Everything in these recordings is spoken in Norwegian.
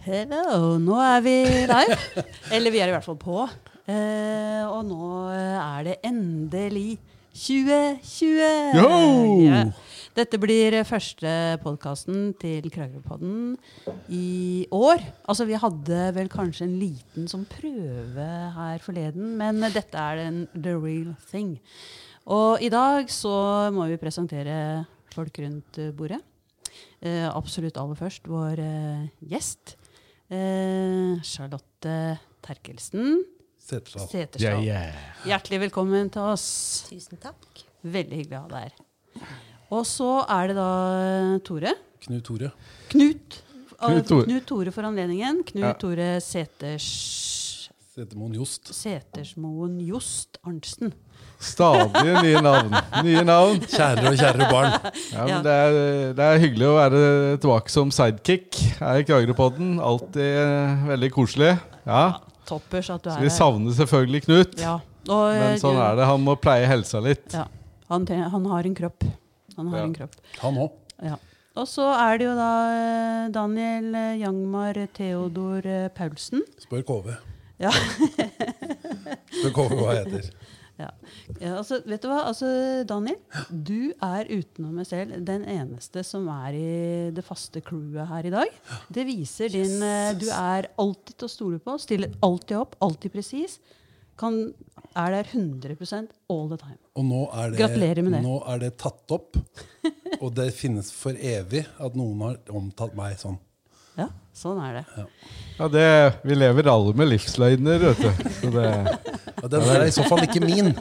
Hello, nå er vi live. Eller vi er i hvert fall på. Eh, og nå er det endelig 2020! Yo! Ja. Dette blir første podkasten til Kragerøpodden i år. Altså, vi hadde vel kanskje en liten sånn prøve her forleden, men dette er den the real thing. Og i dag så må vi presentere folk rundt bordet. Eh, absolutt aller først vår eh, gjest. Eh, Charlotte Terkelsen Setesdal. yeah. Hjertelig velkommen til oss. Tusen takk. Veldig hyggelig å ha deg her. Og så er det da Tore. Knut Tore. Knut. Knut Tore. Knut Tore for anledningen. Knut Ja. Tore Seters, Setermoen Jost. Setersmoen Jost Arntzen. Stadig nye navn. Nye navn. Kjære og kjære barn. Ja, Ja. men det, er, det er hyggelig å være tilbake som sidekick her i Kragerøpodden. Alltid eh, veldig koselig. Ja. Toppers at du Så er vi savner selvfølgelig Knut, Ja. Og, men sånn er det. Han må pleie helsa litt. Ja. Han, han har en kropp. Han har Ja. en kropp. Han òg. Ja. Og så er det jo da eh, Daniel eh, Jangmar Theodor eh, Paulsen. Spør KV. Ja. Spør KV hva jeg heter. Ja. Ja, altså, vet du hva? Altså, Daniel, du er utenom meg selv den eneste som er i det faste crewet her i dag. Det viser din yes. Du er alltid til å stole på, stiller alltid opp, alltid presis. Er der 100 all the time. Og nå er, det, Gratulerer med det. nå er det tatt opp, og det finnes for evig at noen har omtalt meg sånn. Ja, sånn er det. Ja, det, vi lever alle med livsløgner, vet du. Så det, Ja, den er i så fall ikke min.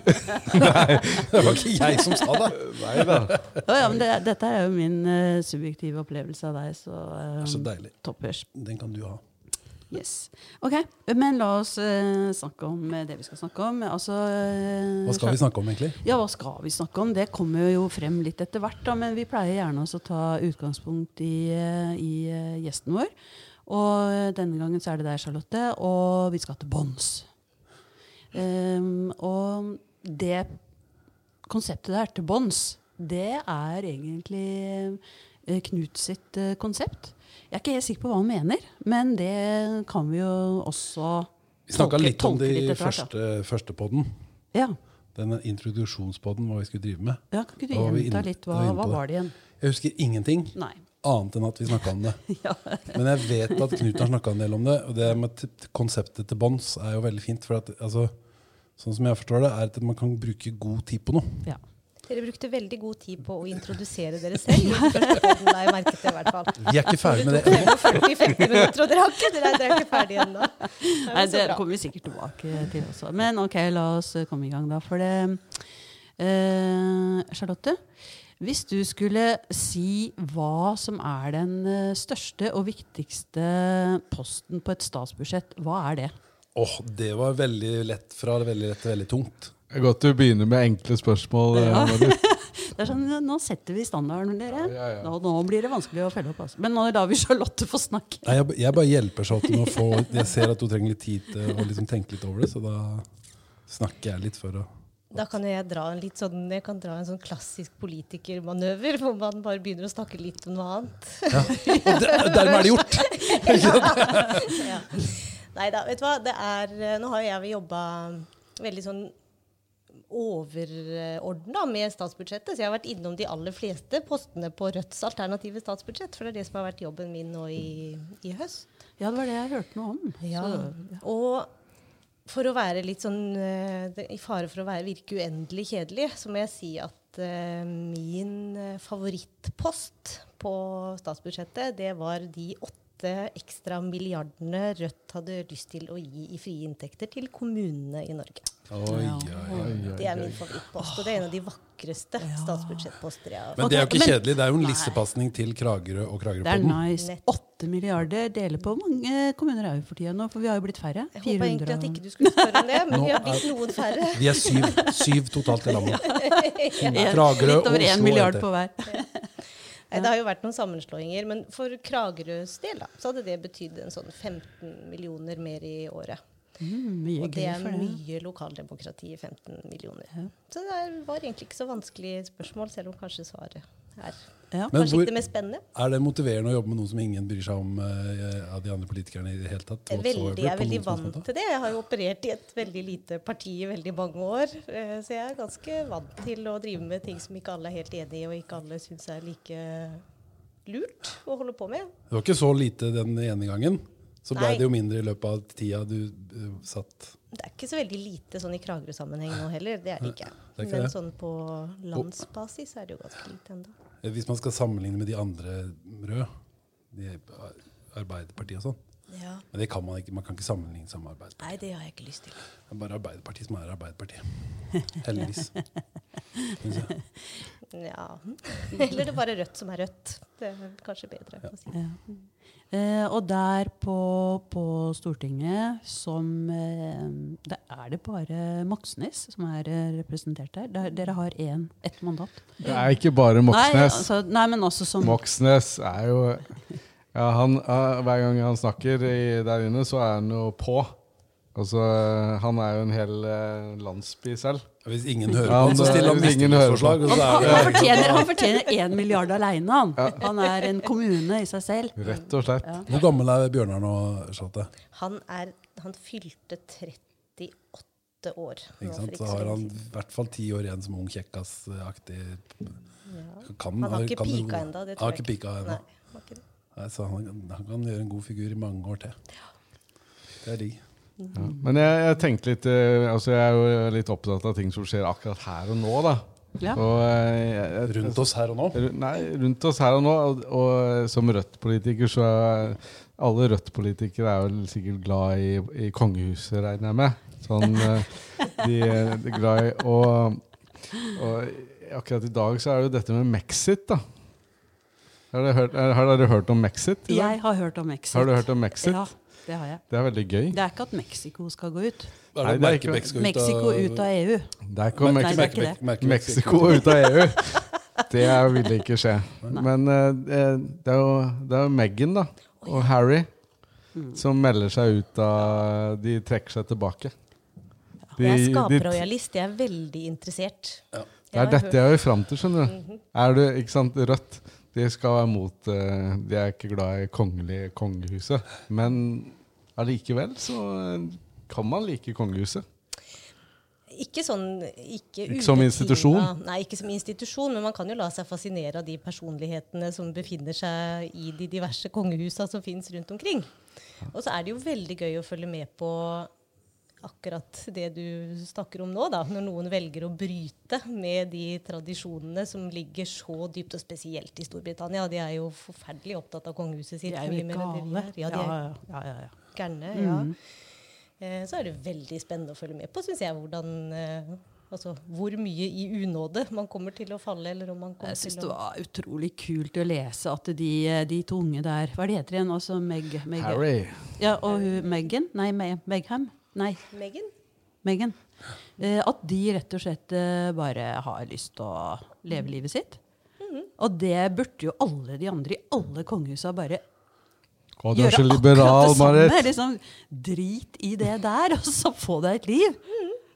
det var ikke jeg som sa det. nei da. Ja, ja, men det, dette er jo min uh, subjektive opplevelse av deg, så, eh, er så deilig. toppers. Den kan du ha. Yes. Ok, men la oss uh, snakke om eh, det vi skal snakke om. Altså, uh, Hva skal vi snakke om, egentlig? Ja, hva skal vi snakke om? Det kommer jo frem litt etter hvert, da, men vi pleier gjerne også å ta utgangspunkt i, uh, i eh, gjesten vår. Og denne gangen så er det deg, Charlotte, og vi skal til bånns. Um, og det konseptet der til bånns, det er egentlig eh, Knut sitt eh, konsept. Jeg er ikke helt sikker på hva han mener, men det kan vi jo også Vi tolke- litt om det i første, første podden. Ja. Denne introduksjonspodden, hva vi skulle drive med. ja, kan ikke du gjenta litt? Hva, hva var det igjen? Jeg husker ingenting Nei. Annet enn at vi snakka om det. Ja. Men jeg vet at Knut har snakka en del om det. Og det med konseptet til bånds er jo veldig fint. For at, altså, sånn som jeg forstår det, er at man kan bruke god tid på noe. ja. Dere brukte veldig god tid på å introdusere dere selv. Nei, merket det i hvert fall. Vi er ikke ferdig med det Det ennå. tok 40-50 minutter, og dere har ikke, dere, dere er ikke ferdig ennå. Nei, det kommer vi sikkert tilbake til også. Men ok, la oss komme i gang, da. For det eh, Charlotte, hvis du skulle si hva som er den eh, største og viktigste posten på et statsbudsjett, hva er det? Åh, det var veldig lett fra veldig lett til veldig tungt. Det er godt du begynner med enkle spørsmål. eh, Ja. Det er sånn, Nå setter vi standarden, dere. Ja, ja. Nå, nå blir det vanskelig å følge opp. Altså. Men nå lar vi Charlotte få snakke. Nei, jeg, jeg bare hjelper Charlotte med å få Jeg ser at hun trenger litt tid til å liksom tenke litt over det, så da snakker jeg litt for å Da kan jeg dra en litt sånn, jeg kan dra en sånn klassisk politikermanøver, hvor man bare begynner å snakke litt om noe annet. Og det, dermed er det gjort! ja. Nei da, vet du hva. Det er, eh, nå har jo jeg jobba veldig sånn overordna med statsbudsjettet, så jeg har vært innom de aller fleste postene på Rødts alternative statsbudsjett. For det er det som har vært jobben min nå i, i høst. Ja, det var det jeg hørte noe om. Ja. Så, Og for å være litt sånn eh, I fare for å være, virke uendelig kjedelig, så må jeg si at eh, min eh, favorittpost på statsbudsjettet, det var de åtte ekstra milliardene Rødt hadde lyst til å gi i frie inntekter til kommunene i Norge. Oi, Ja. oi, oi. Det er min favorittpost, og det er en av de vakreste statsbudsjettposter jeg har Men det er jo ikke kjedelig. Det er jo en lissepasning til Kragerø og det er nice. Åtte milliarder deler på mange kommuner er vi for tida nå? For vi har jo blitt færre. Jeg håpa egentlig at ikke du skulle spørre om det, men vi har blitt noen færre. Vi er syv, syv totalt i landet. En- Oslo. Litt over én milliard på hver. Nei, det har jo vært noen sammenslåinger, men for Kragerøs del da, så hadde det betydd en sånn 15 millioner mer i året. Mm, mye Og det er for det. mye lokaldemokrati i 15 millioner. Så det var egentlig ikke så vanskelig spørsmål, selv om kanskje svaret er Ja. Men kanskje hvor- ikke det mest spennende. Er det motiverende å jobbe med noe som ingen bryr seg om uh, av de andre politikerne i det hele tatt? Er veldig, jeg er veldig vant til det. Jeg har jo operert i et veldig lite parti i veldig mange år. Uh, Så jeg er ganske vant til å drive med ting som ikke alle er helt enig i, og ikke alle syns er like lurt å holde på med. Det var ikke så lite den ene gangen. Så ble det jo mindre i løpet av tida du uh, satt Det er ikke så veldig lite sånn i Kragerø-sammenheng nå heller. Det er det ikke. det er ikke Men det. sånn på landsbasis er det jo ganske lite ennå. Eh, Hvis man skal sammenligne med de andre røde, de Arbeiderpartiet og sånn Ja. Men det kan man ikke. Man kan ikke sammenligne seg med Arbeiderpartiet. Nei, det har jeg ikke lyst til. Det er bare Arbeiderpartiet som er Arbeiderpartiet. Heldigvis. Ja. Eller det er bare Rødt som er Rødt. Det er kanskje bedre å si. Ja. Eh, og der på, på Stortinget som eh, Det er det bare Moxnes som er eh, representert der. der dere har én, ett mandat. Det er ikke bare Nei, Moxnes. altså, nei, men også som Moxnes er jo ja, han, Hver gang han snakker i, der inne, så er han jo på. Altså, han er jo en hel eh, landsby selv. Hvis ingen hører på på, så stiller han mistillitsforslag. han, er han, fortjener, han fortjener milliard aleine, han. Han er en kommune i seg selv. Rett og slett. Ja. Hvor gammel er Bjørnar nå, Charlotte? Han, er, han fylte 38 år. Ikke sant? Så har han i hvert fall ti år igjen som ung kjekkas-aktig. Ja. Kan- Han har ikke kan pika ennå. Det Han tror jeg ikke pika enda. Nei, han har ikke det. Nei, Så han, han kan gjøre en god figur i mange år til. Det er digg. Ja. Men jeg, jeg tenkte litt eh, altså Jeg er jo litt opptatt av ting som skjer akkurat her og nå. da Ja. Og, eh, jeg, jeg, Rundt oss her og nå. Nei, rundt oss her og nå. Og, og som Rødt-politiker så er alle Rødt-politikere er vel sikkert glad i, i kongehuset, regner jeg med. Sånn, eh, de, de er glad i og, og akkurat i dag så er det jo dette med Mexit, da. Har dere hørt, har dere hørt om Mexit? Jeg har hørt om Mexit. Har du hørt om Mexit? Ja, det har jeg. Det er veldig gøy. Det er ikke at Mexico skal gå ut. Nei, det er ikke- Mexico, Mexico ut av EU. Det er ikke Nei, det er ikke det. Mexico ut av EU. Det ville vil ikke skje. Men uh, det er jo, det er jo Meghan da, og Harry som melder seg ut av De trekker seg tilbake. De- Jeg er skaperrojalist. Jeg er veldig interessert. Ja. Det er dette jeg vil fram til, skjønner du. Er du, ikke sant, Rødt de skal være mot eh, De er ikke glad i kongelig kongehuset. Men allikevel så eh, kan man like kongehuset. Ikke sånn ikke Ikke som institusjon? Nei, ikke som institusjon, men man kan jo la seg fascinere av de personlighetene som befinner seg i de diverse kongehusa som fins rundt omkring. Og så er det jo veldig gøy å følge med på akkurat det du snakker om nå, da. Når noen velger å bryte med de tradisjonene som ligger så dypt, og spesielt i Storbritannia. De er jo forferdelig opptatt av kongehuset sitt. De er jo gale. Ja, de er ja, ja, ja, ja. Gærne. Ja. Eh, så er det veldig spennende å følge med på, syns jeg, hvordan eh, Altså hvor mye i unåde man kommer til å falle, eller om man kommer Jeg syns til det var utrolig kult å lese at de, de to unge der Hva er det heter igjen? Altså Meg, Meg, Harry. Ja, og hun Meghan? Nei, Me, Megham? Nei, Megan? Megan. Eh, at de rett og slett eh, bare har lyst til å leve livet sitt. Og det burde jo alle de andre i alle kongehusa bare Å, du er gjøre så akkurat liberal, det samme. Marit. Liksom, drit i det der, og så få deg et liv.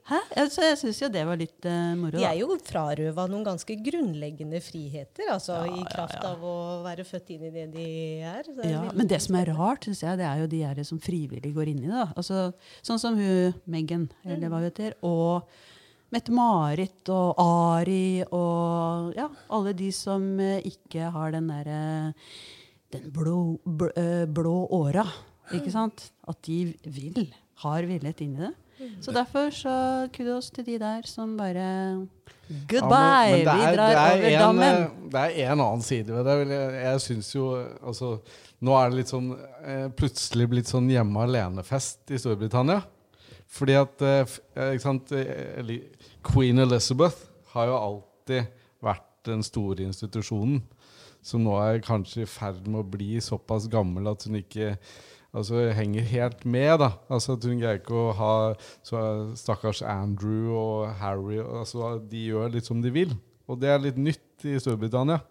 Hæ? Altså, så jeg syns jo det var litt uh, moro. De er jo frarøva noen ganske grunnleggende friheter, altså Ja, i kraft ja. av å være født inn i det de er. Så det er Ja, men det som er rart, synes jeg, det er jo de her som frivillig går inn i det. Altså, sånn som hun Megan, eller hva hun heter, og Mette-Marit og Ari og ja, alle de som eh, ikke har den derre Den blå, blå, eh, åra, ikke sant? At de vil, har villet inn i det. Så derfor så kudos til de der som bare Goodbye! Ja, men- men er, vi drar er over en, dammen. eh, Det er en annen side ved det. Jeg, jeg syns jo altså, Nå er det litt sånn eh, plutselig blitt sånn hjemme alene-fest i Storbritannia. Fordi at eh, eh, ikke sant, eh, Queen Elizabeth har jo alltid vært den store institusjonen. Som nå er kanskje i ferd med å bli såpass gammel at hun ikke altså, henger helt med. da. Altså at Hun greier ikke å ha så Stakkars Andrew og Harry altså, De gjør litt som de vil. Og det er litt nytt i Storbritannia.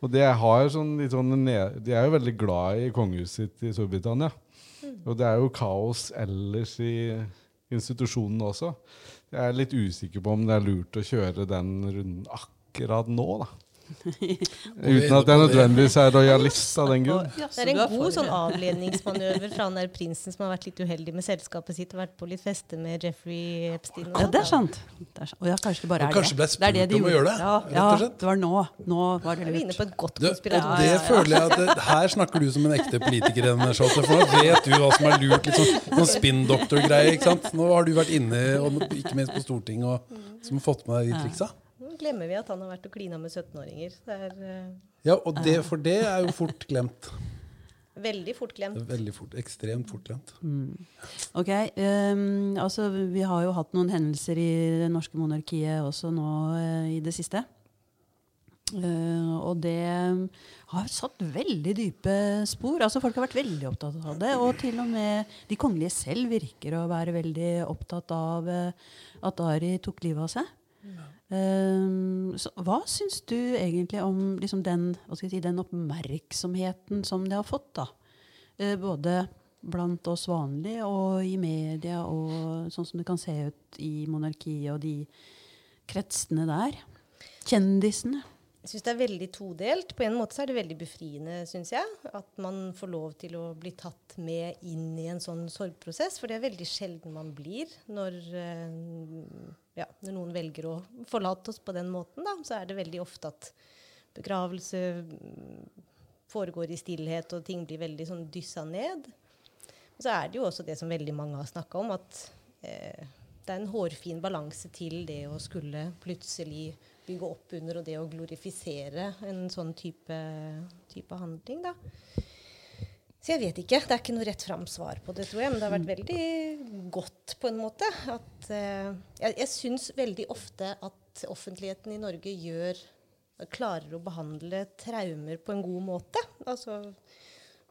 Og det har sånn, litt sånn ned, De er jo veldig glad i kongehuset sitt i Storbritannia. Og det er jo kaos ellers i institusjonen også. Jeg er litt usikker på om det er lurt å kjøre den runden akkurat nå, da. Uten at jeg nødvendigvis er rojalist av den grunn. Det er en god sånn avledningsmanøver fra han der prinsen som har vært litt uheldig med selskapet sitt og vært på litt feste med Jeffrey Epstein. og Ja, sånn. det er sant. Det er sant. Og ja, kanskje det bare er kanskje det. ble det er det spurt de om å gjøre det, Ja, rett og slett. det var nå. Nå var det lurt. på et godt Du, og det føler jeg at det, Her snakker du som en ekte politiker. For nå vet du hva som er lurt. Litt sånn, sånn spinndoktor-greie. Nå har du vært inne, og ikke minst på Stortinget, og som har fått med deg de triksa. Glemmer vi at han har vært og klina med 17-åringer. Det er eh, Ja, og det, For det er jo fort glemt. veldig fort glemt. Veldig fort, Ekstremt fort glemt. Ok, um, altså Vi har jo hatt noen hendelser i det norske monarkiet også nå uh, i det siste. Uh, og det har satt veldig dype spor. altså Folk har vært veldig opptatt av det. Og til og med de kongelige selv virker å være veldig opptatt av uh, at Ari tok livet av seg. Eh, så hva syns du egentlig om liksom den, si, den oppmerksomheten som det har fått? da? Eh, både blant oss vanlige og i media, og sånn som det kan se ut i monarkiet og de kretsene der. Kjendisene. Jeg syns det er veldig todelt. På en måte så er det veldig befriende, syns jeg. At man får lov til å bli tatt med inn i en sånn sorgprosess. For det er veldig sjelden man blir når, eh, ja, når noen velger å forlate oss på den måten. Da. Så er det veldig ofte at begravelse mm, foregår i stillhet, og ting blir veldig sånn dyssa ned. Men så er det jo også det som veldig mange har snakka om, at eh, det er en hårfin balanse til det å skulle plutselig bygge opp under og det å glorifisere en sånn type, type handling. Da. Så jeg vet ikke. Det er ikke noe rett fram svar på det, tror jeg. Men det har vært veldig godt på en måte. At, uh, jeg jeg syns veldig ofte at offentligheten i Norge gjør klarer å behandle traumer på en god måte. Altså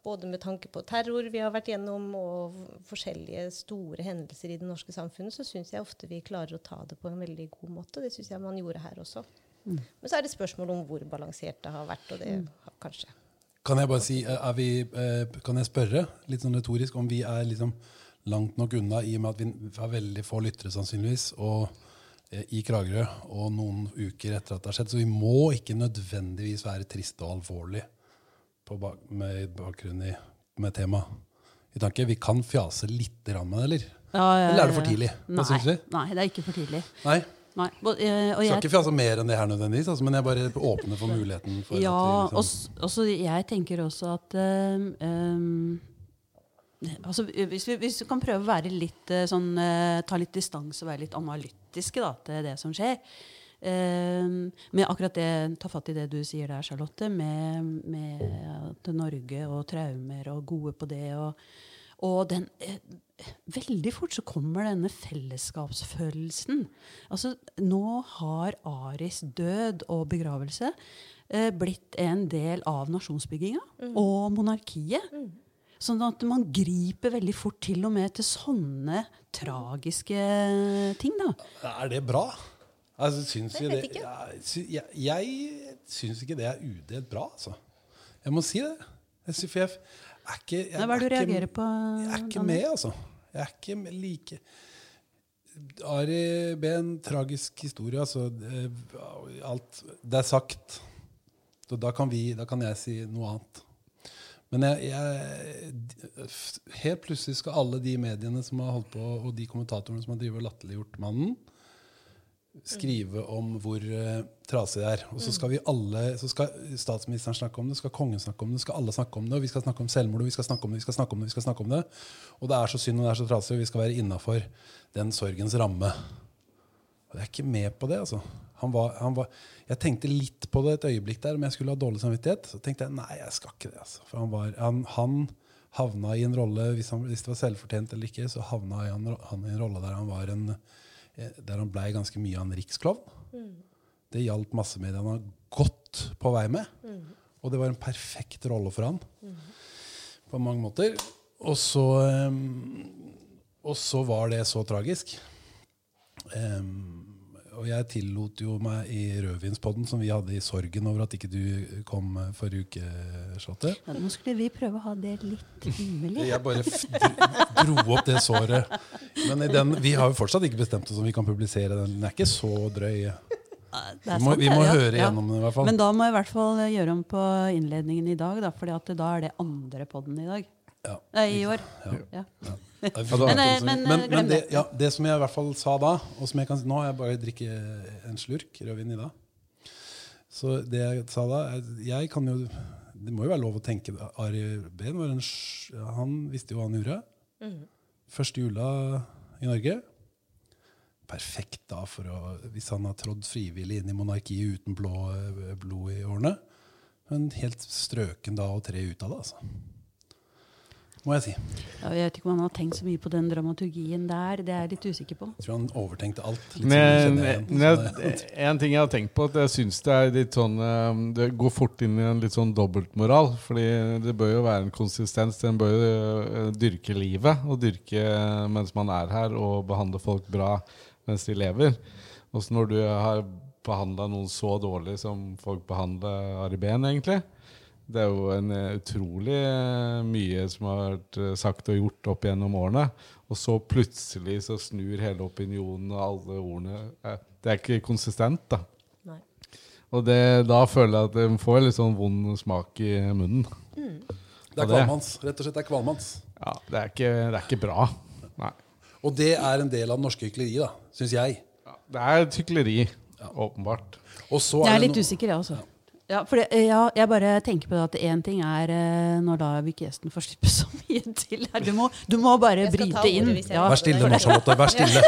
både med tanke på terror vi har vært gjennom, og forskjellige store hendelser i det norske samfunnet, så syns jeg ofte vi klarer å ta det på en veldig god måte. Det syns jeg man gjorde her også. Men så er det spørsmål om hvor balansert det har vært, og det har kanskje Kan jeg bare si, er vi, eh, kan jeg spørre, litt sånn retorisk, om vi er liksom langt nok unna, i og med at vi har veldig få lyttere sannsynligvis, og eh, i Kragerø, og noen uker etter at det har skjedd. Så vi må ikke nødvendigvis være triste og alvorlige bak, med bakgrunn i med tema i tanke. Vi kan fjase litt med det, eller? Ja, ja, Eller er det for tidlig? Nei, syns vi? nei, det er ikke for tidlig. Nei? Nei. Og, og jeg, Skal ikke fjase mer enn det her nødvendigvis, altså, men jeg bare åpner for muligheten. for ja, at vi liksom, også jeg tenker også at um, eh, altså, hvis, vi, hvis vi kan prøve å være litt eh, sånn eh, Ta litt distanse og være litt analytiske da, til det som skjer. Eh, med akkurat det, Ta fatt i det du sier der, Charlotte, med, med Norge og traumer og gode på det. og og den, eh, veldig fort så kommer denne fellesskapsfølelsen. Altså, nå har Aris død og begravelse eh, blitt en del av nasjonsbygginga og monarkiet. Sånn at man griper veldig fort til og med til sånne tragiske ting. da. Er det bra? Altså, syns Jeg det, jeg, jeg, syns ikke det er udelt bra, altså. Jeg må si det. Jeg for jeg er ikke jeg, Hva er det du er reagerer på? Jeg er ikke med, altså. Jeg er ikke med like Ari B. En tragisk historie, altså. Det- Alt Det er sagt. Så da kan, vi, da kan jeg si noe annet. Men jeg, jeg, helt plutselig skal alle de mediene som har holdt på, og de kommentatorene som har latterliggjort mannen, skrive om hvor uh, trasig det er. Og så skal vi alle, så skal statsministeren snakke om det, skal kongen snakke om det, skal alle snakke om det, og vi skal snakke om selvmord, og vi skal snakke om det, vi skal snakke om det, vi skal snakke om det. Og det er så synd, og det er så trasig, og vi skal være innafor den sorgens ramme. Og jeg er ikke med på det, altså. Han var, han var, jeg tenkte litt på det et øyeblikk der, om jeg skulle ha dårlig samvittighet. Så tenkte jeg nei, jeg skal ikke det. altså. For han, var, han, han havna i en rolle, hvis, hvis det var selvfortjent eller ikke, så havna han, han i en rolle der han var en der han blei ganske mye av en riksklovn. Det hjalp massemediene godt på vei med. Og det var en perfekt rolle for han på mange måter. Og så, um, og så var det så tragisk. Em, og jeg tillot jo meg i rødvinspodden som vi hadde i sorgen over at ikke du kom eh, forrige uke, Charlotte. Ja, nå skulle vi prøve å ha det litt rimelig. Jeg bare dro- dro opp det såret. Men i den, vi har jo fortsatt ikke bestemt oss om vi kan publisere den. Den er ikke så drøy. Vi må, vi må høre Ja. gjennom det, i hvert fall. Men da må jeg i hvert fall gjøre om på innledningen i dag, da, fordi da er det andre podden i dag. Ja. Nei, i år. Ja. Ja. Ja, men, Men, men, men, eh, det, ja, det som jeg i hvert fall sa da, og som jeg kan si nå, jeg bare drikker en slurk rødvin i dag. Så det jeg sa da er, Jeg kan jo Det må jo være lov å tenke det. Ari Behn var en Han visste jo hva han gjorde. Første jula i Norge. Perfekt da for å Hvis han har trådd frivillig inn i monarkiet uten blå blod i årene. Men helt strøken da å tre ut av det, altså. Må jeg si. Ja, jeg vet ikke om han har tenkt så mye på den dramaturgien der. Det er jeg litt usikker på. Jeg tror han overtenkte alt. Men, igjen. men jeg, en ting jeg har tenkt på, at jeg syns det er litt sånn eh, Det går fort inn i en litt sånn dobbeltmoral. Fordi det bør jo være en konsistens. Den bør jo eh, dyrke livet, og dyrke mens man er her, og behandle folk bra mens de lever. Også når du har behandla noen så dårlig som folk behandler Ari Behn, egentlig Det er jo en eh, utrolig eh, mye som har vært eh, sagt og gjort opp gjennom årene. Og så plutselig så snur hele opinionen og alle ordene Det er ikke konsistent, da. Nei. Og det, da føler jeg at en får litt sånn vond smak i munnen. Det er kvalmans. Rett og slett det er kvalmans. Ja, Det er ikke, det er ikke bra. Nei. Og det er en del av det norske hykleriet, da, syns jeg. Ja, det er et hykleri, åpenbart. Og så Jeg er det litt no- usikker, jeg også. Ja, for det, ja, jeg bare tenker på det at én ting er eh, når da gjesten får slippe så mye til. her. Du må, du må bare bryte inn. Ja, Vær stille nå, Charlotte. Vær stille.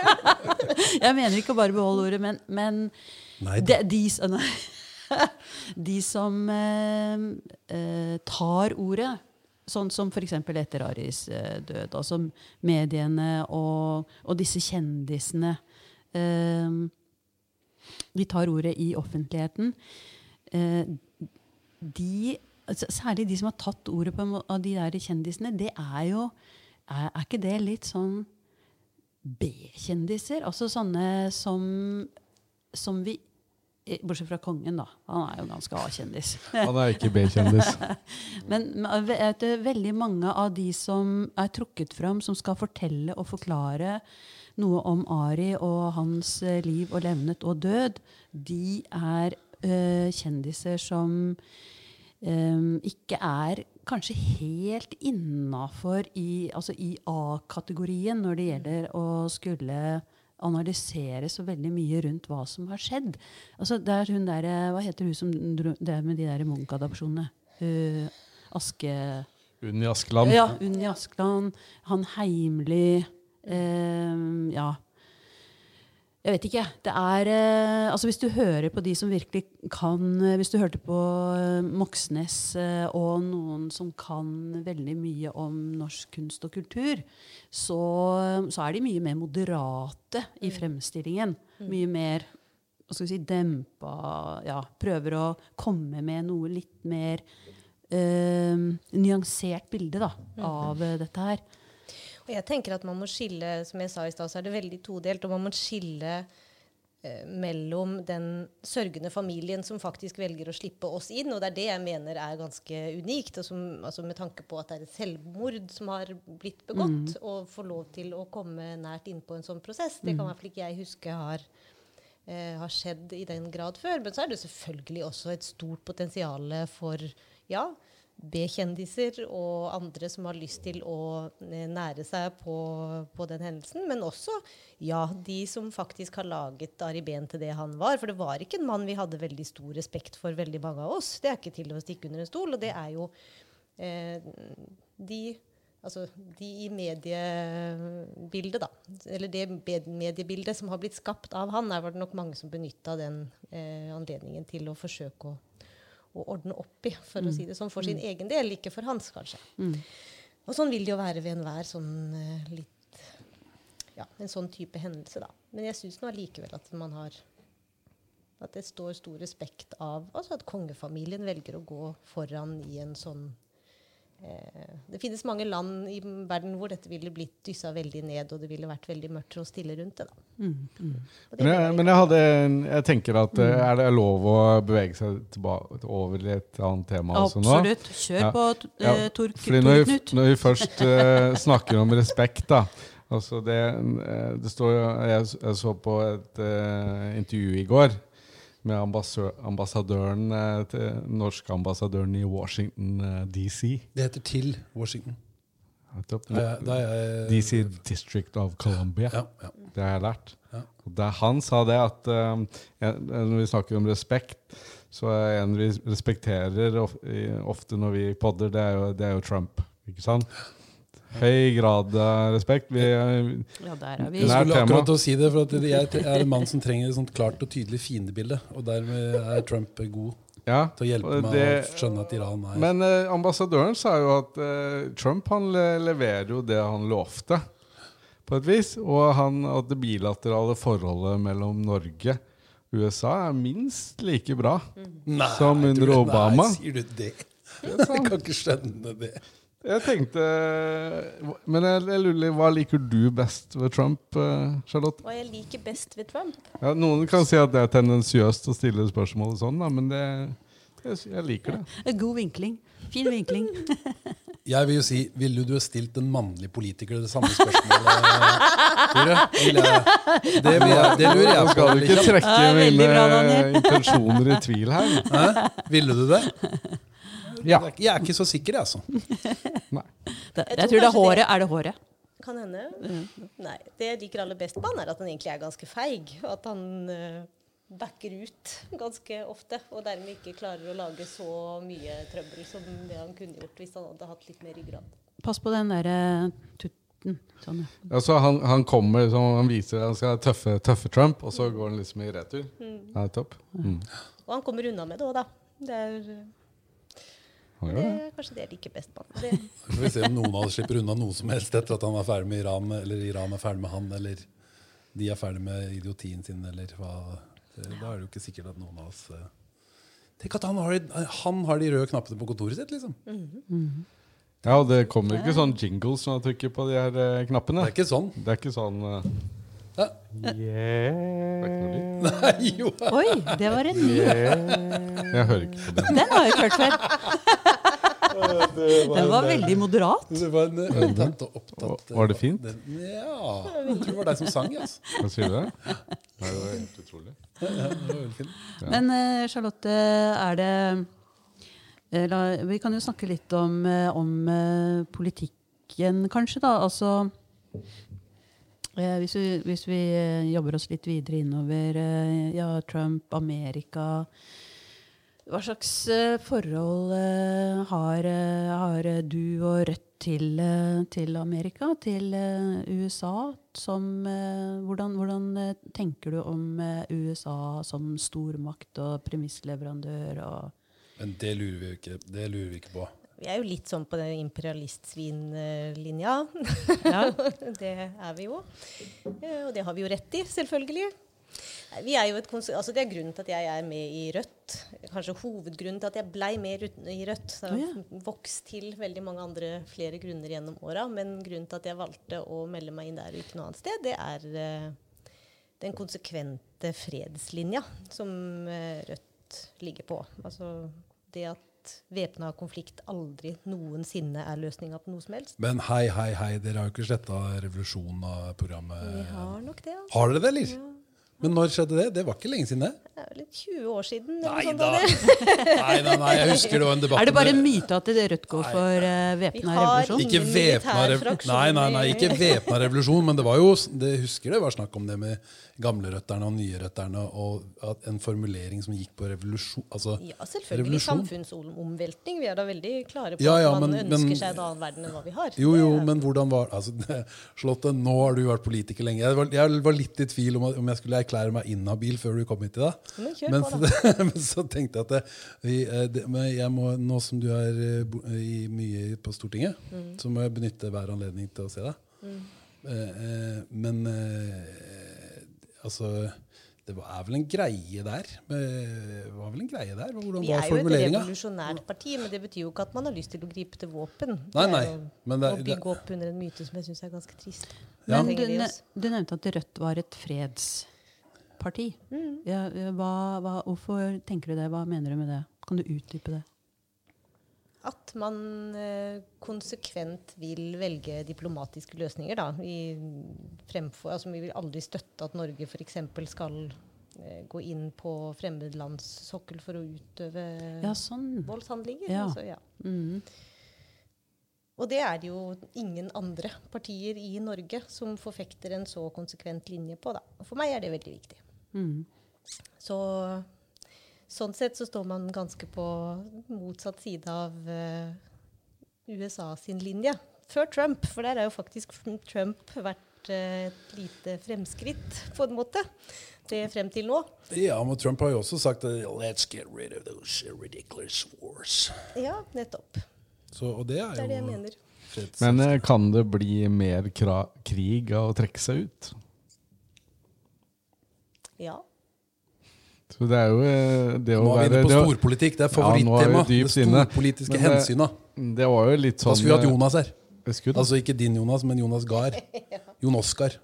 jeg mener ikke å bare beholde ordet, men, men Nei, de, de, nei. de som eh, eh, tar ordet, sånn som f.eks. etter Aris eh, død, altså mediene og, og disse kjendisene eh, De tar ordet i offentligheten. Eh, de, særlig de som har tatt ordet på av de der kjendisene, det er jo Er, er ikke det litt sånn B-kjendiser? Altså sånne som, som vi eh, Bortsett fra kongen, da. Han er jo ganske A-kjendis. Han er ikke B-kjendis. Men men vet, veldig mange av de som er trukket fram, som skal fortelle og forklare noe om Ari og hans eh, liv og levnet og død, de er øh, kjendiser som øh, ikke er kanskje helt innafor i, altså i A-kategorien når det gjelder å skulle analysere så veldig mye rundt hva som har skjedd. Altså, det er hun der, Hva heter hun som drev med de der Munch-adopsjonene? Uh, Aske... Unni Askeland. Ja, Unni Askeland. Han Heimly. Eh, ja. Jeg vet ikke. Det er uh, Altså, hvis du hører på de som virkelig kan uh, Hvis du hørte på eh, Moxnes og noen som kan veldig mye om norsk kunst og kultur, så, så er de mye mer moderate i fremstillingen. Mye mer hva skal vi si, dempa ja, Prøver å komme med noe litt mer nyansert bilde da, av eh, dette her. Jeg tenker at man må skille, som jeg sa i stad, så er det veldig todelt. Og man må skille eh, mellom den sørgende familien som faktisk velger å slippe oss inn, og det er det jeg mener er ganske unikt. Og som, altså med tanke på at det er et selvmord som har blitt begått, og få lov til å komme nært innpå en sånn prosess, det kan i hvert fall ikke jeg huske har eh, har skjedd i den grad før. Men så er det selvfølgelig også et stort potensial for ja, B-kjendiser og andre som har lyst til å eh, nære seg på, på den hendelsen. Men også ja, de som faktisk har laget Ari Behn til det han var. For det var ikke en mann vi hadde veldig stor respekt for, veldig mange av oss. Det er ikke til å stikke under en stol. Og det er jo eh, de Altså de i mediebildet, da. Eller det mediebildet som har blitt skapt av han, er det nok mange som benytta den eh, anledningen til å forsøke å, å ordne opp i, for å si det sånn, for sin egen del. Ikke for hans, kanskje. Og sånn vil det jo være ved enhver sånn uh, litt Ja, en sånn type hendelse, da. Men jeg syns nå allikevel at man har At det står stor respekt av altså at kongefamilien velger å gå foran i en sånn det finnes mange land i verden hvor dette ville blitt dyssa veldig ned, og det ville vært veldig mørkt og stille rundt det. da. Og det Men jeg, men jeg, hadde, jeg tenker at mm. er det lov å bevege seg tilbake over til et annet tema også nå? Absolutt. Kjør Ja. på, Ja, eh, Tor, Fordi når vi, når vi først uh, snakker om respekt, da Altså det, eh, det står Jeg, jeg så på et uh, intervju i går med ambassadøren eh, til norske ambassadøren i Washington eh, DC. Det heter til Washington. DC District of Columbia. Ja, ja. Det har jeg lært. Ja. Der han sa det at um, Når vi snakker om respekt, så er en vi respekterer ofte når vi podder, det er jo, det er jo Trump. Ikke sant? Høy grad av respekt. Vi, Ja, der er vi. Jeg skulle akkurat til å si det, for at jeg er en mann som trenger et sånt klart og tydelig fiendebilde. Og dermed er Trump god ja, til å hjelpe meg det- å skjønne at Iran er Men eh, ambassadøren sa jo at eh, Trump han le leverer jo det han lovte, på et vis. Og han, at det bilaterale forholdet mellom Norge USA er minst like bra. mm. som under Obama. Nei, sier du det? Jeg kan ikke skjønne det. Jeg tenkte Men jeg, jeg lurer litt, hva liker du best ved Trump, eh, Charlotte? Hva jeg liker best ved Trump? Ja, noen kan si at det er tendensiøst å stille spørsmål sånn, da, men det, jeg, jeg liker det. God vinkling. Fin vinkling. Jeg vil jo si, Ville du ha stilt en mannlig politiker det samme spørsmålet, Tore? Vil det, vil jeg, det lurer jeg på. skal du ikke Liksom. trekke mine bra, intensjoner i tvil her. Hæ? Ville du det? Ja. Jeg er ikke så sikker, jeg, altså. Nei. Det, Jeg jeg tror tror det er kanskje håret. Er det håret? Kan hende. Nei. Det jeg liker aller best på han, er at han egentlig er ganske feig. Og at han uh, backer ut ganske ofte. Og dermed ikke klarer å lage så mye trøbbel som det han kunne gjort hvis han hadde hatt litt mer ryggrad. Pass på den derre tutten. Sånn, ja. Altså, han, han kommer som han viser han skal tøffe, tøffe Trump, og så går han liksom i retur. Ja, topp. Mm. Og han kommer unna med det òg, da. Det er, det er kanskje det jeg liker best på han. Det, Så får vi se om noen av oss slipper unna noe som helst etter at han er ferdig med Iran, eller Iran er ferdig med han, eller de er ferdig med idiotien sin, eller hva. Da er det jo ikke sikkert at noen av oss eh, Tenk at han har, han har de røde knappene på kontoret sitt, liksom. Ja, og det kommer ikke sånn jingles når man trykker på de her knappene. Det er ikke sånn. Det er ikke sånn eh. Yeah. Nei, jo. Oi, det var en ny. Jeg hører ikke på den. Den har jeg ikke hørt før. Den var veldig moderat. Det var en opptatt og opptatt Var det fint? Den, ja. Jeg tror det var deg som sang, altså. Hva sier du det? Nei, det var helt utrolig. Ja, var. Men eh, Charlotte, er det eh, la, Vi kan jo snakke litt om, eh, om eh, politikken, kanskje. da, altså eh, hvis, vi, hvis vi eh, jobber oss litt videre innover eh, ja, Trump, Amerika Hva slags eh, forhold eh, har, eh, har du og Rødt til, eh, til Amerika, til eh, USA? Som, eh, hvordan, hvordan eh, tenker du om eh, USA som stormakt og premissleverandør? Og Men det lurer vi ikke, det lurer vi ikke på. Vi er jo litt sånn på den imperialistsvinlinja. ja. det er vi jo. Eh, Og det har vi jo rett i, selvfølgelig. Vi er jo et kons altså det er grunnen til at jeg er med i Rødt. Kanskje hovedgrunnen til at jeg blei med i Rødt- Det har oh, vokst til veldig mange andre flere grunner gjennom åra. Men grunnen til at jeg valgte å melde meg inn der og ikke noe annet sted, det er uh, den konsekvente fredslinja som uh, Rødt ligger på. Altså det at væpna konflikt aldri noensinne er løsninga på noe som helst. Men hei, hei, hei, dere har jo ikke sletta revolusjonen av programmet. Vi har nok det. Altså. Har dere det, eller? Ja. Men når skjedde det? Det var ikke lenge siden, det. Det er vel litt 20 år siden. eller Nei sånt da. Nei, nei, nei, jeg husker det var en debatt Er det bare en myte at det Rødt går for uh, Vi væpna revolusjon? Ikke væpna revolusjon, Nei, nei, nei, ikke væpna revolusjon, men det var jo det husker det var snakk om det med gamlerøtterne og nyerøtterne, og at en formulering som gikk på revolusjon Altså Ja, selvfølgelig revolusjon. samfunnsomveltning. Vi er da veldig klare på Ja, ja, at man men- ønsker men- seg en annen verden enn hva vi har. Jo, jo, det, men hvordan var altså, Slottet, nå har du vært politiker lenge. Jeg var, jeg var litt i tvil om, om jeg skulle erklære meg inhabil før du kom hit i dag. Men Men, så, men så tenkte jeg at det, vi, eh, det, men jeg må, nå som du er eh, bo- i, mye på Stortinget, Mm. så må jeg benytte hver anledning til å se deg. Mm. eh, men eh, altså Det var, vel en greie der. eh, var vel en greie der? Hvordan Vi er jo et revolusjonært parti, men det betyr jo ikke at man har lyst til å gripe til våpen. Nei, Det er nei, jo Å bygge opp under en myte som jeg syns er ganske trist. Ja. Men du, du nevnte at Rødt var et fredsparti. Mm. Ja, hva, hva, hvorfor tenker du det? Hva mener du med det? Kan du utdype det? At man eh, konsekvent vil velge diplomatiske løsninger. Da, i fremfor, altså Vi vil aldri støtte at Norge f.eks. skal eh, gå inn på fremmedlands sokkel for å utøve Ja, sånn. voldshandlinger. Ja. Altså, ja. Mm. Og det er det jo ingen andre partier i Norge som forfekter en så konsekvent linje på. Da. For meg er det veldig viktig. Mm. Så sånn sett så står man ganske på motsatt side av uh, USA sin linje. Før Trump, for der har jo faktisk Trump vært uh, et lite fremskritt, på en måte. Det frem til nå. Ja, men Trump har jo også sagt uh, let's get rid of those ridiculous wars. Ja, nettopp. Så, og det er Det er det jeg mener. Men eh, kan det bli mer kra krig av å trekke seg ut? Ja. Så det er jo eh, det å Nå er vi inne på det storpolitikk. Det er favorittema. Ja, det storpolitiske Men det- hensyna. Det var jo litt Da sånn skulle vi hatt eh, Jonas her. skulle. Altså ikke din Jonas, men Jonas Gahr. Jon Oskar.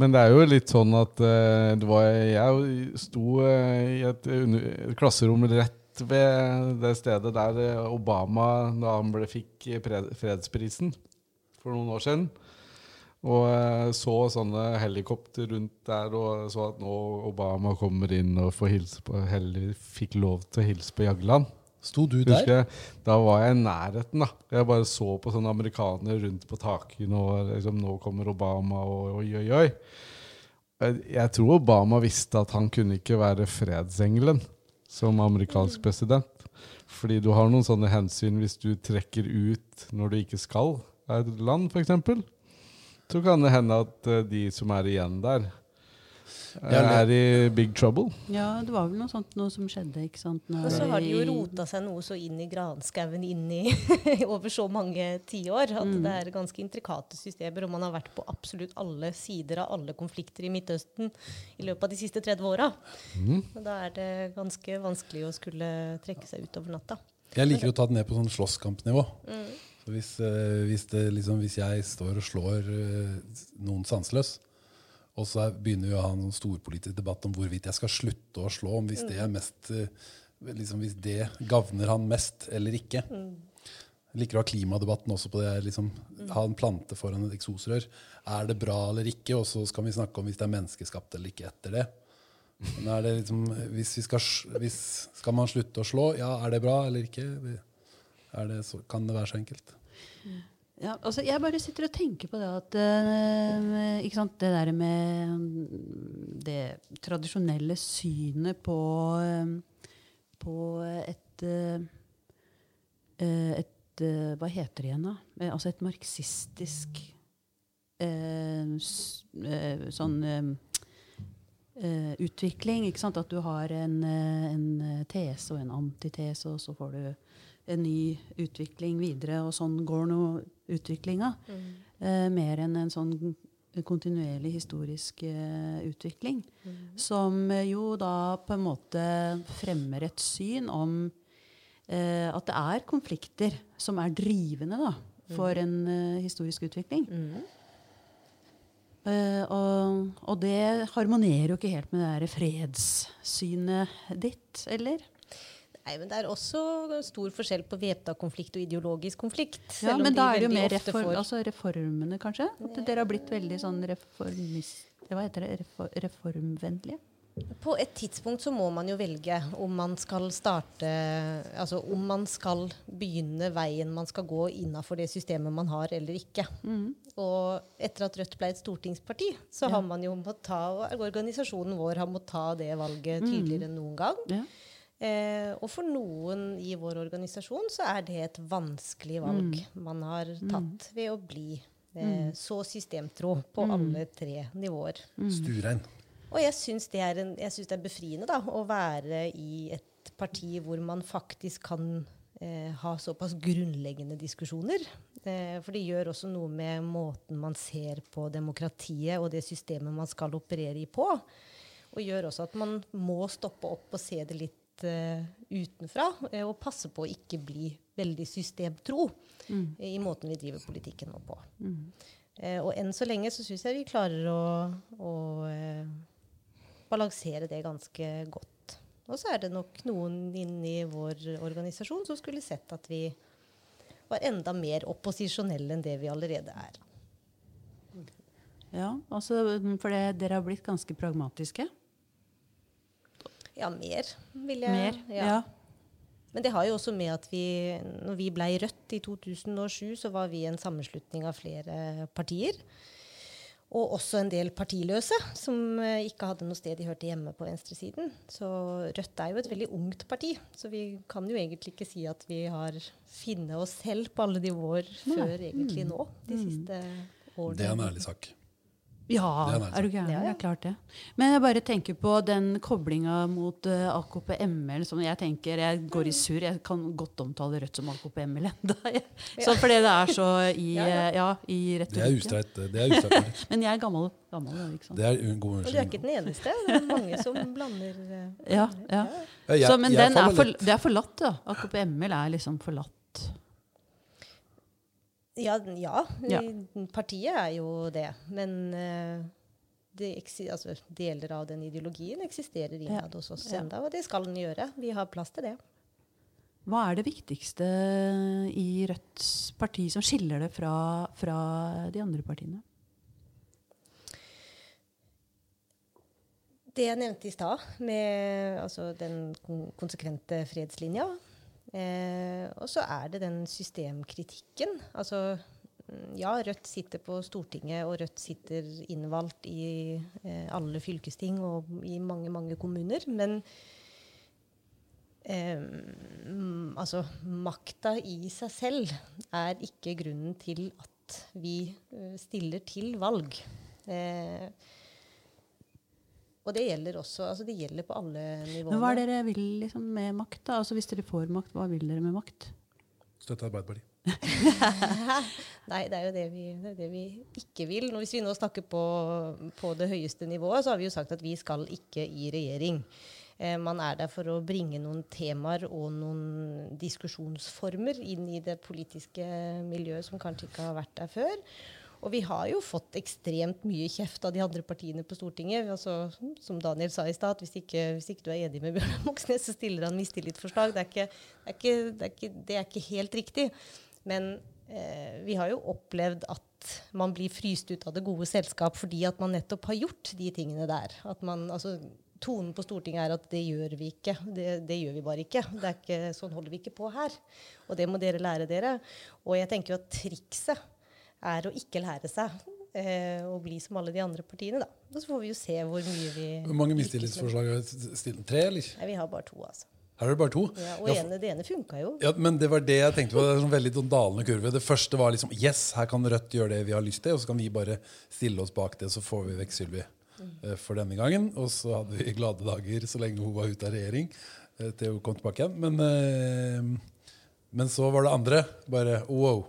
Men det er jo litt sånn at eh, det var, jeg sto eh, i et, under- et klasserom rett ved det stedet der eh, Obama da han ble, fikk pre- fredsprisen for noen år siden. Og eh, så sånne helikopter rundt der og så at nå Obama kommer inn og får hilse på Heller fikk lov til å hilse på Jagland. Sto du der? jeg, da var jeg i nærheten. da Jeg bare så på sånne amerikanere rundt på takene, og liksom, nå kommer Obama, og oi, oi, oi. Jeg, jeg tror Obama visste at han kunne ikke være fredsengelen som amerikansk president. Fordi du har noen sånne hensyn hvis du trekker ut når du ikke skal av et land, f.eks. Så kan det hende at eh, de som er igjen der, eh, er i big trouble. Ja, det var vel noe sånt noe som skjedde, ikke sant? Når- Og så har de jo rota seg noe så inn i granskauen inn i over så mange tiår at det er ganske intrikate systemer, og man har vært på absolutt alle sider av alle konflikter i Midtøsten i løpet av de siste 30 åra. Mm. Da er det ganske vanskelig å skulle trekke seg ut over natta. Jeg liker å ta det ned på sånn slåsskampnivå. Så hvis, eh, hvis, det, liksom, hvis jeg står og slår eh, noen sanseløs, og så er- begynner vi å ha en storpolitisk debatt om hvorvidt jeg skal slutte å slå, om hvis det er mest eh, liksom, Hvis det gagner han mest eller ikke. Jeg liker å ha klimadebatten også på det. Liksom, Ha en plante foran et eksosrør. Er det bra eller ikke? Og så skal vi snakke om hvis det er menneskeskapt eller ikke etter det. Men er det liksom, hvis vi skal, hvis, skal man slutte å slå? Ja, er det bra eller ikke? Det så, kan det være så enkelt? Ja, altså jeg bare sitter og tenker på det at øh, ikke sant, Det der med det tradisjonelle synet på, eh, på et eh, et Hva heter det igjen, da? Altså et marxistisk sånn utvikling. Ikke sant? At du har en, en tese og en antitese, og så får du en ny utvikling videre, og sånn går nå utviklinga. Eh, mer enn en sånn kontinuerlig historisk eh, utvikling. Som eh, jo da på en måte fremmer et syn om eh, at det er konflikter som er drivende da, for en eh, historisk utvikling. Eh, og, og det harmonerer jo ikke helt med det der fredssynet ditt, eller? Nei, men Det er også stor forskjell på væpna konflikt og ideologisk konflikt. Ja, men da er det jo mer reform, får- altså reformene, kanskje? At dere har blitt veldig sånn reformist... Hva heter det? Reformvennlige? På et tidspunkt så må man jo velge om man skal starte Altså om man skal begynne veien man skal gå innafor det systemet man har, eller ikke. Og etter at Rødt ble et stortingsparti, så har man jo måttet ta Organisasjonen vår har måttet ta det valget tydeligere enn noen gang. Ja. Eh, og for noen i vår organisasjon så er det et vanskelig valg man har tatt ved å bli eh, så systemtro på alle tre nivåer. Sturein. Og jeg syns det, er en- jeg synes det er befriende da, å være i et parti hvor man faktisk kan eh, ha såpass grunnleggende diskusjoner. Eh, for det gjør også noe med måten man ser på demokratiet og det systemet man skal operere i på. Og gjør også at man må stoppe opp og se det litt eh, utenfra. eh, og passe på å ikke bli veldig systemtro i måten vi driver politikken nå på. Eh, og enn så lenge så syns jeg vi klarer å, å uh, balansere det ganske godt. Og så er det nok noen inni vår organisasjon som skulle sett at vi var enda mer opposisjonelle enn det vi allerede er. Ja, altså, for det, dere har blitt ganske pragmatiske. Ja, mer, vil jeg Mer. Ja. Men det har jo også med at vi, når vi ble Rødt i 2007, så var vi en sammenslutning av flere partier. Og også en del partiløse som eh, ikke hadde noe sted de hørte hjemme på venstresiden. Så Rødt er jo et veldig ungt parti, så vi kan jo egentlig ikke si at vi har funnet oss selv på alle nivåer før egentlig nå, de siste årene. Det er en ærlig sak. Ja, Det er er du gæren? Ja, ja. Det er klart det. Men jeg bare tenker på den koblinga mot uh, AKP-ML som jeg tenker Jeg går i surr. Jeg kan godt omtale Rødt som AKP-ML enda. Så fordi det er så i, Ja, ja. eh, i retorikken. Det er ustreit. Men jeg er gammel. gammel ikke sant? Det er en god Og du er ikke den eneste. Det er mange som blander eh, Ja, ja. Så, men den er for, det er forlatt, da. AKP-ML er liksom forlatt. Ja, ja, Ja. partiet er jo det. Men uh, det altså, deler av den ideologien eksisterer innad hos oss enda, og det skal den gjøre. Vi har plass til det. Hva er det viktigste i Rødts parti som skiller det fra, fra de andre partiene? Det jeg nevnte i stad, med altså, den konsekvente fredslinja. Eh, og så er det den systemkritikken. Altså, mm, ja, Rødt sitter på Stortinget, og Rødt sitter innvalgt i eh, alle fylkesting og i mange, mange kommuner. Men eh, mm, altså, makta i seg selv er ikke grunnen til at vi eh, stiller til valg. Eh, og det gjelder også, altså det gjelder på alle nivåene. Men hva er dere vil liksom, med makt? da? Altså Hvis dere får makt, hva vil dere med makt? Støtte Arbeiderpartiet. Nei, det er jo det vi, det er det vi ikke vil. Nå, hvis vi nå snakker på, på det høyeste nivået, så har vi jo sagt at vi skal ikke i regjering. Eh, man er der for å bringe noen temaer og noen diskusjonsformer inn i det politiske miljøet som kanskje ikke har vært der før. Og vi har jo fått ekstremt mye kjeft av de andre partiene på Stortinget. Altså, som Daniel sa i stad, hvis hvis ikke du er enig med Bjørnar Moxnes, så stiller han mistillitsforslag. Det er ikke, det er ikke, det er ikke, det er ikke helt riktig. Men eh, vi har jo opplevd at man blir fryst ut av det gode selskap fordi at man nettopp har gjort de tingene der. At man, altså, tonen på Stortinget er at det gjør vi ikke. Det, det gjør vi bare ikke. Ikke. Sånn holder vi ikke på her. Og det må dere lære dere. Og jeg tenker jo at trikset er å ikke lære seg eh, å bli som alle de andre partiene, da. Og så får vi jo se hvor mye vi Hvor mange mistillitsforslag har du stilt? Tre, eller? Nei, vi har bare to, altså. Her er det bare to. Ja, og ene, det ene funka jo. Ja, men det var det jeg tenkte på. Det er en sånn veldig sånn dalende kurve. Det første var liksom Yes, her kan Rødt gjøre det vi har lyst til, og så kan vi bare stille oss bak det, så får vi vekk Sylvi eh, for denne gangen. Og så hadde vi glade dager så lenge hun var ute av regjering, eh, til hun kom tilbake igjen. Men, men så var det andre. Bare wow.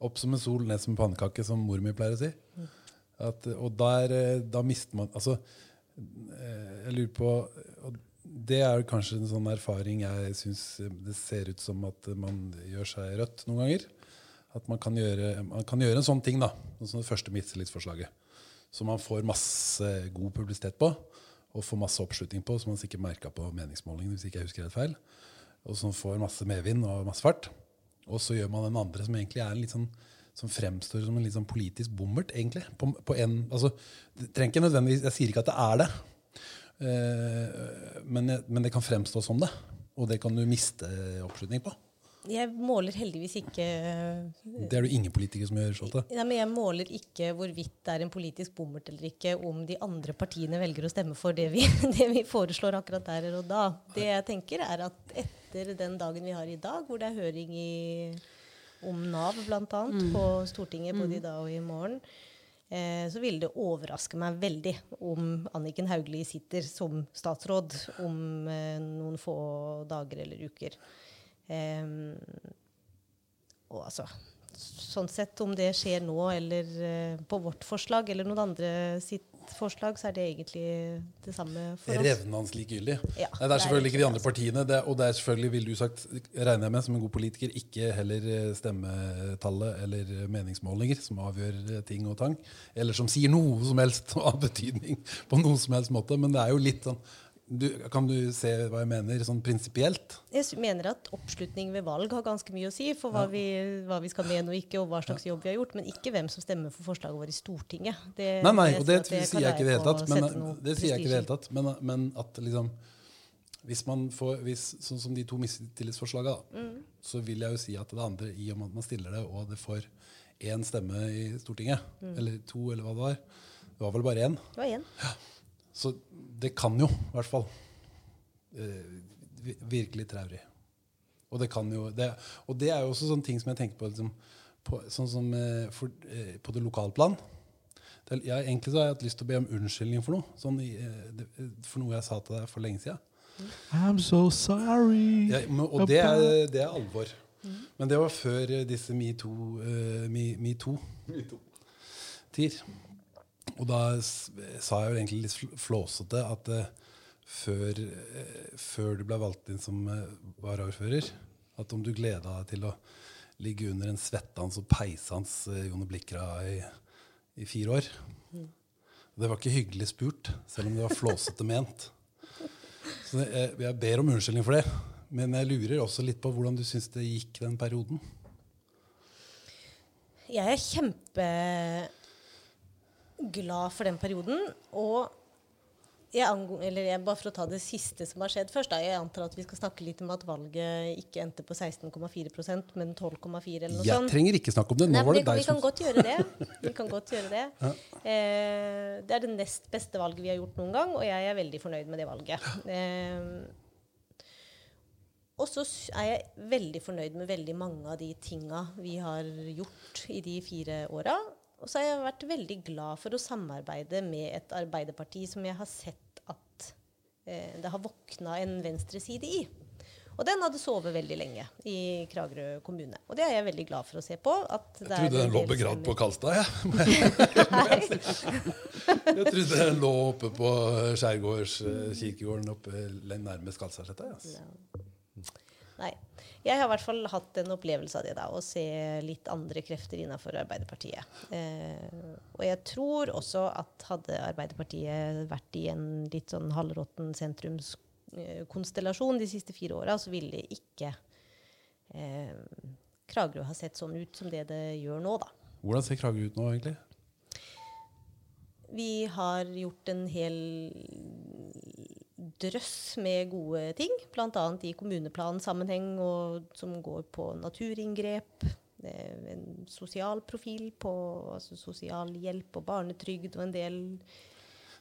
Opp som en sol, ned som en pannekake, som mor mi pleier å si. At, og der, eh, da mister man Altså, eh, jeg lurer på og Det er kanskje en sånn erfaring jeg syns det ser ut som at man gjør seg rødt noen ganger. At man kan gjøre, man kan gjøre en sånn ting, da, sånn som det første mistillitsforslaget. Som man får masse god publisitet på, og får masse oppslutning på, som man sikkert merka på meningsmålingene, hvis ikke jeg husker helt feil. Og som får masse medvind og masse fart. Og så gjør man den andre som egentlig er en litt sånn som fremstår som en litt sånn politisk bommert, egentlig. På, på en, altså, det trenger ikke nødvendigvis, Jeg sier ikke at det er det, uh, men, men det kan fremstå som det. Og det kan du miste oppslutning på. Jeg måler heldigvis ikke Det er det ingen politikere som gjør. Charlotte. Nei, men Jeg måler ikke hvorvidt det er en politisk bommert eller ikke, om de andre partiene velger å stemme for det vi, det vi foreslår akkurat der og da. Det jeg tenker er at etter den dagen vi har i dag, hvor det er høring i, om Nav bl.a. på Stortinget både i dag og i morgen, eh, så ville det overraske meg veldig om Anniken Hauglie sitter som statsråd om eh, noen få dager eller uker. Eh, og altså, sånn sett, om det skjer nå eller eh, på vårt forslag eller noen andre sitt forslag, så er det egentlig det samme for oss. Revnende likegyldig. Ja, Nei, det er selvfølgelig ikke de andre partiene. Det, og det er selvfølgelig, vil du sagt, regner jeg med som en god politiker, ikke heller eh, stemmetallet eller eh, meningsmålinger som avgjør eh, ting og tang. Eller som sier noe som helst av betydning på noen som helst måte. Men det er jo litt sånn du, kan du se hva jeg mener, sånn prinsipielt? Jeg mener at oppslutning ved valg har ganske mye å si for hva, vi, hva vi skal mene og ikke, og hva slags jobb vi har gjort, men ikke hvem som stemmer for forslaget vårt i Stortinget. Det, Nei, nei, og det, sier sier jeg ikke i det hele tatt. Men, det sier jeg ikke i det hele tatt. Men, men at liksom hvis man får, hvis, Sånn som de to mistillitsforslagene, Mm. så vil jeg jo si at det andre, i og med at man stiller det, og det får én stemme i Stortinget, Mm. eller to, eller hva det var Det var vel bare én. Det var én. Så det kan jo, i hvert fall, eh, virkelig traurig. Og det kan jo det, Og det er jo også sånne ting som jeg tenker på, liksom, på sånn som eh, for, eh, på det lokalplan. Det, er- jeg, egentlig så har jeg hatt lyst til å be om unnskyldning for noe. Sånn, eh, det, for noe jeg sa til deg for lenge siden. I'm so sorry. Ja, men, og det er, det er alvor. Men det var før eh, disse metoo uh, me, Me. Og da sa jeg jo egentlig litt flåsete at eh, før, eh, før du ble valgt inn som uh, varaordfører, at om du gleda deg til å ligge under en svettende og peisende Jone Blikra i, i fire år Det var ikke hyggelig spurt, selv om det var flåsete ment. Så jeg, jeg ber om unnskyldning for det. Men jeg lurer også litt på hvordan du syns det gikk den perioden. Jeg er kjempeglad for den perioden. Og jeg jeg, bare for å ta det siste som har skjedd først. Da, jeg antar at vi skal snakke litt om at valget ikke endte på 16,4% men 12,4 eller noe Jeg sånt. trenger ikke snakke om det. Nå Nei, var det vi, kan, vi kan godt gjøre det. Vi kan godt gjøre det. Eh, det er det nest beste valget vi har gjort noen gang, og jeg er veldig fornøyd med det valget. Eh, og så er jeg veldig fornøyd med veldig mange av de tinga vi har gjort i de fire åra. Og så har jeg vært veldig glad for å samarbeide med et Arbeiderparti som jeg har sett at eh, det har våkna en venstreside i. Og den hadde sovet veldig lenge i Kragerø kommune. Og det er jeg veldig glad for å se på. At Jeg er trodde den lå begravd på. Kalstad, jeg. Jeg trodde den lå oppe på skjærgårdskirkegården oppe nærmest Kalstadsletta. Altså. Nei. Jeg har i hvert fall hatt en opplevelse av det, da, å se litt andre krefter innenfor Arbeiderpartiet. Eh, og jeg tror også at hadde Arbeiderpartiet vært i en litt sånn halvråtten sentrumskonstellasjon de siste fire åra, så ville ikke eh, Kragerø ha sett sånn ut som det det gjør nå, da. Hvordan ser Kragerø ut nå, egentlig? Vi har gjort en hel drøss med gode ting, bl.a. i kommuneplansammenheng, og som går på naturinngrep. Er en sosial profil på altså sosialhjelp og barnetrygd og en del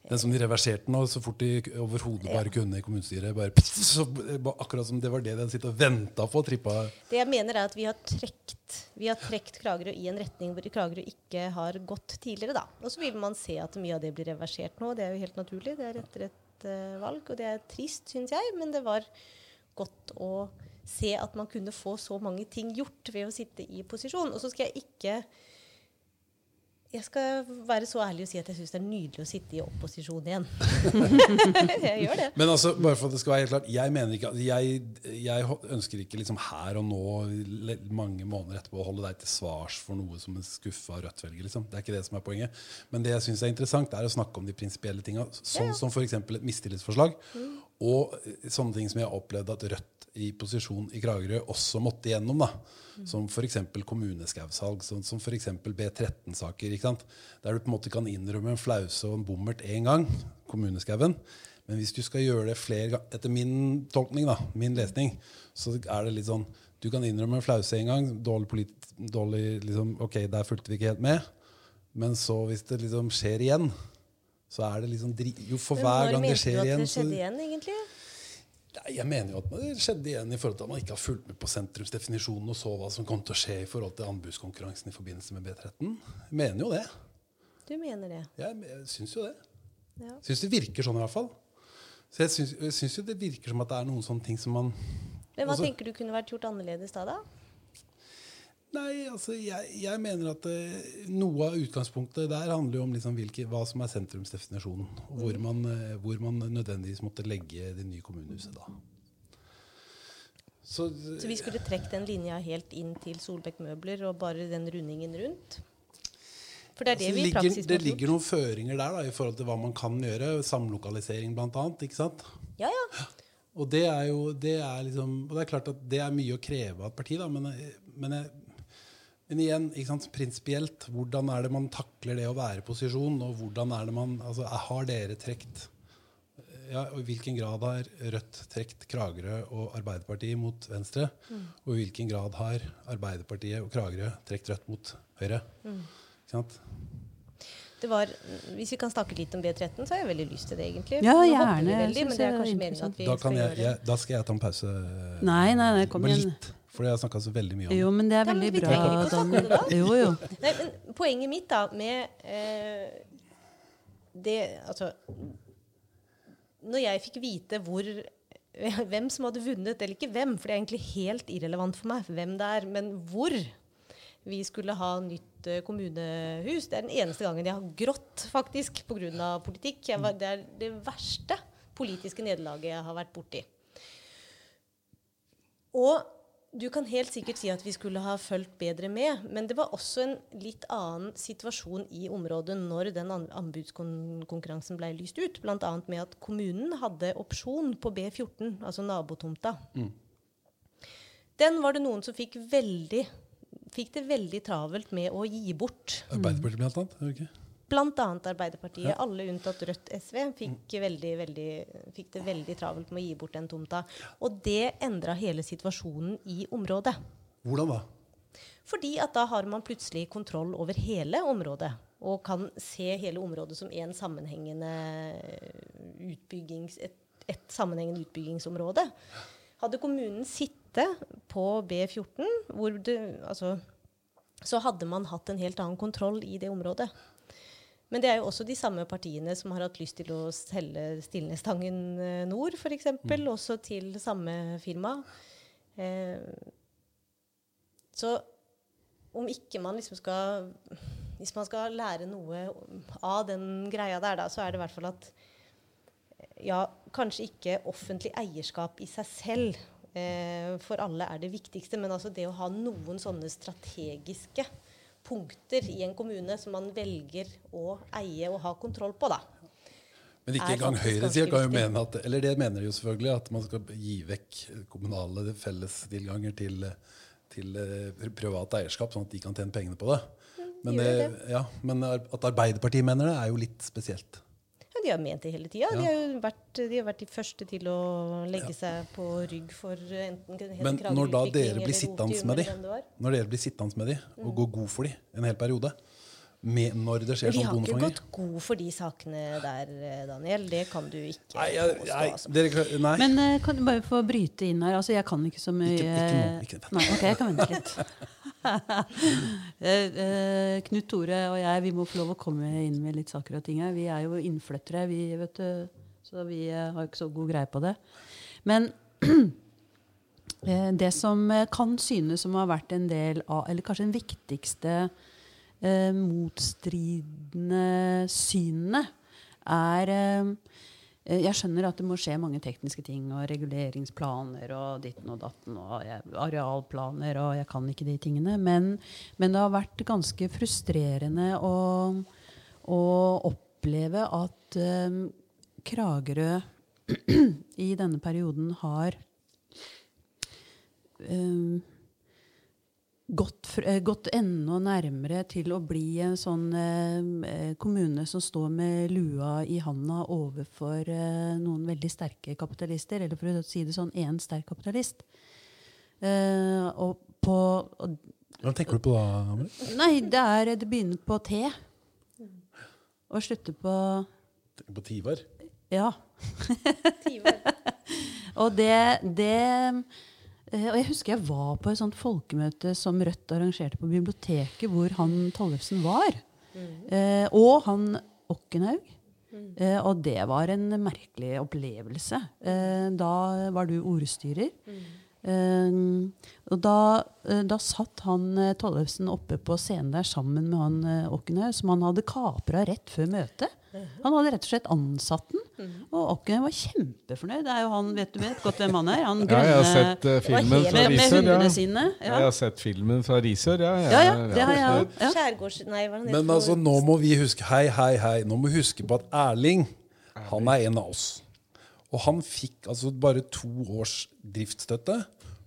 Den som de reverserte nå så fort de overhodet bare kunne i kommunestyret. Bare, så, akkurat som det var det den sitter og venta på. Trippa. Det jeg mener er at vi har trekt, vi har trekt Kragerø i en retning hvor Kragerø ikke har gått tidligere. da. Og så vil man se at mye av det blir reversert nå. Det er jo helt naturlig. Det er etter et eh, valg, og det er trist, syns jeg. Men det var godt å se at man kunne få så mange ting gjort ved å sitte i posisjon. Og så skal jeg ikke jeg skal være så ærlig og si at jeg syns det er nydelig å sitte i opposisjon igjen. jeg gjør det. Men altså, bare for at det skal være helt klart Jeg mener ikke Jeg, jeg ønsker ikke liksom her og nå, mange måneder etterpå, å holde deg til svars for noe som en skuffa Rødt-velger. Liksom. Det er ikke det som er poenget. Men det jeg syns er interessant, er å snakke om de prinsipielle tinga. Sånn som f.eks. et mistillitsforslag. Og eh, sånne ting som jeg har opplevd at Rødt i posisjon i Kragerø også måtte igjennom. da Som f.eks. kommuneskausalg, sånn som f.eks. B13-saker. ikke sant? Der du på en måte kan innrømme en flause og en bommert én gang, kommuneskauen. Men hvis du skal gjøre det flere ganger, etter min tolkning, da, min lesning, så er det litt sånn Du kan innrømme en flause én gang. Dårlig, polit, dårlig liksom, Ok, der fulgte vi ikke helt med. Men så, hvis det liksom skjer igjen, så er det liksom Jo, for hver gang det skjer igjen, skjedde egentlig? Jeg mener jo at det skjedde igjen i forhold til at man ikke har fulgt med på sentrumsdefinisjonen og så hva som kom til å skje i forhold til anbudskonkurransen i forbindelse med B13. Jeg mener jo det. Du mener det? Jeg, jeg syns jo det. Ja. Syns det virker sånn i hvert fall. Så jeg syns, jeg syns jo det virker som at det er noen sånne ting som man Men hva også, tenker du kunne vært gjort annerledes da? da? Nei, altså jeg, jeg mener at uh, noe av utgangspunktet der handler jo om liksom hvilke, hva som er sentrumsdefinisjonen. Og hvor man, uh, hvor man nødvendigvis måtte legge det nye kommunehuset da. Så, Så vi skulle trukket den linja helt inn til Solbekk møbler og bare den rundingen rundt? For det er det altså, vi i ligger, praksis det ligger noen føringer der da, i forhold til hva man kan gjøre. Samlokalisering, blant annet. ikke sant? Ja, ja. Og det er jo det er liksom, og det er klart at det er mye å kreve av et parti, da, men, men, jeg, men igjen, ikke sant, prinsipielt, hvordan er det man takler det å være i posisjon? Og hvordan er det man, altså, Har dere trekt ja, og I hvilken grad har Rødt trekt Kragerø og Arbeiderpartiet mot Venstre? Og i hvilken grad har Arbeiderpartiet og Kragerø trekt Rødt mot Høyre? Ikke sant? Det var, hvis vi kan snakke litt om B13, så har jeg veldig lyst til det, egentlig. Ja, gjerne. Veldig, men det kanskje meningen interessant. at vi Da, jeg, jeg, da skal jeg ta en pause. Nei, nei, nei, kom igjen. litt. For jeg har snakka så veldig mye om Jo, men det er Ja, veldig bra. trenger ikke å snakke om det da. Jo, jo. Nei, men poenget mitt da med eh, det Altså Når jeg fikk vite hvor hvem som hadde vunnet, eller ikke hvem, for det er egentlig helt irrelevant for meg hvem det er, men hvor vi skulle ha nytt eh, kommunehus. Det er den eneste gangen jeg har grått, faktisk, pga. politikk. Jeg var, det er det verste politiske nederlaget jeg har vært borti. Og du kan helt sikkert si at vi skulle ha fulgt bedre med, men det var også en litt annen situasjon i området når den anbudskonkurransen ble lyst ut. Bl.a. med at kommunen hadde opsjon på B14, altså nabotomta. Den var det noen som fikk, veldig, fikk det veldig travelt med å gi bort. Arbeiderpartiet, blant annet. er det Arbeiderpartiet, Arbeiderpartiet. Alle unntatt Rødt SV fikk, veldig, veldig, fikk det veldig travelt med å gi bort den tomta. Og det endra hele situasjonen i området. Hvordan da? Fordi at da har man plutselig kontroll over hele området. Og kan se hele området som en sammenhengende utbyggings, et, et sammenhengende utbyggingsområde. Hadde kommunen sittet på B14, hvor du, altså, så hadde man hatt en helt annen kontroll i det området. Men det er jo også de samme partiene som har hatt lyst til å selge Stilnestangen eh, Nord, f.eks., mm. også til samme firma. Eh, så om ikke man liksom skal Hvis man skal lære noe av den greia der, da, så er det i hvert fall at ja, kanskje ikke offentlig eierskap i seg selv eh, for alle er det viktigste, men altså det å ha noen sånne strategiske punkter i en kommune som man velger å eie og ha kontroll på, da. Men ikke engang høyresida kan jo mene at Eller det mener de jo selvfølgelig, at man skal gi vekk kommunale fellestilganger til, til eh, privat eierskap, sånn at de kan tjene pengene på det. Men, det, det. ja, men at Arbeiderpartiet mener det, er jo litt spesielt. Ja, de har ment det hele tida. De, Ja. har jo vært, de har vært de første til å legge seg på rygg for enten Men når da dere blir sittende med de, når dere blir sittende med de og går god for de en hel periode, med, når det skjer sånn bonefanger. vi har ikke gått god for de sakene der, eh, Daniel. Det kan du ikke Nei, jeg, påstå. altså. dere, nei. Men eh, kan du bare få bryte inn her? Altså, jeg kan ikke så mye Ikke- ikke nå, ikke. Nei, ok, jeg kan vente litt. Eh, eh, Knut Tore og jeg vi må få lov å komme inn med litt saker og ting her. Vi er jo innflyttere, vi, vet du, så vi eh, har ikke så god greie på det. Men det som kan synes som har vært en del av Eller kanskje den viktigste eh, motstridende synene, er Eh, Jeg skjønner at det må skje mange tekniske ting, og reguleringsplaner og ditten og datten, og arealplaner, og jeg kan ikke de tingene. Men, men det har vært ganske frustrerende å, å oppleve at um, Kragerø i denne perioden har eh, gått, eh, gått enda nærmere til å bli en sånn eh, kommune som står med lua i handa overfor eh, noen veldig sterke kapitalister. Eller for å si det sånn, én sterk kapitalist. Eh, og på og, Hva tenker du på da, Amel? Nei, det, er, det begynner på T. Og slutter på Tenker på Tivar? Ja. tivar. Og det, det Og jeg husker jeg var på et sånt folkemøte som Rødt arrangerte på biblioteket, hvor han Tollefsen var. Eh, og han Okkenhaug. Eh, og det var en merkelig opplevelse. Eh, da var du ordstyrer. Eh, og da, eh, da satt han eh, Tollefsen oppe på scenen der sammen med han eh, Okkenhaug, som han hadde kapra rett før møtet. Han hadde rett og slett ansatt den. Og Okken var kjempefornøyd. Det er jo han, vet du vet godt hvem han er? Han Ja, jeg har sett uh, filmen fra Risør. Ja. sine. Jeg Ja. har sett filmen fra Risør, ja. ja, ja, det har jeg. Ja. Skjærgårds... Nei, hva Men altså, nå må vi huske Hei, hei, hei. Nå må vi huske på at Erling, han er en av oss. Og han fikk altså bare to års driftsstøtte.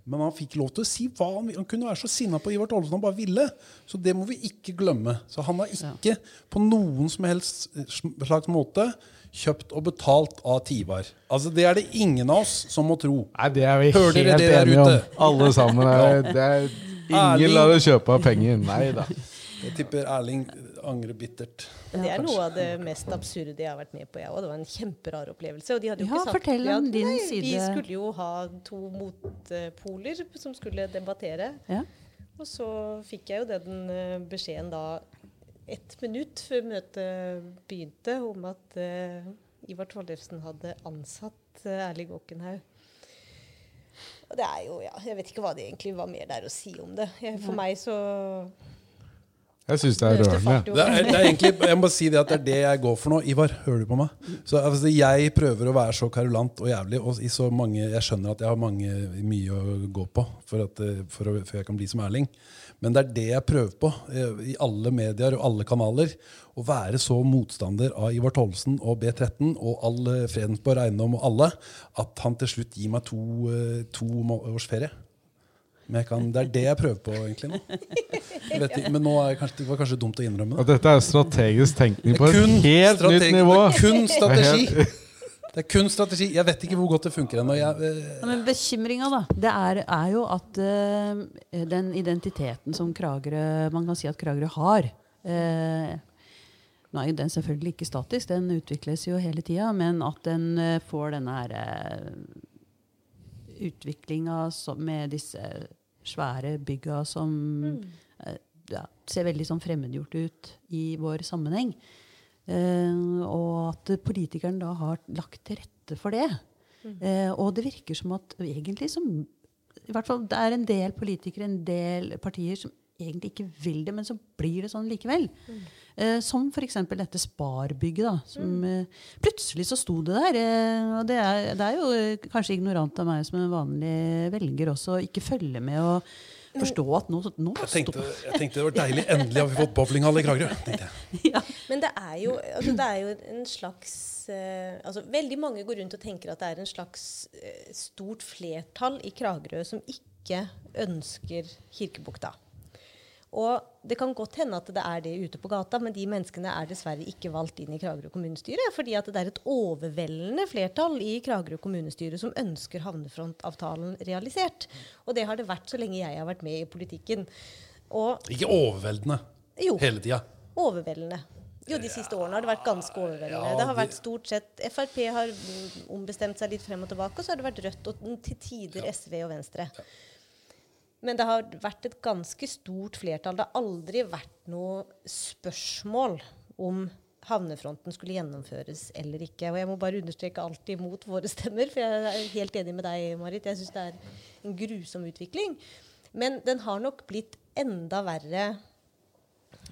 Men han fikk lov til å si hva han ville. Han kunne være så sinna på Ivar Tollesen han bare ville. Så det må vi ikke glemme. Så han har ikke på noen som helst slags måte kjøpt og betalt av Tivar. Altså Det er det ingen av oss som må tro. Nei, det er vi Hører dere helt det der enige om. ute? Alle sammen. Er, det er, Erling. ingen lar det kjøpe av penger. Nei da. Jeg tipper Erling angrer bittert. Det er noe av det mest absurde jeg har vært med på. Jeg, og det var en kjemperar opplevelse. Og de hadde jo Ja, ikke sagt fortell ja, om din nei, Vi skulle jo ha to motpoler som skulle debattere. Ja. Og så fikk jeg jo den eh, beskjeden da ett minutt før møtet begynte, om at uh, Ivar Tollefsen hadde ansatt uh, Erling Åkenhaug. Og det er jo, ja, Jeg vet ikke hva det egentlig var mer der å si om det. Jeg, for meg så Jeg syns det er rørende. Det er, det er egentlig, jeg må si det at det er det jeg går for nå. Ivar, hører du på meg? Så altså, Jeg prøver å være så karulant og jævlig. Og i så mange, jeg skjønner at jeg har mange, mye å gå på for at, eh, for å, for jeg kan bli som Erling. Men det er det jeg prøver på eh, i alle medier og alle kanaler. Å være så motstander av Ivar Tollesen og B13 og all eh, Fredensborg Eiendom og alle at han til slutt gir meg to, to års ferie. Men jeg kan, det er det jeg prøver på egentlig nå. Jeg vet ikke, men nå er kanskje, det var kanskje dumt å innrømme det. Og dette er strategisk tenkning på et helt nytt nivå. Det er kun strategi. Det er kun strategi. Jeg vet ikke hvor godt det funker ennå. Eh, men bekymringa, da, det er, er jo at uh, den identiteten som Kragerø Man kan si at Kragerø har uh, Nå er jo den selvfølgelig ikke statisk, den utvikles jo hele tida, men at den får denne her utviklinga med disse svære bygga som mm. ja, ser veldig sånn fremmedgjort ut i vår sammenheng. Eh, og at politikeren da har lagt til rette for det. Eh, og det virker som at egentlig som i hvert fall Det er en del politikere, en del partier, som egentlig ikke vil det, men så blir det sånn likevel. Eh, som f.eks. dette Sparbygget. da, som eh, Plutselig så sto det der. Eh, og det er, det er jo eh, kanskje ignorant av meg som en vanlig velger også, å ikke følge med og forstå at nå, nå jeg, tenkte, jeg tenkte det var deilig. Endelig har vi fått bowlinghall i Kragerø. ja. Men det er jo, altså det er jo en slags eh, altså Veldig mange går rundt og tenker at det er en slags eh, stort flertall i Kragerø som ikke ønsker Kirkebukta. Og det kan godt hende at det er det ute på gata, men de menneskene er dessverre ikke valgt inn i Kragerø kommunestyre, fordi at det er et overveldende flertall i Kragerø kommunestyre som ønsker havnefrontavtalen realisert. Og det har det vært så lenge jeg har vært med i politikken. Og Ikke overveldende jo, hele tida. overveldende. Jo, de siste årene har det vært ganske overveldende. Ja, det har vært stort sett Frp har ombestemt seg litt frem og tilbake, og så har det vært Rødt og til tider SV og Venstre. Men det har vært et ganske stort flertall. Det har aldri vært noe spørsmål om havnefronten skulle gjennomføres eller ikke. Og jeg må bare understreke alltid imot våre stemmer, for jeg er helt enig med deg, Marit. Jeg syns det er en grusom utvikling. Men den har nok blitt enda verre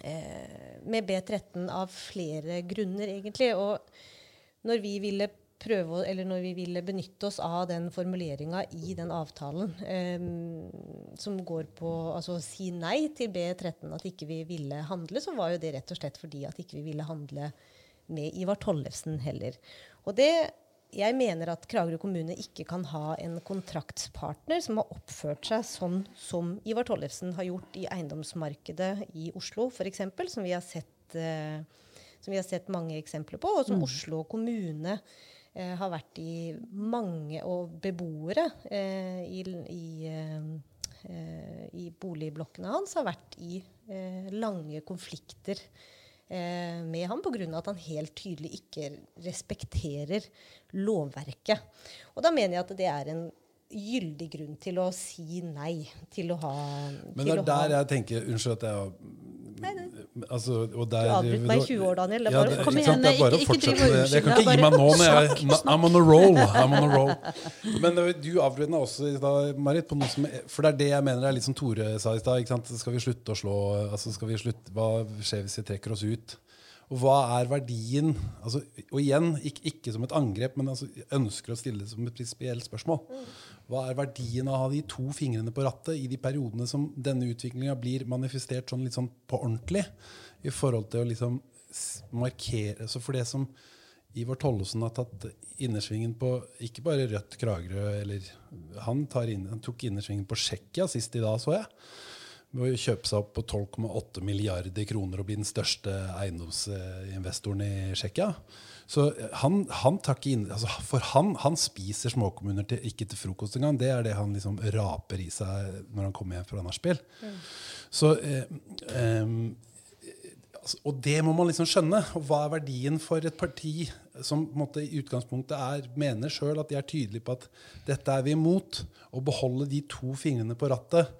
eh, med B13 av flere grunner, egentlig. Og når vi ville prøve, eller når vi ville benytte oss av den formuleringa i den avtalen um, som går på altså å si nei til B13, at ikke vi ville handle, så var jo det rett og slett fordi at ikke vi ville handle med Ivar Tollefsen heller. Og det jeg mener at Kragerø kommune ikke kan ha en kontraktspartner som har oppført seg sånn som Ivar Tollefsen har gjort i eiendomsmarkedet i Oslo, f.eks., som, vi har sett, eh, som vi har sett mange eksempler på, og som Oslo kommune har vært i mange, og beboere eh, i, i, eh, eh, i boligblokkene hans har vært i eh, lange konflikter eh, med ham pga. at han helt tydelig ikke respekterer lovverket. Og da mener jeg at det er en gyldig grunn til å si nei til å ha Men det er der ha, jeg tenker Unnskyld at jeg altså, og der, Du avbryter meg i 20 år, Daniel. Det er Ja, det, Kom ikke sant? igjen, å ikke- ikke driv og. Jeg kan ikke gi meg nå. Når jeg. I'm on a roll. I'm on a roll. Men du avbryter meg også da, Marit. På noe som, for det er det jeg mener er litt som Tore sa i stad. Skal vi slutte å slå altså Skal vi slutte, Hva skjer hvis vi trekker oss ut? Og hva er verdien altså, Og igjen, ikke, ikke som et angrep, men altså, jeg ønsker å stille det som et prinsipielt spørsmål. Hva er verdien av å ha de to fingrene på rattet i de periodene som denne utviklinga blir manifestert sånn litt sånn på ordentlig? I forhold til å liksom markere Så for det som Ivar Tollesen har tatt innersvingen på ikke bare Rødt Kragerø eller Han, inn, han tok innersvingen på Tsjekkia sist i dag, så jeg. Ved å kjøpe seg opp på 12,8 milliarder kroner og bli den største eiendomsinvestoren i Tsjekkia. Så han, han tar ikke inn, altså For han, han spiser småkommuner til, ikke til frokost engang. Det er det han liksom raper i seg når han kommer hjem fra nachspiel. Så eh, eh, altså, og det må man liksom skjønne. Og hva er verdien for et parti som måte, i utgangspunktet er, mener sjøl at de er tydelige på at dette er vi imot? Å beholde de to fingrene på rattet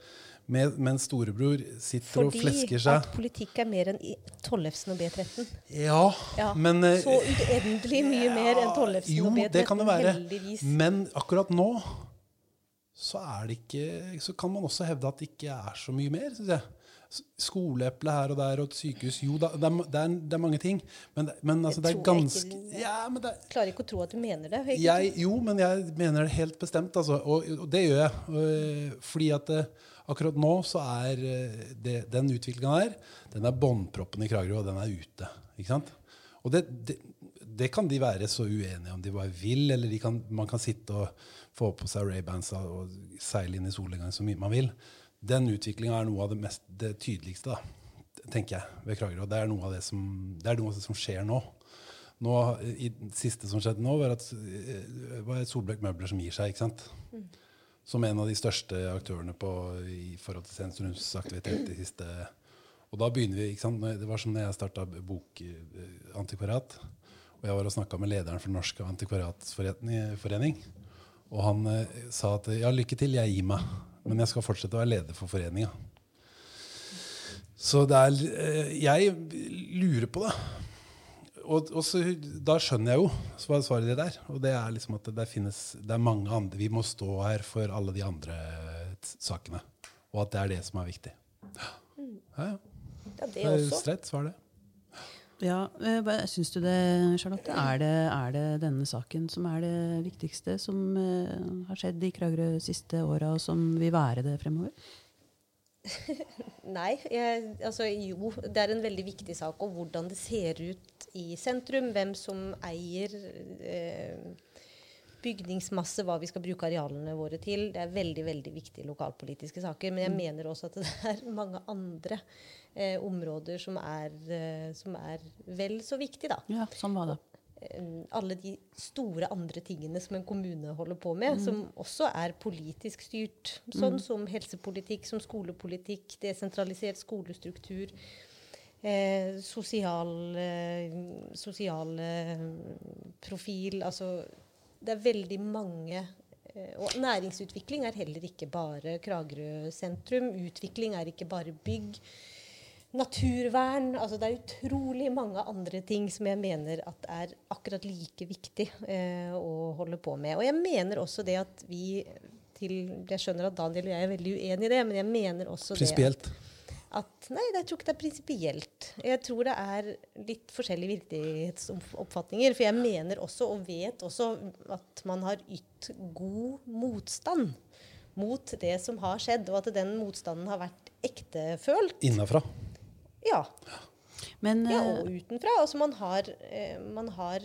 med, mens storebror sitter og flesker seg. Fordi at politikk er mer enn Tollefsen og B13. Ja, Ja, men eh, så uendelig mye mer enn Tollefsen Jo, og B13. det kan det være. Heldigvis. Men akkurat nå så er det ikke Så kan man også hevde at det ikke er så mye mer, syns jeg. Skoleeple her og der og et sykehus Jo, da, det, er, det, er, det er mange ting. Men, men altså, det er ganske jeg ikke- Ja, men det er Klarer ikke å tro at du mener det. jeg, jo, men jeg mener det helt bestemt. Altså, og, og det gjør jeg. Og, fordi at eh, akkurat nå så er eh, det, den utviklinga der Den er båndproppen i Kragerø, og den er ute. Ikke sant? Og det, det, det kan de være så uenige om de bare vil, eller de kan, man kan sitte og få på seg Ray-Bans og seile inn i solnedgang så mye man vil. Den utviklinga er noe av det, mest, det tydeligste, da, tenker jeg, ved Kragerø. Det er noe av det som, det er noe av det som skjer nå. Nå, i, det siste som skjedde nå, var at eh, var Solbekk Møbler som gir seg. ikke sant? Som en av de største aktørene på, i forhold til sentrumsaktivitet de siste Og da begynner vi, ikke sant? Det var som når jeg starta bokantikvariat. Og jeg var og snakka med lederen for Norsk antikvariatsforening. Og han eh, sa at ja, lykke til, jeg gir meg. Men jeg skal fortsette å være leder for foreninga. Så det er eh, Jeg lurer på det. Og, og så, da skjønner jeg jo hva svaret ditt der. Og det er liksom at det, finnes Det er mange andre Vi må stå her for alle de andre sakene. Og at det er det som er viktig. Ja, ja. Ja, det er også. streit svar, det. Ja, eh, Syns du det, Charlotte? Er det, er det denne saken som er det viktigste som eh, har skjedd i Kragerø siste åra, og som vil være det fremover? Nei, jeg, altså jo, det er en veldig viktig sak. Og hvordan det ser ut i sentrum, hvem som eier eh, bygningsmasse, hva vi skal bruke arealene våre til. Det er veldig veldig viktige lokalpolitiske saker. Men jeg mener også at det er mange andre eh, områder som er, eh, som er vel så viktige, da. Ja, sånn var da? eh, alle de store andre tingene som en kommune holder på med, som også er politisk styrt. Sånn som helsepolitikk, som skolepolitikk, desentralisert skolestruktur, eh, sosial, eh, sosial eh, profil Altså det er veldig mange eh, Og næringsutvikling er heller ikke bare Kragerø sentrum. Utvikling er ikke bare bygg naturvern. Altså det er utrolig mange andre ting som jeg mener at er akkurat like viktig eh, å holde på med. Og jeg mener også det at vi til, Jeg skjønner at Daniel og jeg er veldig uenige i det, men jeg mener også det Prinsipielt. at, at Nei, jeg tror ikke det er prinsipielt. Jeg tror det er litt forskjellige virkelighetsoppfatninger. For jeg mener også, og vet også, at man har ytt god motstand mot det som har skjedd, og at den motstanden har vært ektefølt. Innafra. Ja. Men ja, eh, og utenfra. Altså man har, eh, man har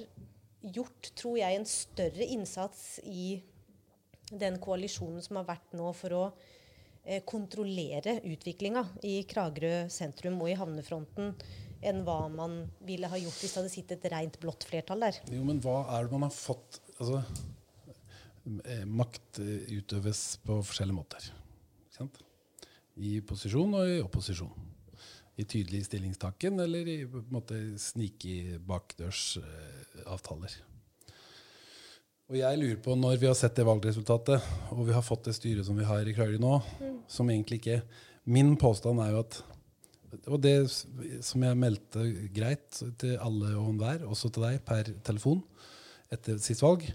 gjort, tror jeg, en større innsats i den koalisjonen som har vært nå for å eh, kontrollere utviklinga i Kragerø sentrum og i havnefronten, enn hva man ville ha gjort hvis det hadde sittet et rent blått flertall der. Jo, men hva er det man har fått Altså, eh, makt eh, utøves på forskjellige måter. I posisjon og i opposisjon. I tydelig stillingstaken eller i på en måte snike bakdørsavtaler. Og jeg lurer på, når vi har sett det valgresultatet, og vi har fått det styret som vi har i Kragerø nå, som egentlig ikke Min påstand er jo at Og det som jeg meldte greit til alle og enhver, også til deg, per telefon etter sist valg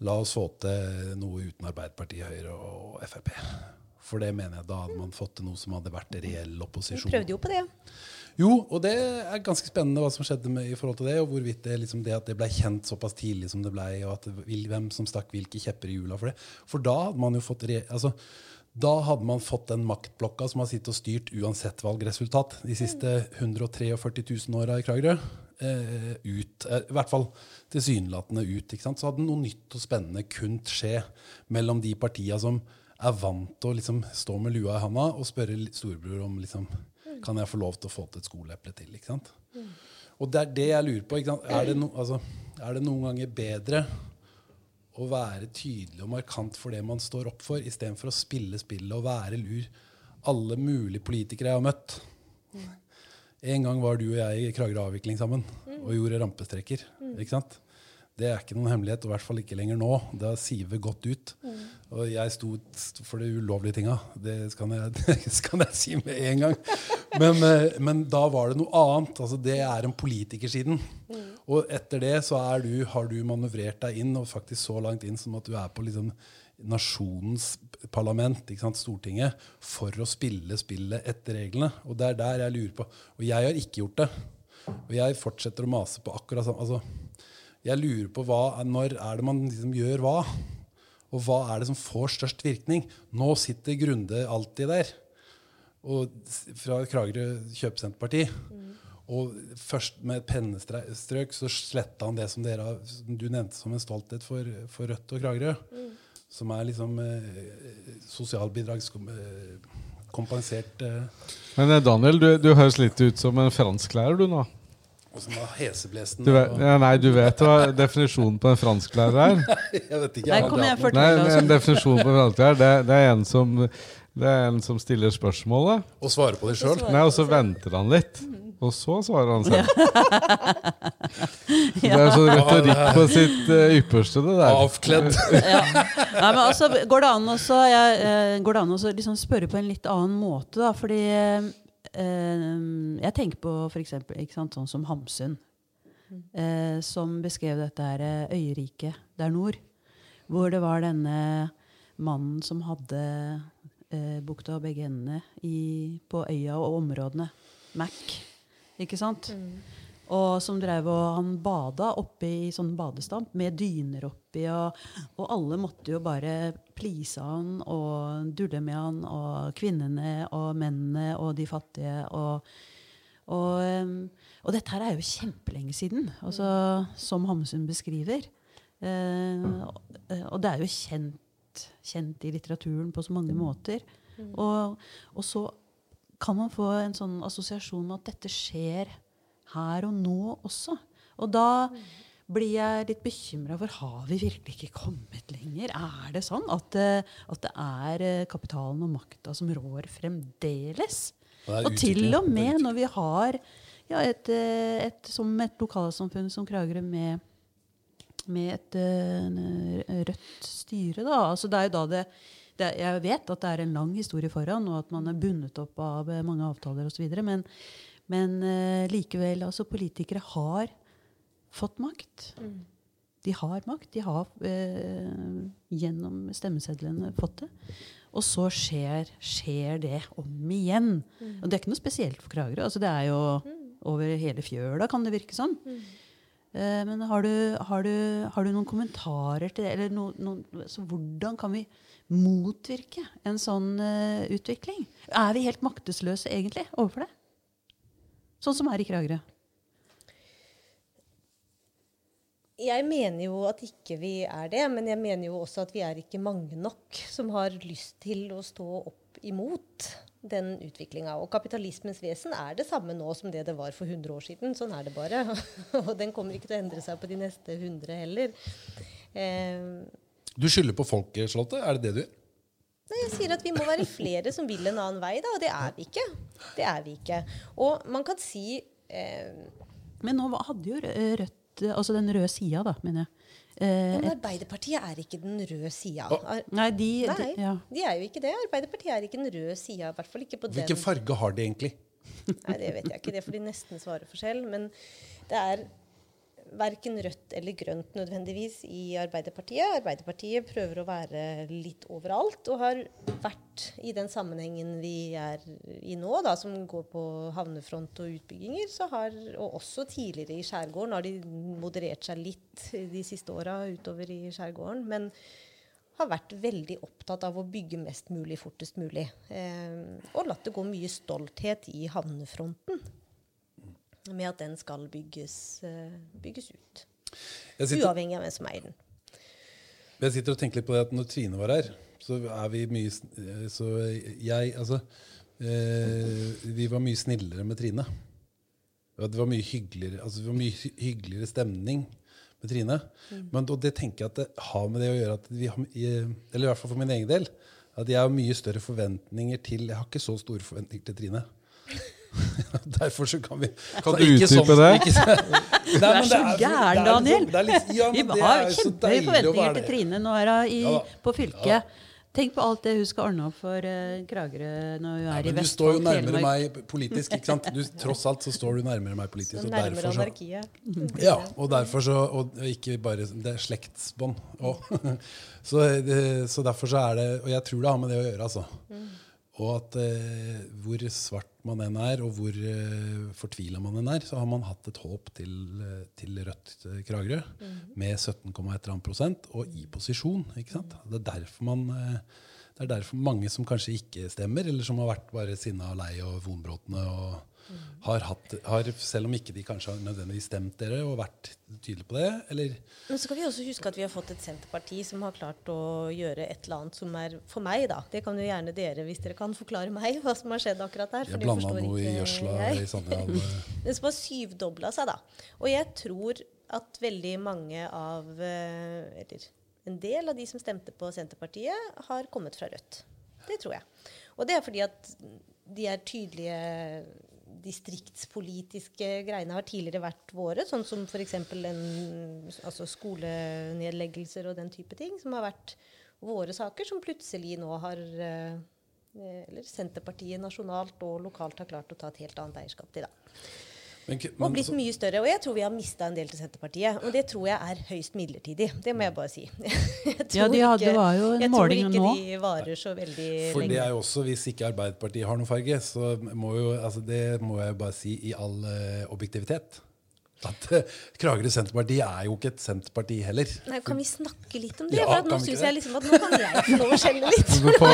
La oss få til noe uten Arbeiderpartiet, Høyre og Frp. For det mener jeg da hadde man fått til noe som hadde vært reell opposisjon. Vi prøvde jo på det. Jo, og det er ganske spennende hva som skjedde med, i forhold til det, og hvorvidt det, liksom det at det ble kjent såpass tidlig som det ble, og at det, hvem som stakk hvilke kjepper i hjula for det. For da hadde man jo fått re, altså, da hadde man fått den maktblokka som har sittet og styrt uansett valgresultat de siste 143 000 åra i Kragerø. Eh, ut, eh, I hvert fall tilsynelatende ut. Så hadde noe nytt og spennende kunnet skje mellom de partia som er vant til å liksom stå med lua i handa og spørre storebror om liksom, kan jeg få lov til å få til et skoleeple til. Ikke sant? Og det er det jeg lurer på. Er, det no, altså, er det noen ganger bedre å være tydelig og markant for det man står opp for, istedenfor å spille spillet og være lur alle mulige politikere jeg har møtt? En gang var du og jeg i Kragerø avvikling sammen og gjorde rampestreker. Ikke sant? Det er ikke noen hemmelighet, og i hvert fall ikke lenger nå. Det har sivet godt ut. Og jeg sto for de ulovlige tinga. Det skal jeg, det skal jeg si med en gang. Men, eh, men da var det noe annet. Altså, det er en politikersiden. Og etter det så er du, har du manøvrert deg inn, og faktisk så langt inn som at du er på liksom nasjonens parlament, ikke sant, Stortinget, for å spille spillet etter reglene. Og det er der jeg lurer på. Og jeg har ikke gjort det. Og jeg fortsetter å mase på akkurat sånn. altså, Jeg lurer på hva, når er det man liksom gjør hva? Og hva er det som får størst virkning? Nå sitter Grunde alltid der. Og fra Kragerø kjøpesenterparti. Og først med et pennestrøk så sletta han det som, dere, som du nevnte som en stolthet for, for Rødt og Kragerø. Som er liksom eh, sosialbidragskompensert eh, Men eh, Daniel, du, du høres litt ut som en fransklærer, du nå. Og som var heseblesen. Du vet, ja, nei, du vet hva definisjonen på en fransklærer er? jeg vet ikke. Nei, kom igjen, fortell. Nei. En definisjon på en fransklærer, det, det, er en som, det er en som stiller spørsmålet. Og svarer på det sjøl. Nei, og så venter han litt. Og så svarer han selv. Det er sånn retorikk på sitt eh, ypperste, det der. Avkledd. ja. Nei, men altså, går det an også, eh, går det an også liksom spørre på en litt annen måte? Da? Fordi eh, jeg tenker på for sant, sånn som Hamsun, eh, som beskrev dette her eh, øyeriket der nord. Hvor det var denne mannen som hadde eh, bukta og begge endene i, på øya og områdene. Mac. Ikke sant? Og som drev og han bada oppe i sånn badestamp med dyner oppi, og, og alle måtte jo bare please han og dulle med han, og kvinnene og mennene og de fattige. Og, og, og dette her er jo kjempelenge siden, altså, som Hamsun beskriver. Eh, og- det er jo kjent, kjent i litteraturen på så mange måter. Og, og så kan man få en sånn assosiasjon med at dette skjer her og nå også. Og da blir jeg litt bekymra for har vi virkelig ikke kommet lenger? Er det sånn at, eh, at det er eh, kapitalen og makta som rår fremdeles? Er Og til og med når vi har ja, et, eh, et, som et lokalsamfunn som Kragerø med, med et rødt styre, da. Altså det er jo da det, det Jeg vet at det er en lang historie foran, og at man er bundet opp av mange avtaler osv. Men, men uh, likevel, altså politikere har fått makt. De har makt. De har uh, gjennom stemmesedlene fått det. Og så skjer, skjer det om igjen. Og det er ikke noe spesielt for Kragerø. Altså, det er jo over hele fjøla, kan det virke sånn. Uh, men har du, har, du, har du noen kommentarer til det? Eller no, no, så hvordan kan vi motvirke en sånn uh, utvikling? Er vi helt maktesløse egentlig overfor det? Sånn som er i Kragerø. Jeg mener jo at ikke vi er det, men jeg mener jo også at vi er ikke mange nok som har lyst til å stå opp imot den utviklinga. Og kapitalismens vesen er det samme nå som det det var for 100 år siden. Sånn er det bare. Og den kommer ikke til å endre seg på de neste 100 heller. Eh, Du skylder på folket, Charlotte? Er det det du gjør? Nei, jeg sier at vi må være flere som vil en annen vei, da, og det er vi ikke. Det er vi ikke. Og man kan si eh, Men nå hadde jo Rødt, altså den røde sida, da, mener jeg. Eh, Men Arbeiderpartiet er ikke den røde sida. Nei, de, Nei, de ja. de er jo ikke det. Arbeiderpartiet er ikke den røde sida. I hvert fall ikke på den. Hvilken farge har de egentlig? Nei, Det vet jeg ikke. Det får de nesten svare for selv. Men det er verken rødt eller grønt nødvendigvis i Arbeiderpartiet. Arbeiderpartiet prøver å være litt overalt, og har vært i den sammenhengen vi er i nå, da, som går på havnefront og utbygginger, så har, og også tidligere i skjærgården, har de moderert seg litt de siste åra utover i skjærgården. men har vært veldig opptatt av å bygge mest mulig fortest mulig. Eh, og latt det gå mye stolthet i havnefronten med at den skal bygges, eh, bygges ut. Sitter, Uavhengig av hvem som eier den. jeg sitter og tenker litt på det at når Trine var her, så er vi mye eh, Så jeg Altså eh, Vi var mye snillere med Trine. Det var mye hyggeligere, altså det var mye hyggeligere stemning med Trine. Men, og det tenker jeg at det har med det å gjøre at vi har, Eller i hvert fall for min egen del. At jeg har mye større forventninger til Jeg har ikke så store forventninger til Trine. Derfor så kan vi Kan du ikke utdype sånn- det? ikke så- Nei, men så det er- gæren, det er Daniel. liksom- det er litt- ja, Vi det har er kjempehøye forventninger til. Trine nå her, i, Ja på fylket. Tenk på alt det hun skal ordne opp for uh, Kragerø når hun Ja, er i Vestfold. du står jo nærmere meg politisk. ikke sant? Du, tross alt så står du nærmere meg politisk. Så Og nærmere derfor så, anarkiet. ja, og derfor så Og ikke bare Det er slektsbånd òg. Så, så derfor så er det Og jeg tror det har med det å gjøre, altså. Og at eh, hvor svart man enn er, og hvor eh, fortvila man enn er, så har man hatt et håp til, eh, til Rødt eh, Kragerø med 17,1 prosent, og i posisjon. ikke sant? Det er derfor man eh, det er derfor mange som kanskje ikke stemmer, eller som har vært bare sinna og lei og vonbrotne. og har hatt, har, Selv om ikke de kanskje har nødvendigvis stemt dere og vært tydelige på det. eller Men så skal vi også huske at vi har fått et Senterparti som har klart å gjøre et eller annet som er for meg, da. Det kan jo gjerne dere, hvis dere kan forklare meg hva som har skjedd akkurat der. for Jeg blanda forstår noe i gjødsla i Sanderdal. Den som har syvdobla seg, da. Og jeg tror at veldig mange av eh, Eller en del av de som stemte på Senterpartiet, har kommet fra Rødt. Det tror jeg. Og det er fordi at de er tydelige distriktspolitiske greiene har tidligere vært våre, sånn som f.eks. Altså skolenedleggelser og den type ting, som har vært våre saker, som plutselig nå har eh, Eller Senterpartiet nasjonalt og lokalt har klart å ta et helt annet eierskap til. da. Men, men, Og blitt mye større. Og jeg tror vi har mista en del til Senterpartiet. Og det tror jeg er høyst midlertidig. Det må jeg bare si. Jeg Ja, de hadde- det var jo en jeg tror ikke de varer så veldig For det er jo også, Hvis ikke Arbeiderpartiet har noen farge, så må jo, altså det må jeg bare si i all uh, objektivitet. At eh, Kragerø Senterparti er jo ikke et Senterparti heller. Nei, kan vi snakke litt om det? Ja, for at nå syns jeg liksom at nå kan jeg få lov å skjelle litt. På,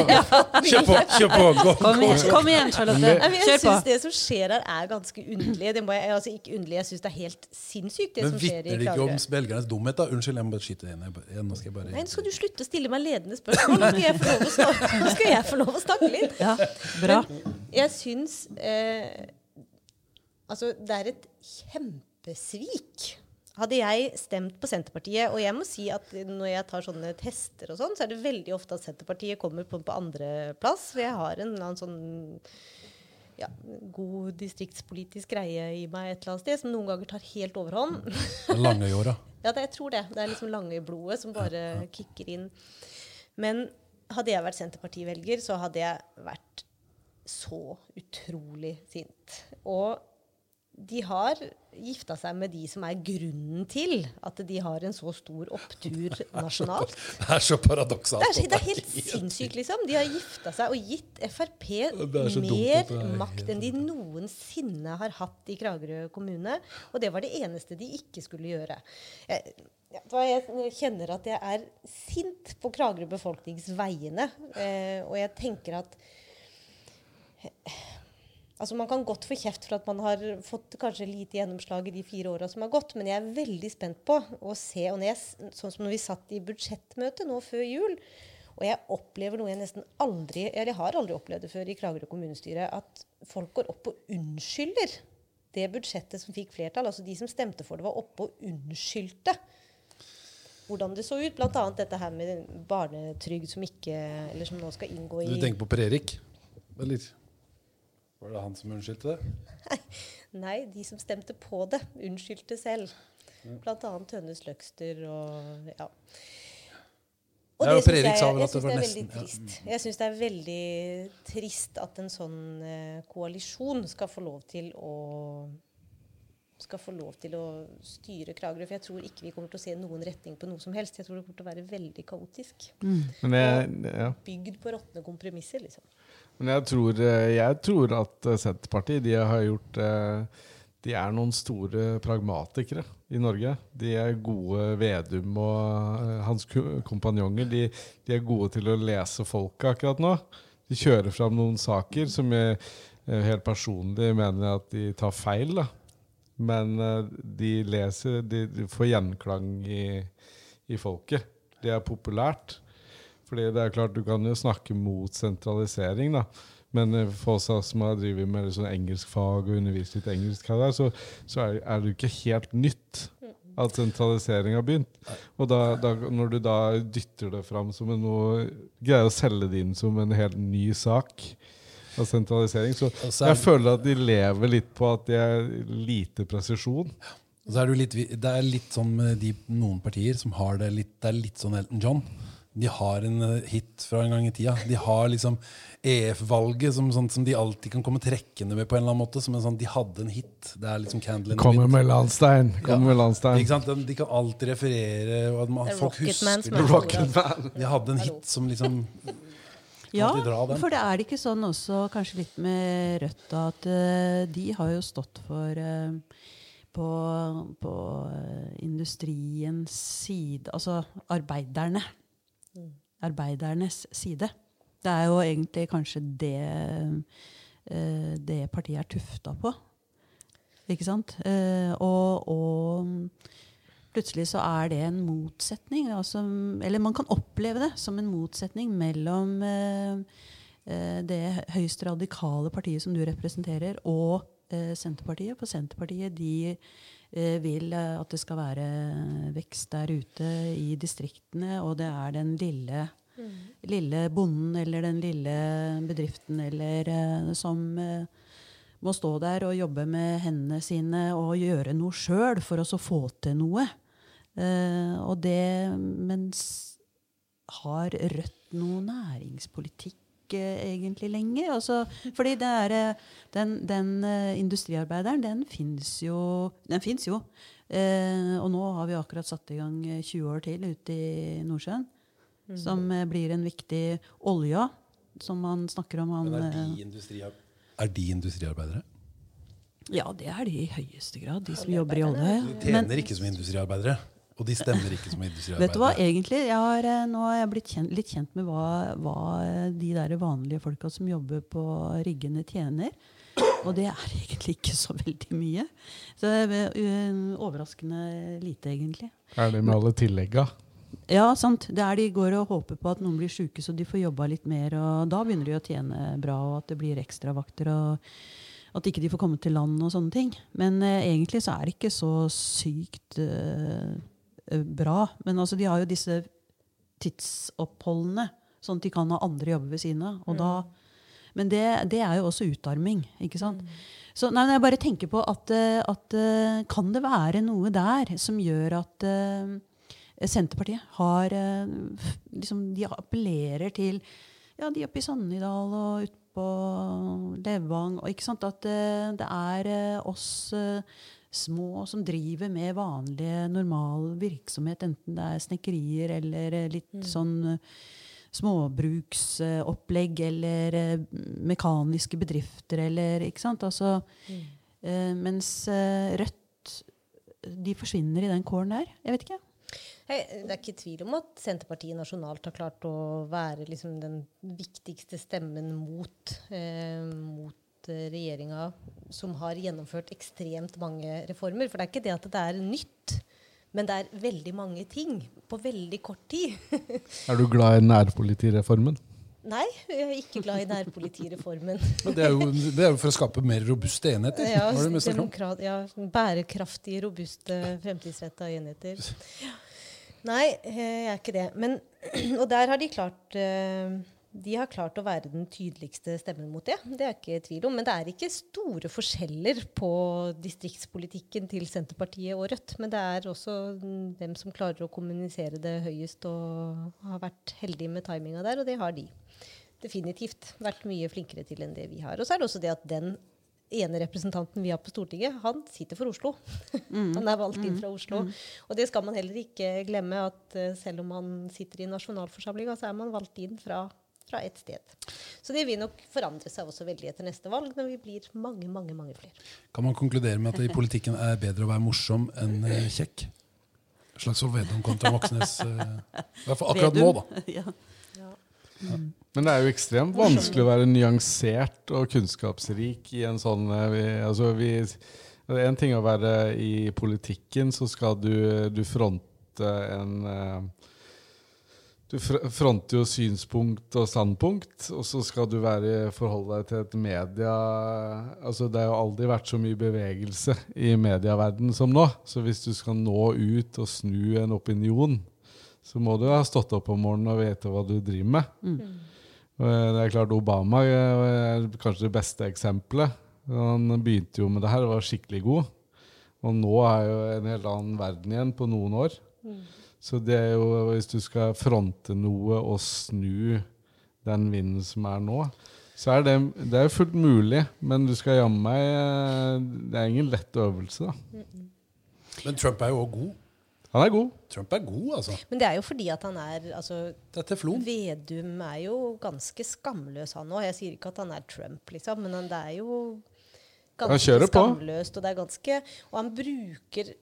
Kjør på! kjør på, gå, Kom igjen, kom igjen Charlotte. Kjør på. jeg syns det som skjer her, er ganske underlig. Det må jeg, altså ikke underlig, jeg syns det er helt sinnssykt, det Men som skjer i vitner det ikke om Kragerø. velgernes dumhet? da? Unnskyld, jeg må bare skyte det inn. Nå skal jeg bare... Nei, nå skal du slutte å stille meg ledende spørsmål. Nå skal jeg få lov å snakke, nå skal jeg få lov å snakke litt. Ja, bra. Jeg syns eh, Altså, det er et kjempesvik. Hadde jeg stemt på Senterpartiet, og jeg må si at når jeg tar sånne tester og sånn, så er det veldig ofte at Senterpartiet kommer på, på andreplass. For jeg har en eller annen sånn ja, god distriktspolitisk greie i meg et eller annet sted, som noen ganger tar helt overhånd. Den lange i åra. Ja, det, jeg tror det. Det er liksom lange i blodet som bare kicker inn. Men hadde jeg vært Senterparti-velger, så hadde jeg vært så utrolig sint. Og de har gifta seg med de som er grunnen til at de har en så stor opptur nasjonalt. Det er så paradoksalt. Det er, det er helt sinnssykt, liksom. De har gifta seg og gitt Frp er mer er makt enn de noensinne har hatt i Kragerø kommune. Og det var det eneste de ikke skulle gjøre. Jeg, jeg kjenner at jeg er sint på Kragerø befolknings vegne. Eh, og jeg tenker at Altså Man kan godt få kjeft for at man har fått kanskje lite gjennomslag i de fire åra som har gått, men jeg er veldig spent på å se og når Sånn som når vi satt i budsjettmøte nå før jul, og jeg opplever noe jeg nesten aldri Eller jeg har aldri opplevd det før i Kragerø kommunestyre, at folk går opp og unnskylder det budsjettet som fikk flertall. Altså de som stemte for det, var oppe og unnskyldte hvordan det så ut. Bl.a. dette her med barnetrygd som ikke Eller som nå skal inngå i Du tenker på Per Erik? Eller var det han som unnskyldte det? Nei, de som stemte på det, unnskyldte selv. Blant annet Tønnes Løgster og ja. Og det syns jeg, jeg synes det er veldig trist. Jeg syns det er veldig trist at en sånn eh, koalisjon skal få lov til å skal få lov til å styre Kragerø. For jeg tror ikke vi kommer til å se noen retning på noe som helst. Jeg tror det kommer til å være veldig kaotisk. Men det, ja. Bygd på råtne kompromisser, liksom. Men jeg tror, eh, jeg tror at eh, Senterpartiet de har gjort eh, De er noen store pragmatikere i Norge. De er gode Vedum og hans kompanjonger. De, de er gode til å lese folket akkurat nå. De kjører fram noen saker som jeg helt personlig mener at de tar feil. da. Men de leser de får gjenklang i, i folket. Det er populært. Fordi det er klart Du kan jo snakke mot sentralisering, da. Men eh, for oss som har drevet med sånn engelskfag og undervist litt engelsk, her, så, så er, er det jo ikke helt nytt at sentralisering har begynt. Og da, da, når du da dytter det fram som en noe Greier å selge det inn som en helt ny sak av sentralisering, så jeg føler at de lever litt på at det er lite presisjon. Så er det, litt, det er litt som med de, noen partier som har det litt Det er litt sånn Elton John. De har en eh, hit fra en gang i tida. De har liksom EF-valget som, sånn, som de alltid kan komme trekkende med på en eller annen måte. Som en sånn, De hadde en hit. Det er liksom Candle Kommer med Landstein! Kommer med Landstein. Ikke sant? De, de kan alltid referere, og at man, folk husker det. er De hadde en hit som liksom Ja, for det er det ikke sånn også kanskje litt med Rødt at uh, de har jo stått for uh, på, på industriens side, altså arbeiderne. Arbeidernes side. Det er jo egentlig kanskje det eh, det partiet er tufta på. Ikke sant? Eh, og, og plutselig så er det en motsetning. Altså, eller man kan oppleve det som en motsetning mellom eh, eh, det høyst radikale partiet som du representerer, og eh, Senterpartiet. For Senterpartiet de vil eh, at det skal være vekst der ute i distriktene, og det er den lille lille bonden eller den lille bedriften eller eh, som eh, må stå der og jobbe med hendene sine og gjøre noe sjøl for å få til noe. Eh, og det Mens har Rødt noe næringspolitikk eh, egentlig lenger? Altså, fordi det er, eh, den, den eh, industriarbeideren, den fins jo. Den finnes jo. Eh, og nå har vi akkurat satt i gang eh, 20 år til ute i Nordsjøen. Som eh, blir en viktig olja, som man snakker om. Han, Men er eh, de, er de industriarbeidere? ja, det er de i høyeste grad, de som jobber i olje. De tjener ikke som industriarbeidere. Og de stemmer ikke som industriarbeidere. Vet du hva, egentlig, jeg har, eh, Nå har jeg blitt kjent, litt kjent med hva, hva eh, de der vanlige folka som jobber på riggene, tjener. Og det er egentlig ikke så veldig mye. Så det er overraskende lite, egentlig. Er det med alle tillegga? Ja, sant. Det er De går og håper på at noen blir syke, så de får jobba litt mer. og Da begynner de å tjene bra, og at det blir ekstravakter. og At ikke de får komme til land og sånne ting. Men eh, egentlig så er det ikke så sykt eh, bra. Men altså, de har jo disse tidsoppholdene, sånn at de kan ha andre jobber ved siden av. Og da, men det, det er jo også utarming. ikke sant? Så nei, men jeg bare tenker på at, eh, at eh, kan det være noe der som gjør at uh, Senterpartiet har uh, liksom, De appellerer til ja, de oppe i Sannidal og utpå Levang. Og ikke sant, at uh, det er eh, oss eh, små som driver med vanlig, normal virksomhet, enten det er snekkerier eller litt litt sånn eh, småbruksopplegg eller eh, mekaniske bedrifter eller Ikke sant? Altså, eh, mens eh, Rødt de forsvinner i den kåren der. Jeg vet ikke. Hei, det er ikke tvil om at Senterpartiet nasjonalt har klart å være liksom den viktigste stemmen mot, eh, mot eh, regjeringa, som har gjennomført ekstremt mange reformer. For det er ikke det at det er nytt, men det er veldig mange ting på veldig kort tid. Er du glad i nærpolitireformen? Nei, jeg er ikke glad i nærpolitireformen. Men det, er jo, det er jo for å skape mer robuste enheter. Ja, demokrat, ja, bærekraftige, robuste, fremtidsretta enheter. Nei, eh, jeg er ikke det. Men, og der har de klart eh, De har klart å være den tydeligste stemmen mot det. Det er ikke tvil om. Men det er ikke store forskjeller på distriktspolitikken til Senterpartiet og Rødt. Men det er også mm, hvem som klarer å kommunisere det høyest og har vært heldige med timinga der, og det har de definitivt vært mye flinkere til enn det vi har. Og så er det også det at den ene representanten vi har på Stortinget, han sitter for Oslo. han er valgt inn fra Oslo. Og det skal man heller ikke glemme, at eh, selv om man sitter i nasjonalforsamlinga, så er man valgt inn fra, fra ett sted. Så det vil nok forandre seg også veldig etter neste valg, når vi blir mange, mange, mange flere. Kan man konkludere med at det i politikken er bedre å være morsom enn eh, kjekk? Slagsvold Vedum kontra Moxnes. eh, I hvert fall akkurat nå, da. Ja. Men det er jo ekstremt vanskelig å være nyansert og kunnskapsrik i en sånn eh, vi, altså vi, det er én ting å være i politikken, så skal du, du fronte en Du fronter jo synspunkt og standpunkt, og så skal du være, forholde deg til et media altså Det har jo aldri vært så mye bevegelse i medieverdenen som nå. Så hvis du skal nå ut og snu en opinion, så må du ha stått opp om morgenen og vite hva du driver med. Og eh, Det er klart Obama eh, er kanskje det beste eksempelet. Han begynte jo med det her og var skikkelig god. Og nå er jo en helt annen verden igjen på noen år. Så det er jo, hvis du skal fronte noe og snu den vinden som er nå, så er det, det er jo fullt mulig. Men du skal jammen meg eh, Det er ingen lett øvelse, da. Men Trump er jo òg god. Han er god. Trump er god, altså. Men det er jo fordi at han er altså, Det er teflon. Vedum er jo ganske skamløs, han òg. Jeg sier ikke at han er Trump, liksom, men han, det er jo ganske skamløst. Og det er ganske Og han bruker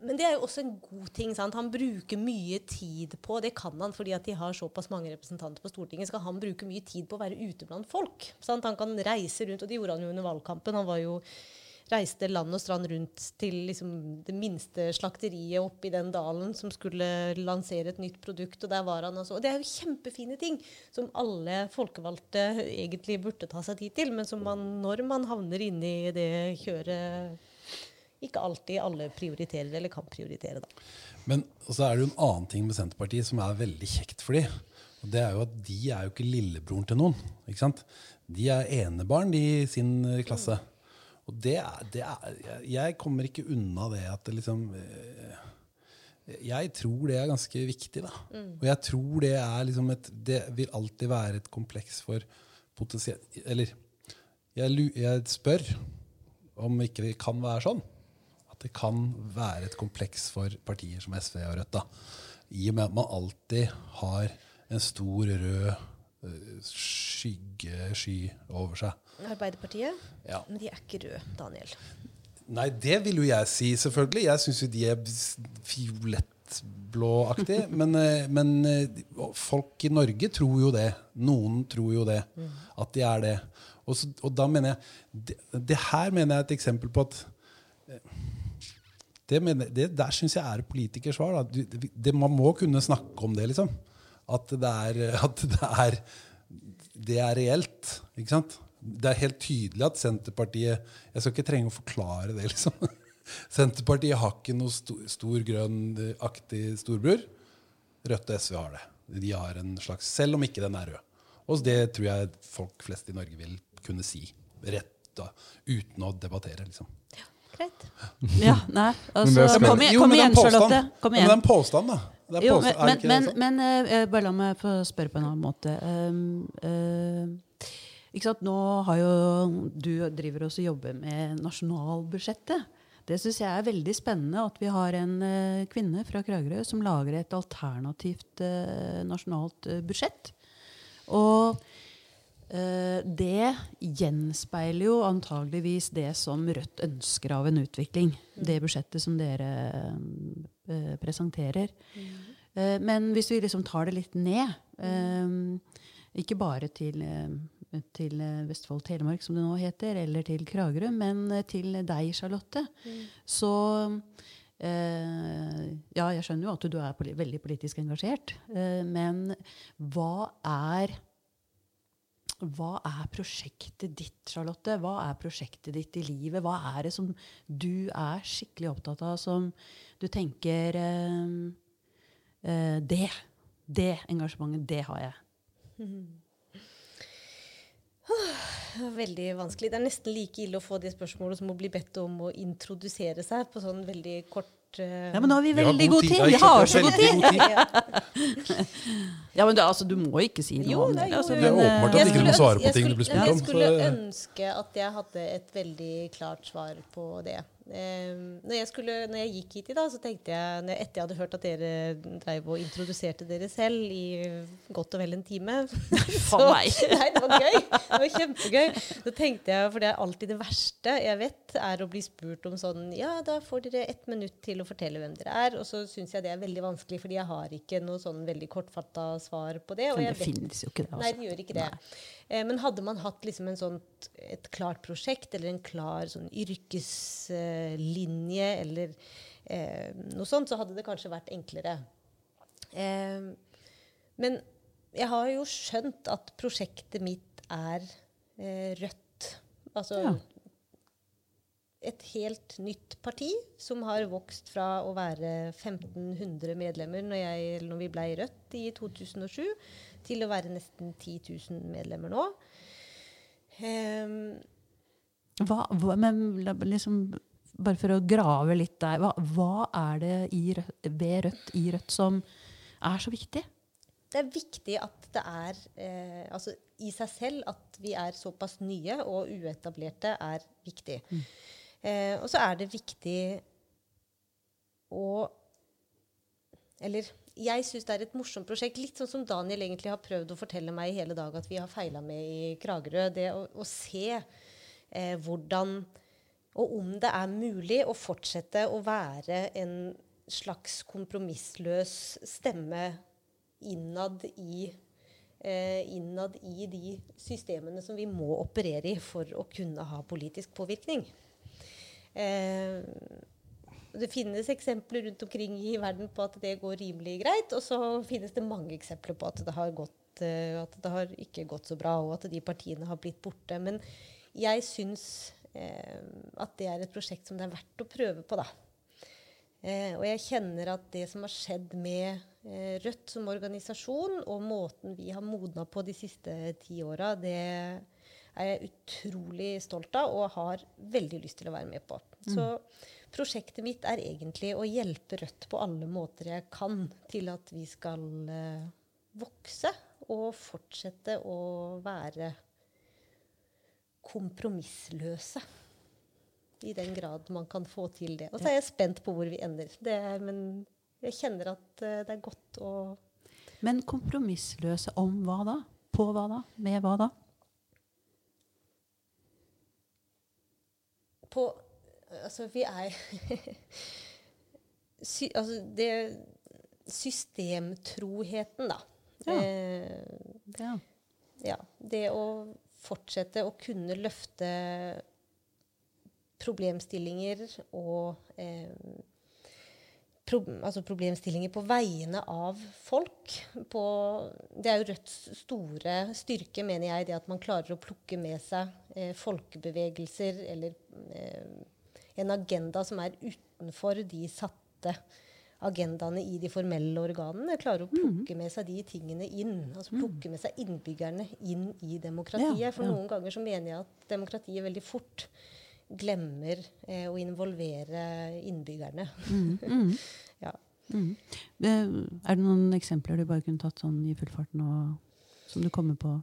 men det er jo også en god ting. sant? Han bruker mye tid på Det kan han fordi at de har såpass mange representanter på Stortinget. Skal han bruke mye tid på å være ute blant folk? Sant? Han kan reise rundt, og det gjorde han jo under valgkampen. Han var jo reiste land og strand rundt til liksom det minste slakteriet oppe i den dalen som skulle lansere et nytt produkt, og der var han også. Og det er jo kjempefine ting som alle folkevalgte egentlig burde ta seg tid til, men som man, når man havner inne i det kjøret, ikke alltid alle prioriterer eller kan prioritere, da. Men så er det jo en annen ting med Senterpartiet som er veldig kjekt for dem. Og det er jo at de er jo ikke lillebroren til noen. ikke sant? De er enebarn de, i sin eh, klasse. Og det er, det er jeg- kommer ikke unna det at det liksom eh, Jeg tror det er ganske viktig, da. Og jeg tror det er liksom et Det vil alltid være et kompleks for potensielt Eller jeg, jeg spør om ikke det kan være sånn. At det kan være et kompleks for partier som SV og Rødt. da. I og med at man alltid har en stor rød eh, skyggesky over seg. Arbeiderpartiet? Ja. Men de er ikke røde, Daniel. Nei, det vil jo jeg si, selvfølgelig. Jeg syns jo de er fiolettblåaktige. Men, eh, men eh, folk i Norge tror jo det. Noen tror jo det. At de er det. Og, så, og da mener jeg det, det her mener jeg er et eksempel på at det, det Der syns jeg er politikers svar. Da. Du, det, det, man må kunne snakke om det, liksom. At det er, at det er, det er reelt. Ikke sant? Det er helt tydelig at Senterpartiet Jeg skal ikke trenge å forklare det, liksom. Senterpartiet har ikke noe stor, stor grønn-aktig storbror. Rødt og SV har det. De har en slags, Selv om ikke den er rød. Og det tror jeg folk flest i Norge vil kunne si. Rett da, uten å debattere, liksom. Greit. Ja, nei, altså, skal- kom, igjen, kom men igjen. Charlotte. Kom Ja, men det er en påstand, da. Jo, men, men, sånn? men uh, bare la meg få spørre på en annen måte. Um, uh, ikke sant? Nå har jo du driver også og jobber med nasjonalbudsjettet. Det syns jeg er veldig spennende at vi har en uh, kvinne fra Kragerø som lager et alternativt eh, nasjonalt eh, budsjett. Og eh, det gjenspeiler jo antageligvis det som Rødt ønsker av en utvikling. Det budsjettet som dere eh, presenterer. Eh, men hvis vi liksom tar det litt ned, eh, ikke bare til, eh, til eh, Vestfold Telemark, som det nå heter, eller til Kragerø, men eh, til deg, Charlotte, så eh, Ja, jeg skjønner jo at du er veldig politisk engasjert, eh, men hva er hva er prosjektet ditt, Charlotte? Hva er prosjektet ditt i livet? Hva er det som du er skikkelig opptatt av, som du tenker eh, eh, Det, det engasjementet, det har jeg. Veldig vanskelig. Det er nesten like ille å få det spørsmålet som å bli bedt om å introdusere seg på sånn veldig kort eh, Ja, men nå har vi veldig god tid. Vi har så god tid! ja. Men du, altså, Du må ikke si noe Jo, om det. jo, Altså. Det er åpenbart at eh, ikke du må svare på ting du blir spurt om. Jeg om, skulle ønske at jeg hadde et veldig klart svar på det. Eh, når, jeg skulle, når jeg gikk hit i dag, så tenkte jeg, når etter jeg hadde hørt at dere drev og introduserte dere selv i godt og vel en time For meg. Nei, det var gøy. Det var kjempegøy. Så tenkte jeg, for det er alltid det verste jeg vet, er å bli spurt om sånn Ja, da får dere ett minutt til å fortelle hvem dere er. Og så syns jeg det er veldig vanskelig, fordi jeg har ikke noe sånn veldig kortfatta svar på det. Og Men jeg det vet finnes jo ikke det. Nei, Altså. det gjør ikke det. Eh, men hadde man hatt liksom en sånn, et klart prosjekt eller en klar sånn yrkeslinje eller eh, noe sånt, så hadde det kanskje vært enklere. Eh, men jeg har jo skjønt at prosjektet mitt er eh, rødt. Altså Ja. et helt nytt parti som har vokst fra å være 1500 medlemmer når, jeg, når vi ble Rødt i 2007, til å være nesten 10 000 medlemmer nå. Um, Hva, hva, men liksom, bare for å grave litt der, hva, hva er det i Rødt, ved Rødt i Rødt som er så viktig? det er viktig at det er eh, altså i seg selv at vi er såpass nye og uetablerte, er viktig. Eh, og så er det viktig å Eller jeg syns det er et morsomt prosjekt. Litt sånn som Daniel egentlig har prøvd å fortelle meg i hele dag at vi har feila med i Kragerø. Det å, å se eh, hvordan og om det er mulig å fortsette å være en slags kompromissløs stemme innad i, eh, innad i de systemene som vi må operere i for å kunne ha politisk påvirkning. Eh, det finnes eksempler rundt omkring i verden på at det går rimelig greit, og så finnes det mange eksempler på at det har, gått, eh, at det har ikke gått så bra, og at de partiene har blitt borte. Men jeg syns eh, at det er et prosjekt som det er verdt å prøve på, da. Eh, og jeg kjenner at det som har skjedd med eh, Rødt som organisasjon, og måten vi har modna på de siste ti åra, det er jeg utrolig stolt av og har veldig lyst til å være med på. Så prosjektet mitt er egentlig å hjelpe Rødt på alle måter jeg kan til at vi skal eh, vokse og fortsette å være kompromissløse. I den grad man kan få til det. Og så er jeg spent på hvor vi ender. Det men jeg kjenner at eh, det er godt å Men kompromissløse om hva da? På hva da? Med hva da? På Altså, vi er sy, Altså, det Systemtroheten, da. Ja. Eh, Ja. ja, det å fortsette å kunne løfte problemstillinger og eh, pro altså problemstillinger på vegne av folk. På, det er jo Rødts store styrke, mener jeg, det at man klarer å plukke med seg eh, folkebevegelser eller eh, en agenda som er utenfor de satte agendaene i de formelle organene. Klarer å plukke med seg de tingene inn. altså Plukke med seg innbyggerne inn i demokratiet. For noen ganger så mener jeg at demokratiet veldig fort glemmer eh, å involvere innbyggerne. ja. Mm. Eh, Er det noen eksempler du bare kunne tatt sånn i full fart nå, som du kommer på?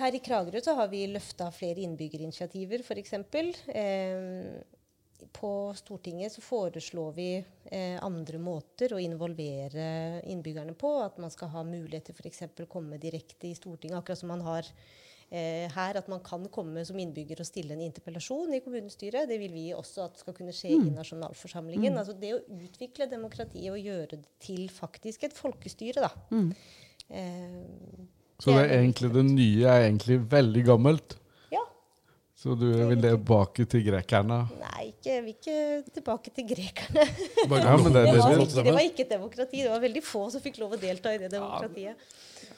Her i Kragerø så har vi løfta flere innbyggerinitiativer, f.eks. Eh, på Stortinget så foreslår vi eh, andre måter å involvere innbyggerne på. At man skal ha mulighet til f.eks. å komme direkte i Stortinget, akkurat som man har eh, her. At man kan komme som innbygger og stille en interpellasjon i kommunestyret. Det vil vi også at skal kunne skje i nasjonalforsamlingen. Altså det å utvikle demokratiet og gjøre det til faktisk et folkestyre, da. Eh, Så det Det egentlig det nye er egentlig veldig gammelt. Så du vil tilbake til grekerne? Nei, ikke, jeg vil ikke tilbake til grekerne. Ja, men det Det var, ikke, det var ikke demokrati. Det var veldig få som fikk lov å delta i det demokratiet.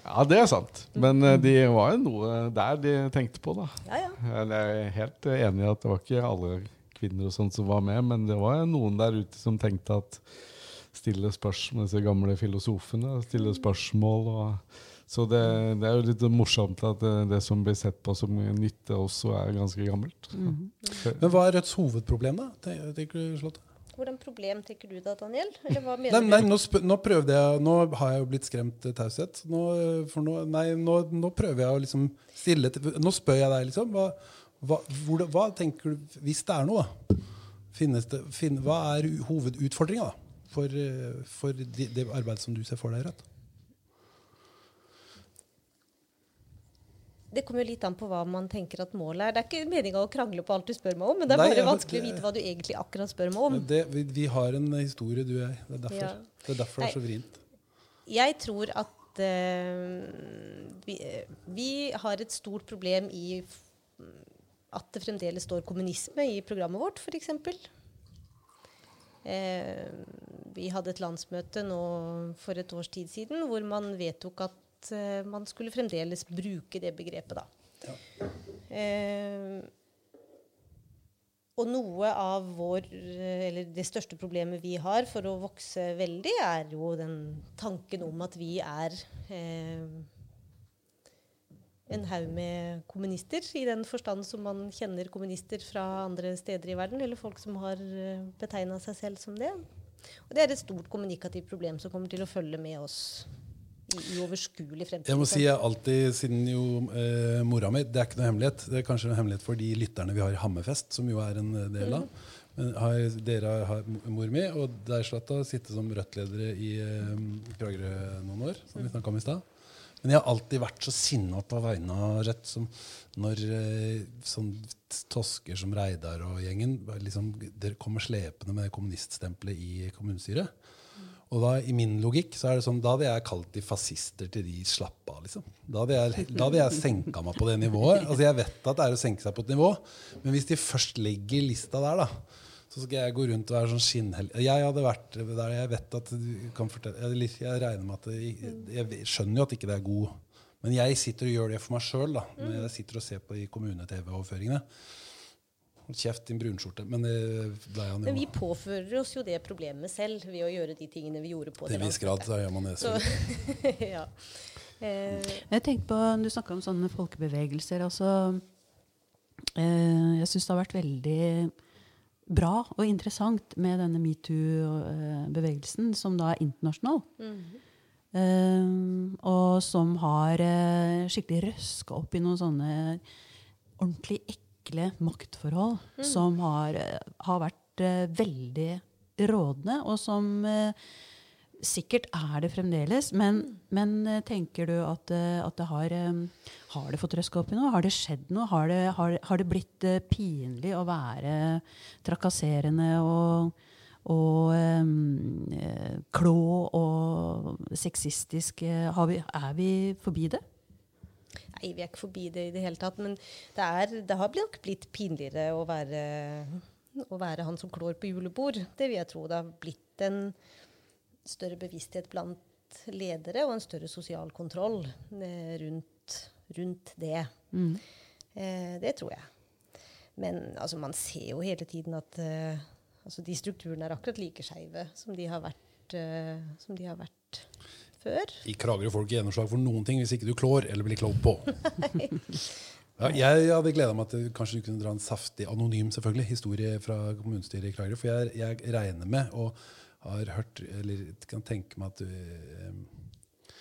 Ja, det er sant. Men eh, de var jo noe der de tenkte på, da. Ja, ja. Jeg er helt enig i at det var ikke alle kvinner og sånt som var med, men det var noen der ute som tenkte at stille spørsmål, disse gamle filosofene, stille spørsmål og Så det, det er jo litt morsomt at det, det som blir sett på som nytte, også er ganske gammelt. Men hva er Rødts hovedproblem, da? Tenker du, Charlotte? Hvordan problem tenker du da, Daniel? Eller hva Nei, mener nei nå, nå prøvde jeg Nå har jeg jo blitt skremt til taushet. Nå, eh, for nå, nei, nå, nå prøver jeg å liksom stille til Nå spør jeg deg, liksom. Hva, hva, hvor, hva tenker du Hvis det er noe, da. Finnes det, finn, hva er hovedutfordringa for, eh, for det, det arbeidet som du ser for deg Rødt? Det kommer jo litt an på hva man tenker at målet er. Det er ikke meninga å krangle på alt du spør meg om, men det er Nei, bare vanskelig å vite hva du egentlig akkurat spør meg om. Det, vi, vi har en historie, du og jeg. Det er derfor, Ja. det, er derfor det er så vrient. Jeg tror at uh, vi, vi har et stort problem i at det fremdeles står kommunisme i programmet vårt, f.eks. Eh, vi hadde et landsmøte nå for et års tid siden hvor man vedtok at eh, man skulle fremdeles bruke det begrepet, da. Eh, og noe av vår, eh, eller det største problemet vi har for å vokse veldig, er jo den tanken om at vi er en haug med kommunister, i den forstand som man kjenner kommunister fra andre steder i verden, eller folk som har betegna seg selv som det. Og det er et stort kommunikativt problem som kommer til å følge med oss i uoverskuelig fremtid. Jeg må si jeg alltid, siden jo eh, mora mi Det er ikke noe hemmelighet. Det er kanskje en hemmelighet for de lytterne vi har i Hammerfest, som jo er en eh, del av. Men har, dere har mor mi og deg, Zlata, sittet som Rødt-ledere i eh, Kragerø noen år, som vi snakket om i sted. Men jeg har alltid vært så sinna på vegne av Rødt som når eh, sånn tosker som Reidar og gjengen liksom, dere kommer slepende med kommuniststempelet i kommunestyret. Og da, i min logikk så er det sånn, da hadde jeg kalt de fascister til de slapp av. liksom. Da hadde jeg, da hadde jeg senka meg på det nivået. Altså Jeg vet at det er å senke seg på et nivå, men hvis de først legger lista der, da, så skal jeg gå rundt og være sånn skinnhellig. Jeg hadde vært der jeg vet at du kan fortelle Jeg, jeg regner med at det, jeg skjønner jo at ikke det er god Men jeg sitter og gjør det for meg sjøl når jeg sitter og ser på de kommune-TV-overføringene. Hold kjeft, din brunskjorte. Men det ble han jo. Men vi påfører oss jo det problemet selv ved å gjøre de tingene vi gjorde på Til det en viss grad så gjør man det. Så, ja. Eh, Jeg tenker på, Du snakka om sånne folkebevegelser. altså eh, Jeg syns det har vært veldig bra og interessant med denne metoo-bevegelsen, som da er internasjonal. Eh, og som har uh, skikkelig røska opp i noen sånne ordentlig ekle maktforhold som har, eh, har vært uh, veldig rådende, og som uh, sikkert er det fremdeles. Men, men eh, tenker du at, at det har um, Har det fått røska opp i noe? Har det skjedd noe? Har det, har, har det blitt pinlig å være trakasserende og og eh, klå og sexistisk. Har vi, er vi forbi det? Nei, vi er ikke forbi det i det hele tatt. Men det, er, det har nok blitt pinligere å være, å være han som klår på julebord. Det vil jeg tro. Det har blitt en større bevissthet blant ledere og en større sosial kontroll eh, rundt, rundt det. Eh, det tror jeg. Men altså, man ser jo hele tiden at eh, altså, de strukturene er akkurat like skeive som de har vært, eh, som de har vært før. I Kragerø får du ikke gjennomslag for noen ting hvis ikke du klår eller blir klådd på. Ja, jeg hadde gleda meg til kanskje du kunne dra en saftig, anonym selvfølgelig, historie fra kommunestyret i Kragerø. For jeg, jeg regner med og har hørt, eller kan tenke meg at du eh,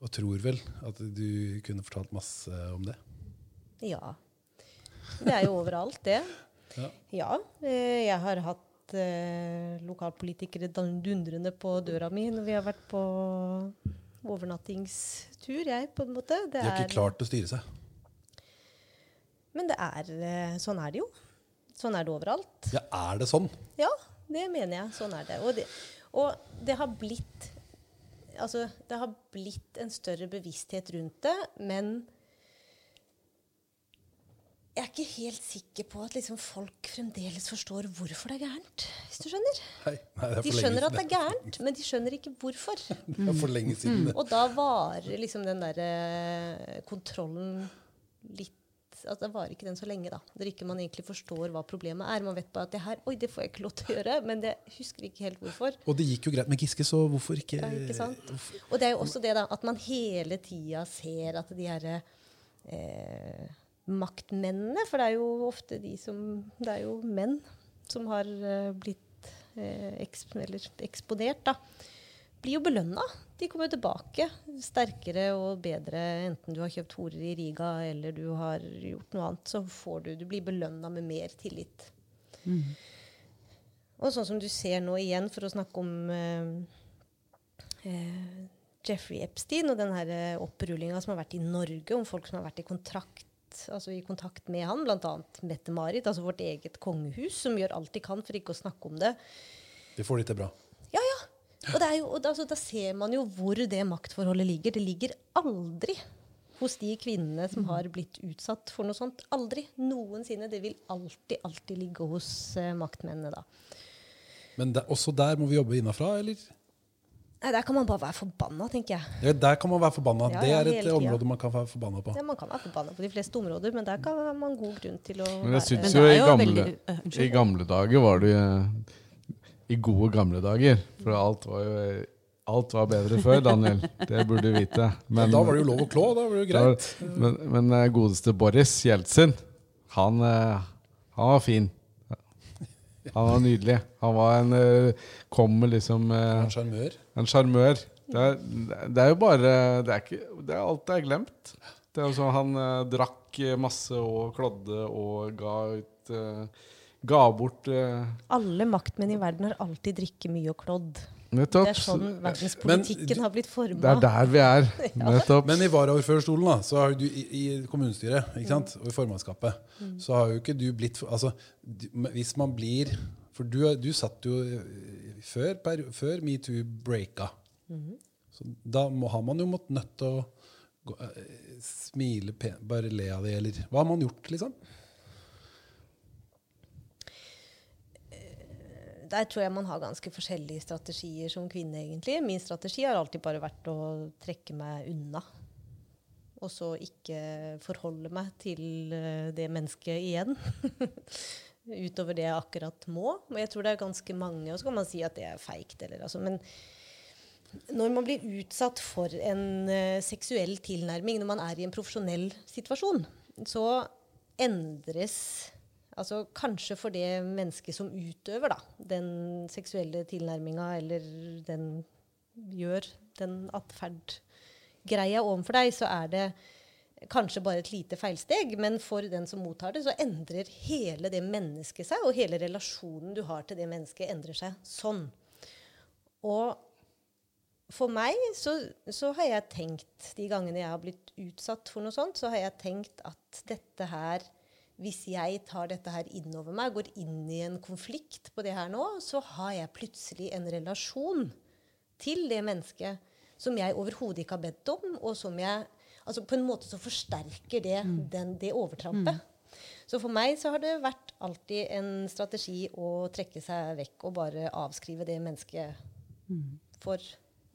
Og tror vel at du kunne fortalt masse om det. Ja. Det er jo overalt, det. Ja. Ja. eh, Jeg har hatt eh, lokalpolitikere dundrende på døra mi når vi har vært på overnattingstur, jeg, på en måte. Det De har ikke klart å styre seg. Men det er eh, Sånn er det jo. Sånn er det overalt. Ja, er det sånn? Ja, det mener jeg. Sånn er det. Og det, og det har blitt Altså, det har blitt en større bevissthet rundt det, men jeg er ikke helt sikker på at liksom folk fremdeles forstår hvorfor det er gærent. Hvis du skjønner? Nei, nei, De skjønner at det er gærent, men de skjønner ikke hvorfor. Det er for lenge siden. Mm. Og da varer liksom den derre kontrollen litt altså Det varer ikke den så lenge, da. Når ikke man egentlig forstår hva problemet er. Man vet bare at det her Oi, det får jeg ikke lov til å gjøre. Men det husker ikke helt hvorfor. Og det gikk jo greit med Giske, så hvorfor ikke, Ja, ikke sant? Og det er jo også det da, at man hele tida ser at de herre eh, maktmennene For det er jo ofte de som Det er jo menn som har eh, blitt eh, eks, eller eksponert, da, blir jo belønna. De kommer jo tilbake sterkere og bedre, enten du har kjøpt horer i Riga eller du har gjort noe annet. Så får du, du blir belønna med mer tillit. Og sånn som du ser nå igjen, for å snakke om eh, eh, Jeffrey Epstein og den eh, opprullinga som har vært i Norge, om folk som har vært i kontrakt altså i kontakt med han, bl.a. Mette-Marit, altså vårt eget kongehus, som gjør alt de kan for ikke å snakke om det. De får det til bra. Ja, ja. Og, det er jo, og da, altså, da ser man jo hvor det maktforholdet ligger. Det ligger aldri hos de kvinnene som har blitt utsatt for noe sånt. Aldri. Noensinne. Det vil alltid, alltid ligge hos uh, maktmennene, da. Men det, også der må vi jobbe innafra, eller? Nei, Der kan man bare være forbanna, tenker jeg. Ja, der kan man være forbanna. Ja, det er et tida. område man kan være forbanna på. Ja, man kan være forbanna på de fleste områder, men der kan man god grunn til å Men jeg være syns Men jo i gamle, veldig- eh, i gamle dager var det jo I gode gamle dager. For alt var jo Alt var bedre før, Daniel. Det burde du vite. Men, da var det jo lov å klå. Da var det jo da- greit. Men, men eh, godeste Boris Jeltsin, han, eh, han var fin. Han var nydelig. Han var en eh, Kom med liksom eh, En sjarmør. En sjarmør. Det, er- det er jo bare Det er, ikke, det er alt er glemt. Det er jo sånn Han eh, drakk masse og klådde og ga ut eh, Ga bort eh, Alle maktmenn i verden har alltid drikket mye og klådd. Nettopp. Det er sånn verdenspolitikken har blitt Det er der vi er. Nettopp. Men i varaordførerstolen, da, så har du i, i kommunestyret ikke sant? og i formannskapet, så har jo ikke du blitt altså, Hvis man blir For du, du satt jo før, per, før metoo breaka. Så da må, har man jo måttet nødt til å gå, eh, smile pen, bare le av det, eller Hva har man gjort, liksom? Der tror jeg man har ganske forskjellige strategier som kvinne, egentlig. Min strategi har alltid bare vært å trekke meg unna. Og så ikke forholde meg til eh, det mennesket igjen. Utover det jeg akkurat må. Og jeg tror det er ganske mange, og så kan man si at det er feigt, eller altså, men når man blir utsatt for en uh, seksuell tilnærming når man er i en profesjonell situasjon, så endres Altså kanskje for det mennesket som utøver da, den seksuelle tilnærminga, eller den gjør den atferdgreia overfor deg, så er det kanskje bare et lite feilsteg, men for den som mottar det, så endrer hele det mennesket seg, og hele relasjonen du har til det mennesket, endrer seg sånn. Og for meg så, så har jeg tenkt, de gangene jeg har blitt utsatt for noe sånt, så har jeg tenkt at dette her Hvis jeg tar dette her innover meg, går inn i en konflikt på det her nå, så har jeg plutselig en relasjon til det mennesket som jeg overhodet ikke har bedt om, og som jeg altså På en måte så forsterker det den, det overtrampet. Så for meg så har det vært alltid en strategi å trekke seg vekk og bare avskrive det mennesket for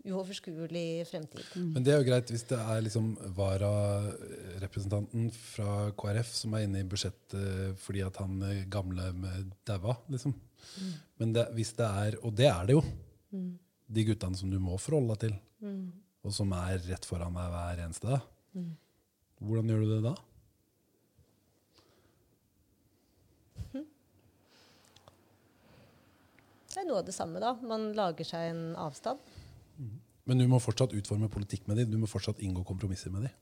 uoverskuelig fremtid. Men det er jo greit hvis det er liksom vararepresentanten fra KrF som er inne i budsjettet fordi at han eh, gamle med daua, liksom. Men det, hvis det er, og det er det jo, de guttene som du må forholde deg til, og som er rett foran deg hver eneste dag, hvordan gjør du det da? Det er noe av det samme, da. Man lager seg en avstand. Men du må fortsatt utforme politikk med dem. Du må fortsatt inngå kompromisser med dem.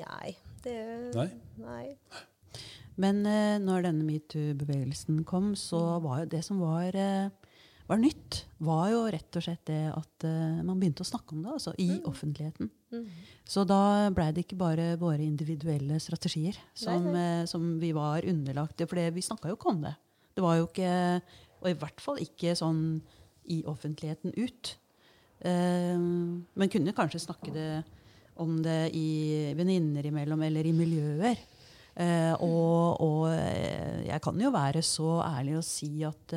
Nei. Det Nei? Nei. Men uh, når denne metoo-bevegelsen kom, så var jo det som var, eh, var nytt, var jo rett og slett det at uh, man begynte å snakke om det altså, i offentligheten. Så da blei det ikke bare våre individuelle strategier som, eh, som vi var underlagt. For vi snakka jo ikke om det. Det var jo ikke Og i hvert fall ikke sånn i offentligheten ut. Uh, men kunne kanskje snakke det om det i venninner imellom eller i miljøer. Eh, og, og jeg kan jo være så ærlig å si at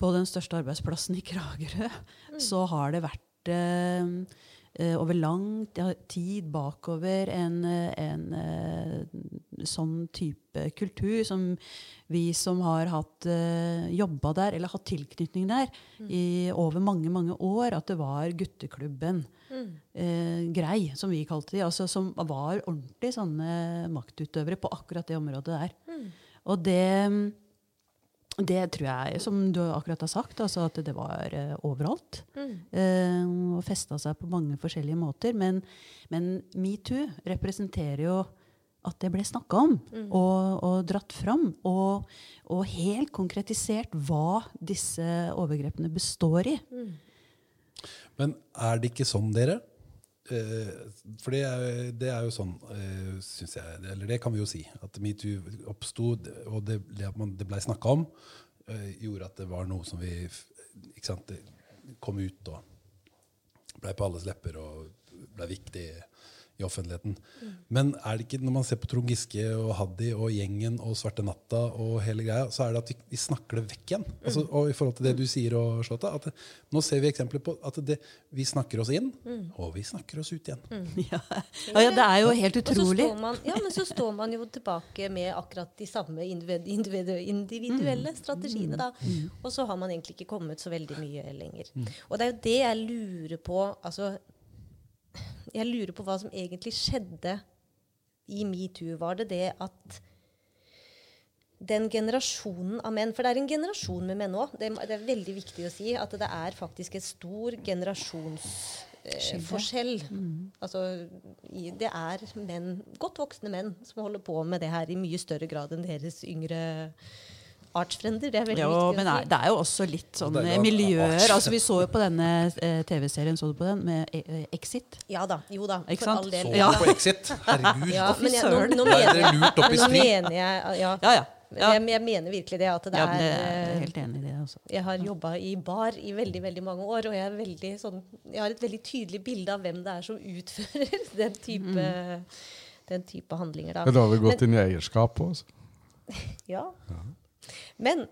på den største arbeidsplassen i Kragerø så har det vært eh, eh, over lang tid bakover en, eh, en eh, sånn type kultur som vi som har hatt eh, jobba der, eller hatt tilknytning der i over mange mange år, at det var gutteklubben eh, grei, som vi kalte de, altså, som var ordentlig sånne maktutøvere på akkurat det området der. Og det, det tror jeg, som du akkurat har sagt, altså at det var uh, overalt. Eh, og festa seg på mange forskjellige måter. Men, men metoo representerer jo at det ble snakka om og, og dratt fram. Og, og helt konkretisert hva disse overgrepene består i. Men er det ikke sånn, dere? Eh, for det er, det er jo sånn, eh, syns jeg, eller det kan vi jo si, at metoo oppsto, og det, at man- det blei snakka om, eh, gjorde at det var noe som vi ikke sant, kom ut og blei på alles lepper og blei viktig i offentligheten. Men er det ikke, når man ser på Trond Giske og Haddy og gjengen og Svarte Natta og hele greia, så er det at vi, vi snakker det vekk igjen. Altså, og i forhold til det du sier, og Slåta, at det, nå ser vi eksempler på at det, vi snakker oss inn, og vi snakker oss ut igjen. Ja, ja, ja det er jo helt Og så utrolig. står man, ja, men så står man jo tilbake med akkurat de samme individ, individuelle strategiene. da. Og så har man egentlig ikke kommet så veldig mye lenger. Og det er jo det jeg lurer på altså, Jeg lurer på hva som egentlig skjedde i metoo. Var det det at den generasjonen av menn For det er en generasjon med menn òg. Det, det er veldig viktig å si at det er faktisk en stor generasjonsforskjell. Altså, det er menn, godt voksne menn som holder på med det her i mye større grad enn deres yngre artsfrender. Det er veldig Jo, viktig men det er, det er jo også litt sånn er eh, miljøer. Altså, vi så jo på denne eh, TV-serien, så du på den, med eh, Exit? Ja da. Jo da. Ikke For sant? all del. Så Ja. på Exit. Herregud. Ja, fy men jeg, nå, nå er mener jeg, lurt opp i nå mener jeg ja. Ja, ja. ja. Jeg, jeg mener virkelig det at det ja er jeg er eh, helt enig i det. Også. Jeg har jobba i bar i veldig veldig mange år, og jeg, er veldig sånn, jeg har et veldig tydelig bilde av hvem det er som utfører den type, den type handlinger. Da. Men da har vi gått inn i eierskap også. Ja. Men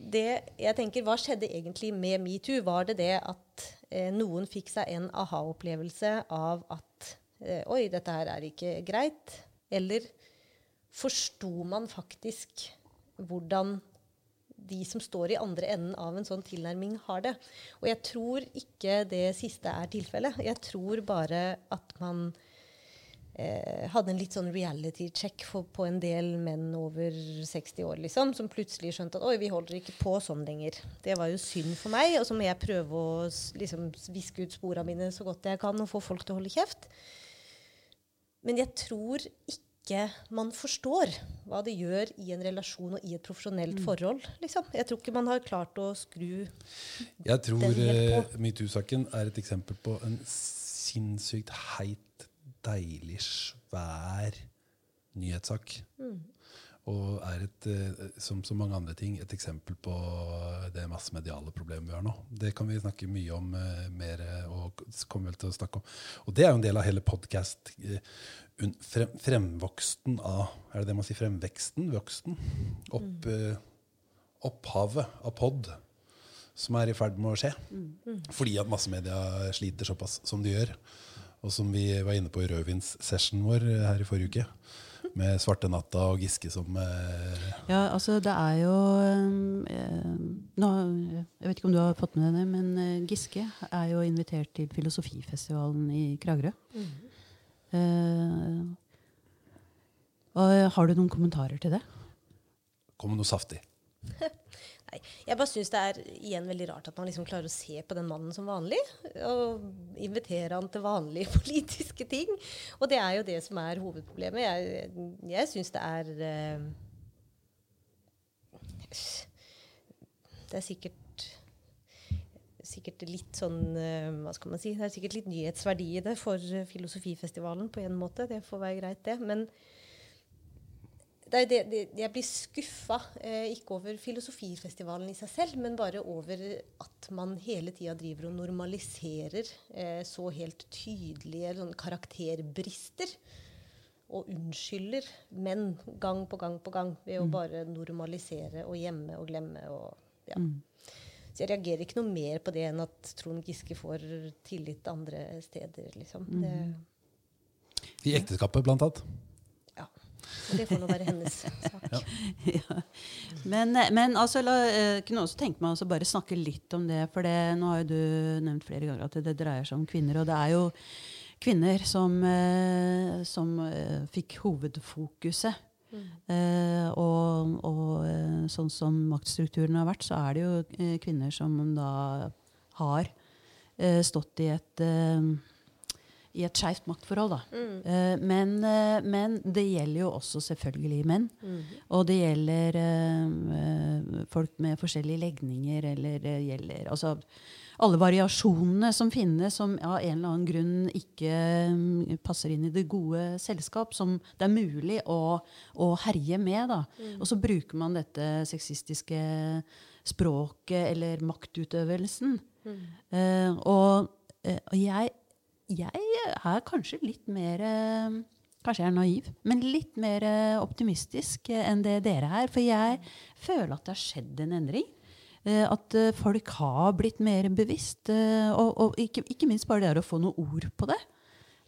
det jeg tenker, hva skjedde egentlig med metoo? Var det det at eh, noen fikk seg en aha-opplevelse av at eh, Oi, dette her er ikke greit. Eller forsto man faktisk hvordan de som står i andre enden av en sånn tilnærming, har det? Og jeg tror ikke det siste er tilfellet. Jeg tror bare at man eh, hadde en litt sånn reality-check for- på en del menn over 60 år, liksom, som plutselig skjønte at oi, vi holder ikke på sånn lenger. Det var jo synd for meg, og så må jeg prøve å liksom, viske ut sporene mine så godt jeg kan og få folk til å holde kjeft. Men jeg tror ikke man forstår hva det gjør i en relasjon og i et profesjonelt forhold. Liksom. Jeg tror ikke man har klart å skru Jeg tror på. Jeg tror metoo-saken er et eksempel på en sinnssykt heit, deilig, svær nyhetssak. Og er et, eh, som så mange andre ting, et eksempel på det massemediale problemet vi har nå. Det kan vi snakke mye om eh, mer, eh, og kommer vel til å snakke om. Og det er jo en del av hele podkast. Frem, fremvoksten av Er det det man sier? Fremveksten? Voksten? Opp, mm. opphavet av pod som er i ferd med å skje. Fordi at massemedia sliter såpass som de gjør. Og som vi var inne på i rødvinssessionen vår eh, her i forrige uke. Med Svarte Natta og Giske som eh, Ja, altså det er jo eh, nå, Jeg vet ikke om du har fått med deg det, men eh, Giske er jo invitert til Filosofifestivalen i Kragerø. Eh, og har du noen kommentarer til det? kom med noe saftig. Jeg bare syns det er igjen veldig rart at man liksom klarer å se på den mannen som vanlig. Og invitere han til vanlige politiske ting. Og det er jo det som er hovedproblemet. Jeg, jeg syns det er uh, Det er sikkert sikkert litt sånn eh, Hva skal man si? Det er sikkert litt nyhetsverdi i det for Filosofifestivalen på en måte. Det får være greit, det. Men det det, det, jeg blir skuffa, eh, ikke over filosofifestivalen i seg selv, men bare over at man hele tida driver og normaliserer eh, så helt tydelige sånn, karakterbrister. Og unnskylder menn gang på gang på gang ved å bare normalisere og gjemme og glemme. Og, ja. Så jeg reagerer ikke noe mer på det enn at Trond Giske får tillit andre steder. Liksom. Det, I ekteskapet, blant annet. Ja. Det får nå være hennes sak. ja. Men, men altså, la, eh, kunne også tenke meg å bare snakke litt om det. For det, nå har jo du nevnt flere ganger at det dreier seg om kvinner. Og det er jo kvinner som, eh, som eh, fikk hovedfokuset Eh, og og eh, sånn som maktstrukturen har vært, så er det jo eh, kvinner som da har eh, stått i et eh, i et skeivt maktforhold. Da. Eh, men, eh, men det gjelder jo også selvfølgelig menn. Og det gjelder eh, folk med forskjellige legninger, eller det gjelder altså, alle variasjonene som finnes, som av en eller annen grunn ikke mm, passer inn i det gode selskap, som det er mulig å, å herje med. Da. Og så bruker man dette sexistiske språket eller maktutøvelsen. Eh, og, uh, og jeg, jeg er kanskje litt mer eh, Kanskje jeg er naiv, men litt mer eh, optimistisk eh, enn det dere er. For jeg føler at det har skjedd en endring. At folk har blitt mer bevisst. Og, og ikke, ikke minst bare det å få noen ord på det.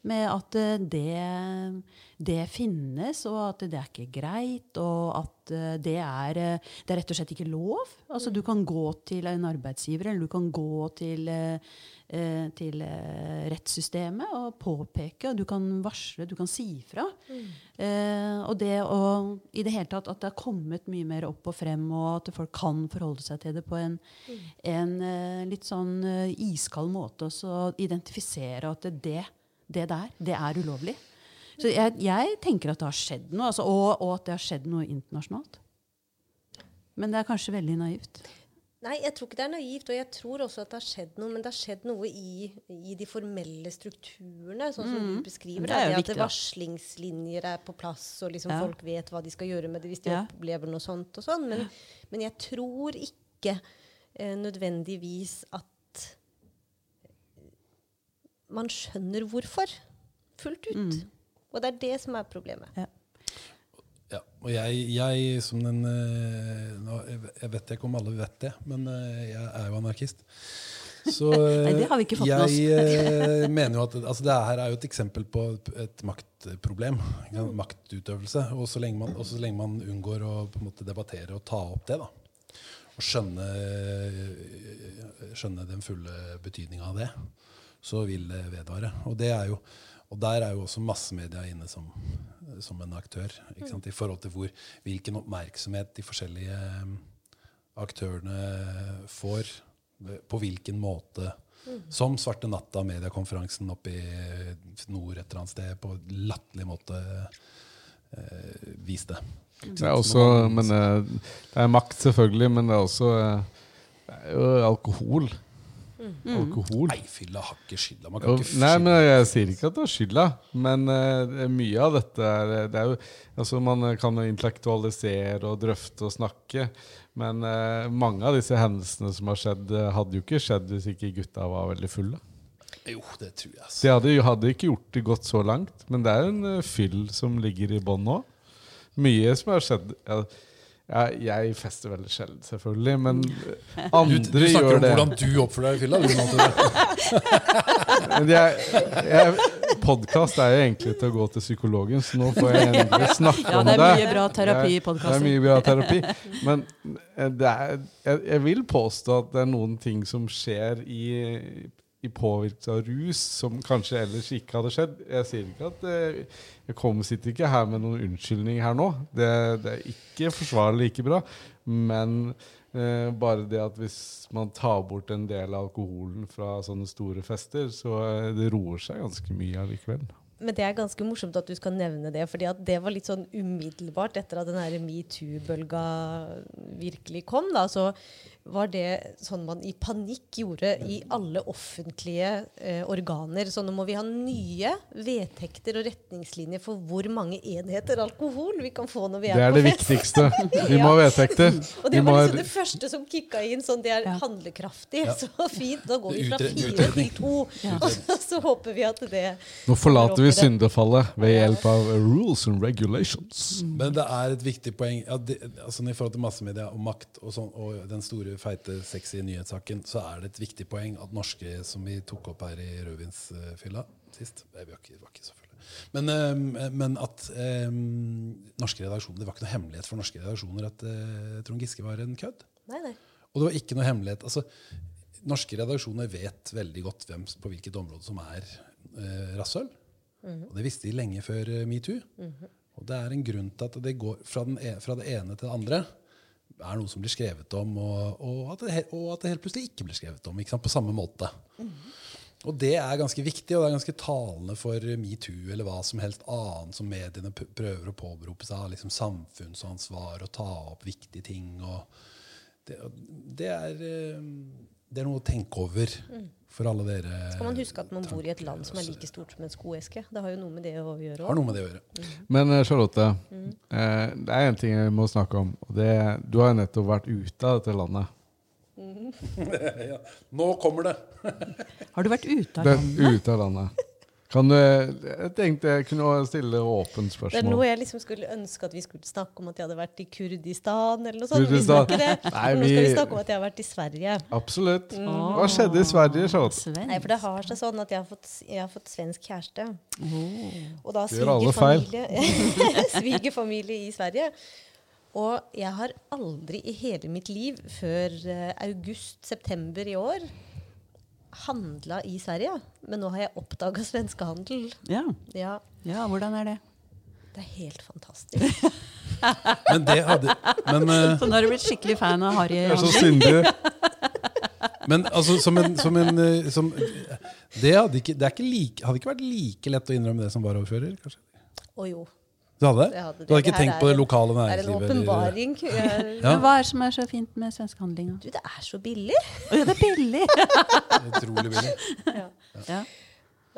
Med at eh, det, det finnes, og at det er ikke greit, og at eh, det er, eh, det er rett og slett ikke lov. Altså, du kan gå til en arbeidsgiver, eller du kan gå til, til rettssystemet og påpeke, og du kan varsle, du kan si fra. Eh, og det å i det hele tatt at det har kommet mye mer opp og frem, og at folk kan forholde seg til det på en, en eh, litt sånn iskald måte, og så identifisere at det, det, det der, det er ulovlig. Så jeg, jeg tenker at det har skjedd noe, altså, og, og at det har skjedd noe internasjonalt. Men det er kanskje veldig naivt. Nei, jeg tror ikke det er naivt. Og jeg tror også at det har skjedd noe. Men det har skjedd noe i, i de formelle strukturene, sånn som du beskriver. Det det, viktig, at da. varslingslinjer er på plass, og liksom Ja. folk vet hva de skal gjøre med det hvis de Ja. opplever noe sånt. og sånn. Men, men jeg tror ikke eh, nødvendigvis at man skjønner hvorfor fullt ut. Mm. Og det er det som er problemet. Ja, og jeg, jeg som den eh, nå, jeg- Jeg vet ikke om alle vet det, men eh, jeg er jo anarkist. Så Nei, det har vi ikke fått med oss. jeg eh, mener jo at altså, det her er jo et eksempel på et maktproblem. ikke? Maktutøvelse. Og så lenge man, så lenge man unngår å på en måte debattere og ta opp det, da, og skjønne, skjønne den fulle betydninga av det, så vil det vedvare. Og, det er jo, og der er jo også massemedia inne som, som en aktør. Ikke sant? I forhold til hvor, hvilken oppmerksomhet de forskjellige eh, aktørene får. På hvilken måte. Som Svarte Natta, mediekonferansen oppe i nord et eller annet sted, på latterlig måte eh, viste. Det er også, men eh, det er makt, selvfølgelig, men det er også eh, Det er jo alkohol. Alkohol. Nei, fylla har ikke skylda. Man kan Jo, ikke Nei, men Jeg sier ikke at det er skylda, men uh, mye av dette er, det er jo, altså Man kan intellektualisere og drøfte og snakke, men uh, mange av disse hendelsene som har skjedd, eh, hadde jo ikke skjedd hvis ikke gutta var veldig fulle. Jo, det tror jeg. Altså. De hadde, hadde ikke gjort det gått så langt, men det er en uh, fyll som ligger i bånn nå. Mye som har skjedd ja, ja, Jeg fester veldig sjelden, selvfølgelig, men andre Du, det... du snakker om det. hvordan du oppfører deg i fylla. Men jeg, jeg, podcast er jo egentlig til å gå til psykologen, så nå får jeg endelig snakke Ja, om det Ja, det. er mye bra terapi i Det er- Det er mye bra terapi. Men eh, det er, jeg, jeg vil påstå at det er noen ting som skjer i, i påvirkelse av rus som kanskje ellers ikke hadde skjedd. Jeg sier ikke at eh, Jeg kommer, sitter ikke her med noen unnskyldning her nå. Det, det er ikke forsvarlig like bra. Men eh, bare det at hvis man tar bort en del av alkoholen fra sånne store fester, så eh, det roer seg ganske mye allikevel. Men det er ganske morsomt at du skal nevne det, fordi det var litt sånn umiddelbart etter at den metoo-bølga virkelig kom. da, så var det sånn man i panikk gjorde i alle offentlige eh, organer. Så nå må vi ha nye vedtekter og retningslinjer for hvor mange enheter alkohol vi kan få når vi er, Det er på det fest. viktigste. Vi må ha vedtekter. Og det var liksom det første som kicka inn. sånn Det er Ja. handlekraftig. Så fint. Da går vi fra fire til to. to. Og så håper vi at det Nå forlater vi syndefallet ved hjelp av rules and regulations. Men det er et viktig poeng ja, det, altså I forhold til massemedia og makt og, sånn, og den store, feite, sexy nyhetssaken, så er det et viktig poeng at norske, som vi tok opp her i rødvinsfylla sist Det var ikke, var ikke så. Men, eh, men at eh, norske redaksjoner Det var ikke noe hemmelighet for norske redaksjoner at eh, Trond Giske var en kødd. Nei, nei. Og det var ikke noe hemmelighet. Altså, norske redaksjoner vet veldig godt hvem, på hvilket område som er eh, rasshøl. Og det visste de lenge før eh, metoo. Og det er en grunn til at det går fra, den, e- fra det ene til det andre. Er noe som blir skrevet om, og, og, at, det, og at det helt plutselig ikke blir skrevet om. På samme måte. Og det er ganske viktig, og det er ganske talende for metoo eller hva som helst annet som mediene prøver å påberope seg av liksom samfunnsansvar og ta opp viktige ting. Og det, det, er, eh, det er noe å tenke over for alle dere. Skal man huske at man bor i et land som er like stort som en skoeske? Det har jo noe med det å gjøre Har noe med det å gjøre. Men eh, Charlotte, eh, det er en ting jeg må snakke om. Og det, du har jo nettopp vært ute av dette landet. ja. Nå kommer det! Har du vært ute av Det, landet? ute av landet. Kan du, jeg tenkte jeg kunne stille åpent Det er noe jeg liksom skulle ønske at vi skulle snakke om at jeg hadde vært i Kurdistan eller noe sånt. Kurdistan. Vi det. Nei, vi... nå skal vi snakke om at jeg har vært i Sverige. Absolutt. Hva skjedde i Sverige, Sånn? Nei, for det har seg sånn at jeg har fått, jeg har fått svensk kjæreste. Og da svigerfamilie svigerfamilie i Sverige. Og jeg har aldri i hele mitt liv før eh, august-september i år handla i Sverige. Men nå har jeg oppdaga svenskehandel. Ja. Ja, ja, hvordan er det? det er helt fantastisk. Men det hadde Men, eh, Så nå har du blitt skikkelig fan av Harry syndig. men altså, som en, som en eh, som, Det, hadde ikke, det er ikke like, hadde ikke vært like lett å innrømme det som varaordfører? kanskje? Å jo. Du hadde det? Jeg hadde det. Du hadde ikke Det tenkt på det lokale lokale Det er en åpenbaring. Ja. Hva er det som er så fint med svenskehandlinga? Du, det er så billig. Oh, ja, det er billig! Utrolig billig. Ja. Ja.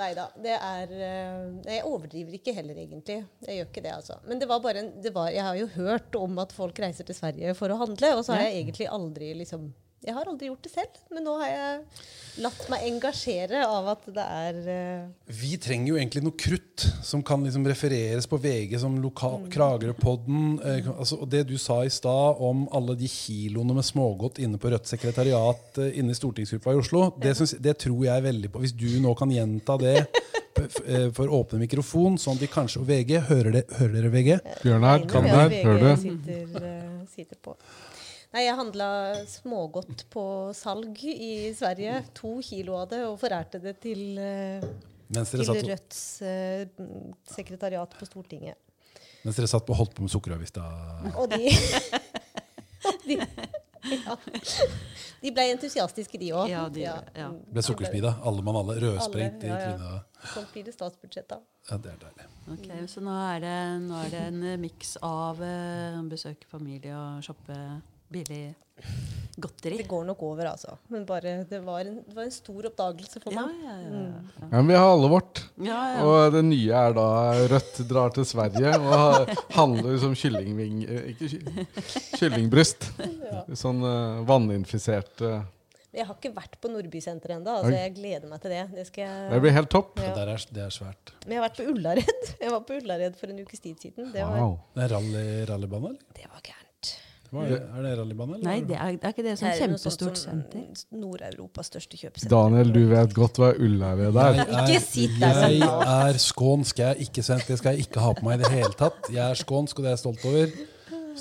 Nei da. Det er eh, Jeg overdriver ikke heller, egentlig. Jeg gjør ikke det, altså. Men det var bare en, det var, jeg har jo hørt om at folk reiser til Sverige for å handle, og så har jeg egentlig aldri liksom Jeg har aldri gjort det selv, men nå har jeg latt meg engasjere av at det er uh... Vi trenger jo egentlig noe krutt som kan liksom refereres på VG som lokal Kragerø-podden. Eh, altså, og det du sa i stad om alle de kiloene med smågodt inne på Rødt sekretariat eh, inne i stortingsgruppa i Oslo, det, synes, det tror jeg veldig på. Hvis du nå kan gjenta det eh, for åpne mikrofon, sånn at de kanskje Og VG, hører, det, hører dere VG? Bjørnar, kan dere der, det? VG hører du? Sitter, eh, sitter på. Nei, jeg handla smågodt på salg i Sverige. To kilo av det, og forærte det til eh, til Rødts uh, sekretariat på Stortinget. mens dere satt på holdt på med sukkeravgifta? Og de De, ja. de ble entusiastiske, de òg. Ja, de- ja. ble sukkersmida. Alle mann alle. Rødsprengt i Alle, ja, ja. trynet. Sånn blir det statsbudsjett, da. Ja, det er deilig. Ok, Så nå er det, nå er det en eh, miks av besøke familie og shoppe billig godteri. Det går nok over, altså. Men bare, det, var en, det var en stor oppdagelse for meg. ja, ja, ja. Ja, men vi har alle vårt. ja, ja. Og det nye er da Rødt drar til Sverige og handler som kyllingving... eh, Ikke ky- kyllingbryst. Sånn uh, vanninfiserte Jeg har ikke vært på Nordbysenteret ennå. Altså, jeg gleder meg til det. Det, skal jeg, Det blir helt topp. Ja. Det, er, det er svært. Men jeg har vært på Ullared. Jeg var på Ullared for en ukes tid siden. Det var, Wow. Det er rally, rallybane, eller? det var gærent. Hva er, det, er det rallybane, eller? Nei, det er, det er ikke det sånn er kjempestort som senter? Nord-Europas største kjøpesenter. Daniel, du vet godt hva Ullared er. Jeg Ikke sitt der jeg er skånsk. Jeg er ikke sendt. Det skal jeg ikke ha på meg i det hele tatt. Jeg er skånsk, og det er jeg stolt over.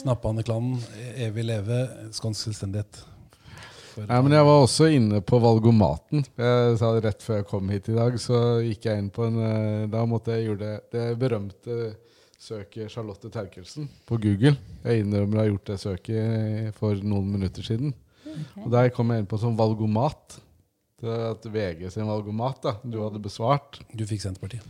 Snappaneklanen, evig leve. Skånsk selvstendighet. Nei, men jeg var også inne på valgomaten. Jeg sa det rett før jeg kom hit i dag, så gikk jeg inn på en eh, Da måtte jeg gjøre det, det berømte søket Charlotte Terkelsen på Google. Jeg innrømmer jeg har gjort det søket for noen minutter siden. Og Der kom jeg inn på sånn valgomat. Det er at VG sin valgomat da, du hadde besvart. Du fikk Senterpartiet.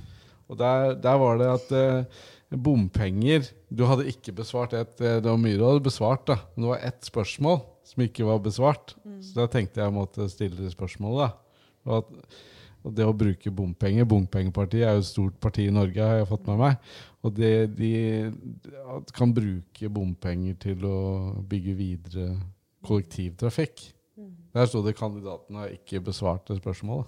Og der, der var det at eh, bompenger Du hadde ikke besvart et eh, Det var mye du hadde besvart, da. Men det var ett spørsmål som ikke var besvart. Så da tenkte jeg jeg måtte stille det spørsmålet. da. Og, at, og det å bruke bompenger Bompengepartiet er jo et stort parti i Norge, har jeg fått med meg. Og det, de kan bruke bompenger til å bygge videre kollektivtrafikk. Der sto det 'kandidaten har ikke besvart det spørsmålet'.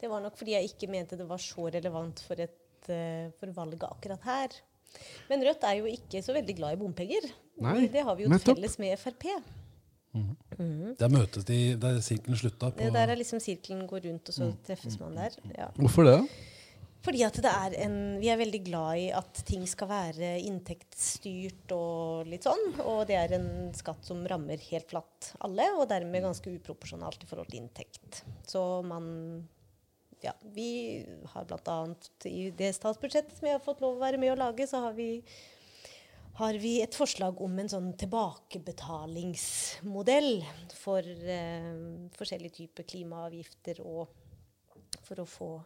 Det var nok fordi jeg ikke mente det var så relevant for, et, eh, for valget akkurat her. Men Rødt er jo ikke så veldig glad i bompenger. Nei, det har vi jo nettopp. felles med Frp. Der møtes de, der sirkelen slutta. På, Det der er liksom sirkelen går rundt, og så treffes man der. Ja. Hvorfor det? Fordi at det er en, Vi er veldig glad i at ting skal være inntektsstyrt og litt sånn. Og det er en skatt som rammer helt flatt alle, og dermed ganske uproporsjonalt i forhold til inntekt. Så man ja, vi har bl.a. i det statsbudsjettet som jeg har fått lov å være med å lage, så har vi, har vi et forslag om en sånn tilbakebetalingsmodell for eh, forskjellige typer klimaavgifter og for å få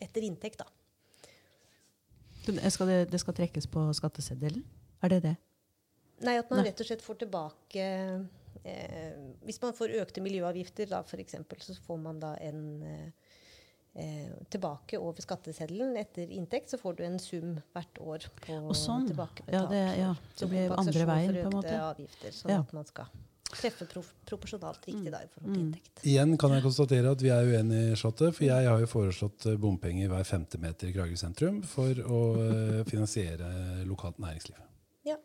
etter inntekt, da. Det skal, det, det skal trekkes på skatteseddelen? Er det det? Nei, at man Nei. rett og slett får tilbake eh, Hvis man får økte miljøavgifter, da f.eks., så får man da en eh, eh, tilbake over skatteseddelen etter inntekt. Så får du en sum hvert år på Og sånn. tilbakebetalt. Ja, det, ja. det blir andre veien, på en måte. Avgifter, sånn Ja. at man skal treffe pro proporsjonalt riktig da, i forhold til Mm. inntekt. Igjen kan jeg konstatere at vi er uenige, Charlotte. For jeg har jo foreslått eh, bompenger hver femte meter i Kragerø sentrum for å eh, finansiere lokalt næringsliv. Ja.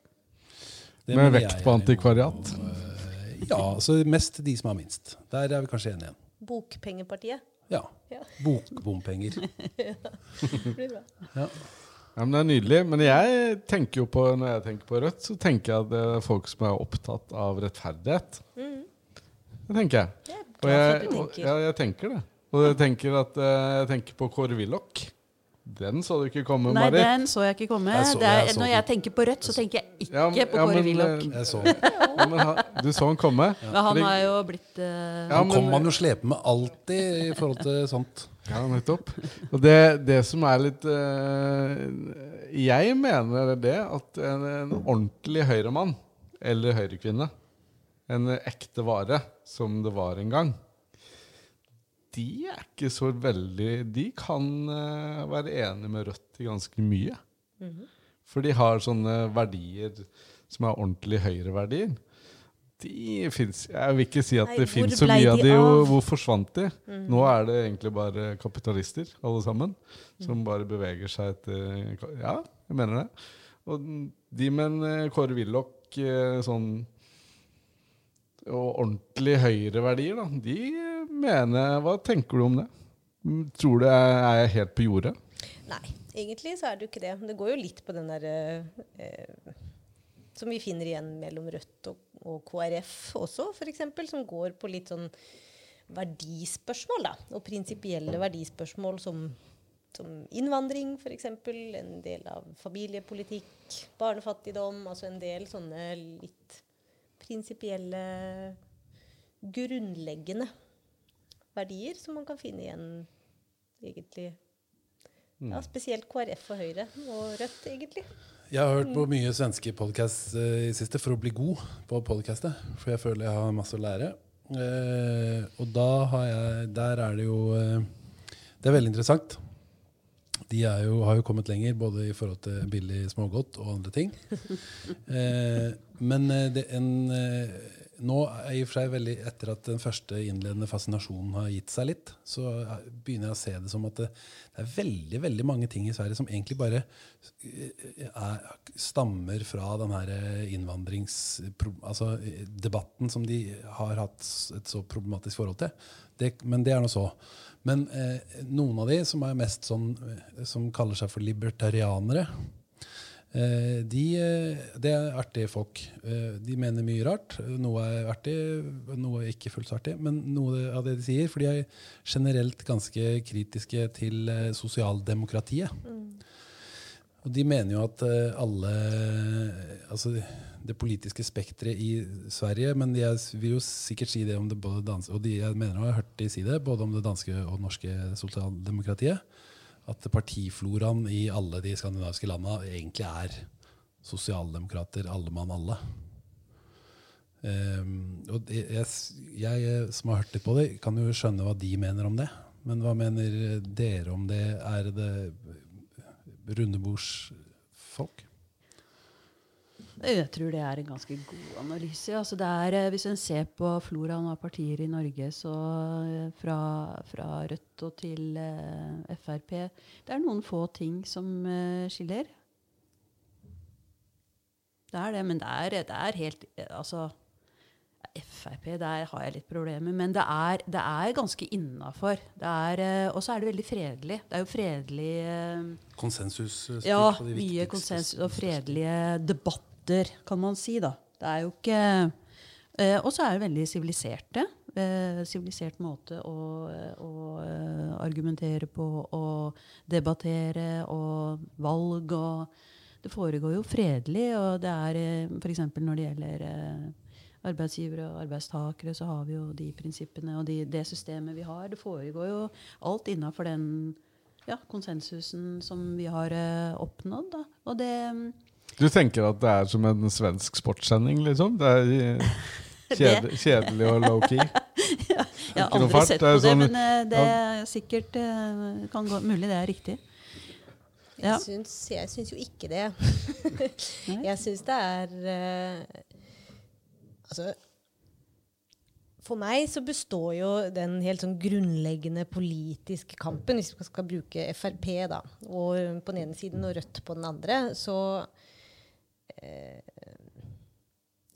Det Med vekt på antikvariat? Og, eh, Ja, så mest de som har minst. Der er vi kanskje enige igjen. Bokpengepartiet. Ja. Ja. Bokbompenger. Det blir bra. Ja. Ja, men Det er nydelig. Men jeg tenker jo på, når jeg tenker på Rødt, så tenker jeg at det er folk som er opptatt av rettferdighet. Mm. Det tenker jeg. Jeg Og jeg, og, ja, jeg tenker det. Og jeg tenker, at, eh, jeg tenker på Kåre Willoch. Den så du ikke komme, Nei, Marit. den så jeg ikke komme. Jeg så- det er, jeg når jeg tenker på Rødt, så tenker jeg ikke Ja, men- på Kåre men, Willoch. Jeg så. Ja, du så han komme? Men han har jo blitt uh... Ja, Han men- kommer man jo slepende med alltid i forhold til sånt. Ja, nettopp. Og det, det som er litt uh, Jeg mener det at en, en ordentlig høyremann, eller høyrekvinne, en ekte vare, som det var en gang, de er ikke så veldig De kan uh, være enige med Rødt i ganske mye. For de har sånne verdier som er ordentlig høyreverdier. De fins Jeg vil ikke si at Nei, det fins så mye mye av de de, og hvor forsvant de? Nå er det egentlig bare kapitalister, alle sammen, som Mm. bare beveger seg etter Ja, jeg mener det. Og de med en eh, Kåre Willoch eh, sånn og ordentlig høyreverdier, da, de mener Hva tenker du om det? Tror du jeg er helt på jordet? Nei, egentlig så er det jo ikke det. Det går jo litt på den derre eh, Som vi finner igjen mellom Rødt og, og KrF også, f.eks. Som går på litt sånn verdispørsmål, da. Og prinsipielle verdispørsmål som, som innvandring, f.eks. En del av familiepolitikk, barnefattigdom. Altså en del sånne litt prinsipielle, grunnleggende verdier som man kan finne igjen egentlig ja, spesielt KrF og Høyre og Rødt, egentlig. Jeg har hørt på mye svenske podkast i siste for å bli god på podkastet. For jeg føler jeg har masse å lære. Eh, og da har jeg Der er det jo eh, Det er veldig interessant. De er jo, har jo kommet lenger både i forhold til billig smågodt og andre ting. Eh, men eh, en, eh, nå er i og for seg veldig etter at den første innledende fascinasjonen har gitt seg litt, så er- begynner jeg å se det som at det, det er veldig veldig mange ting i Sverige som egentlig bare eh, er, stammer fra den her innvandringsdebatten Altså eh, som de har hatt et så problematisk forhold til. Det, men det er nå så. Men eh, noen av de som er mest sånn eh, Som kaller seg for libertarianere, eh, de, eh, det er artige folk. Eh, de mener mye rart. Noe er artig, noe er ikke fullt så artig. Men noe av det de sier, for de er generelt ganske kritiske til sosialdemokratiet. sosialdemokratiet. Og de mener jo at eh, alle Altså det politiske spekteret i Sverige Men de er, vil jo sikkert si det om det både danske Og de, jeg mener å ha hørt de si det, både om det danske og norske sosialdemokratiet. At partifloraen i alle de skandinaviske landa egentlig er sosialdemokrater, alle mann alle. Um, og jeg, jeg eh, som har hørt litt på det, kan jo skjønne hva de mener om det. Men hva mener dere om det? Er det rundebordsfolk? Jeg tror det er en ganske god analyse. Altså det er, eh, hvis en ser på floraen av partier i Norge, så eh, fra, fra Rødt og til eh, Frp Det er noen få ting som eh, skiller. Det er det, men det er, det er helt Altså Frp, der har jeg litt problemer, men det er, det er ganske innafor. Og så er det veldig fredelig. Det er jo fredelig Konsensus? ja, mye konsensus og fredelige debatter, kan man si. da. Det er jo ikke eh, Og så er det veldig siviliserte. eh, sivilisert måte å, å eh, argumentere på og debattere og valg og Det foregår jo fredelig, og det er f.eks. når det gjelder arbeidsgivere og arbeidstakere, så har vi jo de prinsippene og de, det systemet vi har. Det foregår jo alt innafor den ja, konsensusen som vi har oppnådd. Da. Og det Du tenker at det er som en svensk sportssending, liksom? Det er eh, kjedelig, kjedelig og low-key? Jeg har aldri fart, sett er på det, sånn- men eh, det er sikkert eh, kan gå, mulig det er riktig. Ja. Jeg, syns, jeg syns jo ikke det. Jeg syns det er Altså For meg så består jo den helt sånn grunnleggende politiske kampen, hvis vi skal bruke Frp da, og på den ene siden og Rødt på den andre, så eh,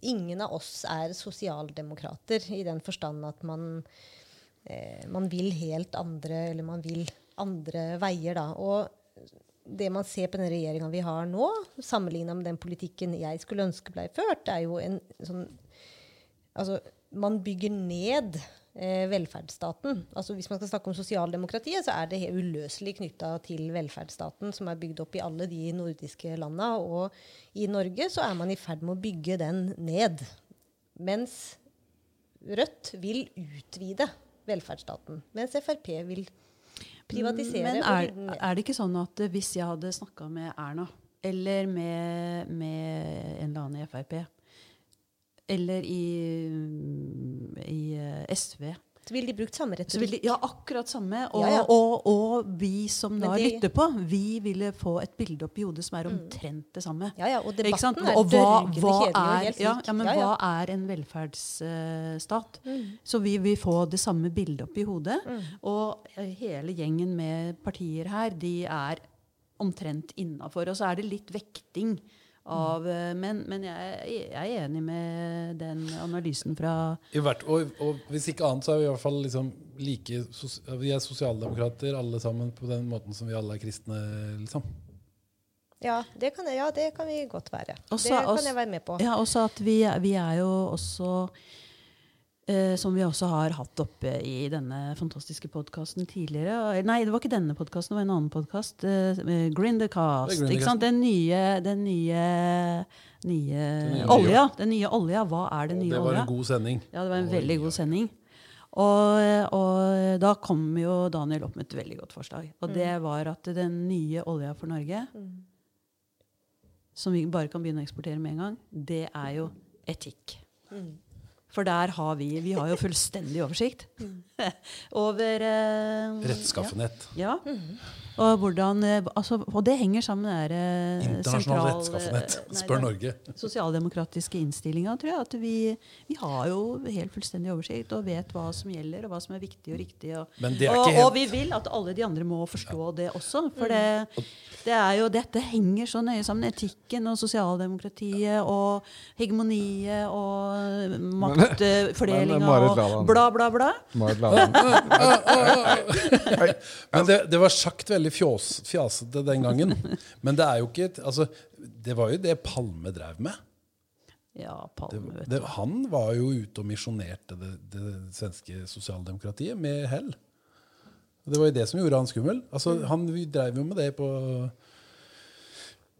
Ingen av oss er sosialdemokrater i den forstand at man, eh, man vil helt andre Eller man vil andre veier, da. Og det man ser på den regjeringa vi har nå, sammenligna med den politikken jeg skulle ønske ble ført, er jo en sånn Altså, man bygger ned velferdsstaten. Altså, hvis man skal snakke om sosialdemokratiet, så er det uløselig knytta til velferdsstaten, som er bygd opp i alle de nordiske landa. Og i Norge så er man i ferd med å bygge den ned. Mens Rødt vil utvide velferdsstaten. Mens Frp vil privatisere. Men er, er det ikke sånn at eh, hvis jeg hadde snakka med Erna, eller med, med en eller annen i Frp, eller i, i eh, SV så ville de brukt samme retorikk. de, Ja, akkurat samme. Og, Ja, ja. Og, og vi som da det... lytter på, vi ville få et bilde opp i hodet som er omtrent det samme. Ja, ja, og debatten er Og hva, dørgende hva er, helt ja, lik. ja, men hva er en velferdsstat? Mm. Så vi vil få det samme bildet opp i hodet. Og eh, hele gjengen med partier her, de er omtrent innafor. Og så er det litt vekting av eh, Men, men jeg, jeg er enig med den analysen fra I hvert, og, og hvis ikke annet, så er vi i hvert fall liksom like Vi er sosialdemokrater alle sammen på den måten som vi alle er kristne, liksom. Ja, det kan, ja, det kan vi godt være. Også- det kan også- jeg være med på. Ja, også at vi, vi er jo også eh, Som vi også har hatt oppe i denne fantastiske podkasten tidligere. Nei, det var ikke denne podkasten, det var en annen podkast. Eh, Grindercast. Det er Ikke sant? Den nye, den nye, nye nye olja. Den nye olja. Hva er den nye olja? Det var olja? en god sending. Ja, det var en Oi, veldig god sending. Og, og da kom jo Daniel opp med et veldig godt forslag. Og det var at den nye olja for Norge, som vi bare kan begynne å eksportere med en gang, det er jo etikk. For der har vi Vi har jo fullstendig oversikt over eh, Rettskaffenhet. Ja. Og hvordan eh, altså, Og det henger sammen med eh, Internasjonal rettskaffenhet, eh, nei, spør Norge. sosialdemokratiske innstillinga, tror jeg. At vi, vi har jo helt fullstendig oversikt og vet hva som gjelder, og hva som er viktig og riktig. Og, Men det er og, helt- og vi vil at alle de andre må forstå det også. For det, det er jo, dette henger så nøye sammen. Etikken og sosialdemokratiet og hegemoniet og maktfordelinga og bla, bla, bla. Marit Lavan. Men det, det var sagt veldig fjås, fjasete den gangen. Men det er jo ikke altså, Det var jo det Palme drev med. Ja, Palme, vet du. han var jo ute og misjonerte det, det svenske sosialdemokratiet med hell. Det var jo det som gjorde han skummel. Altså, han drev jo med det på,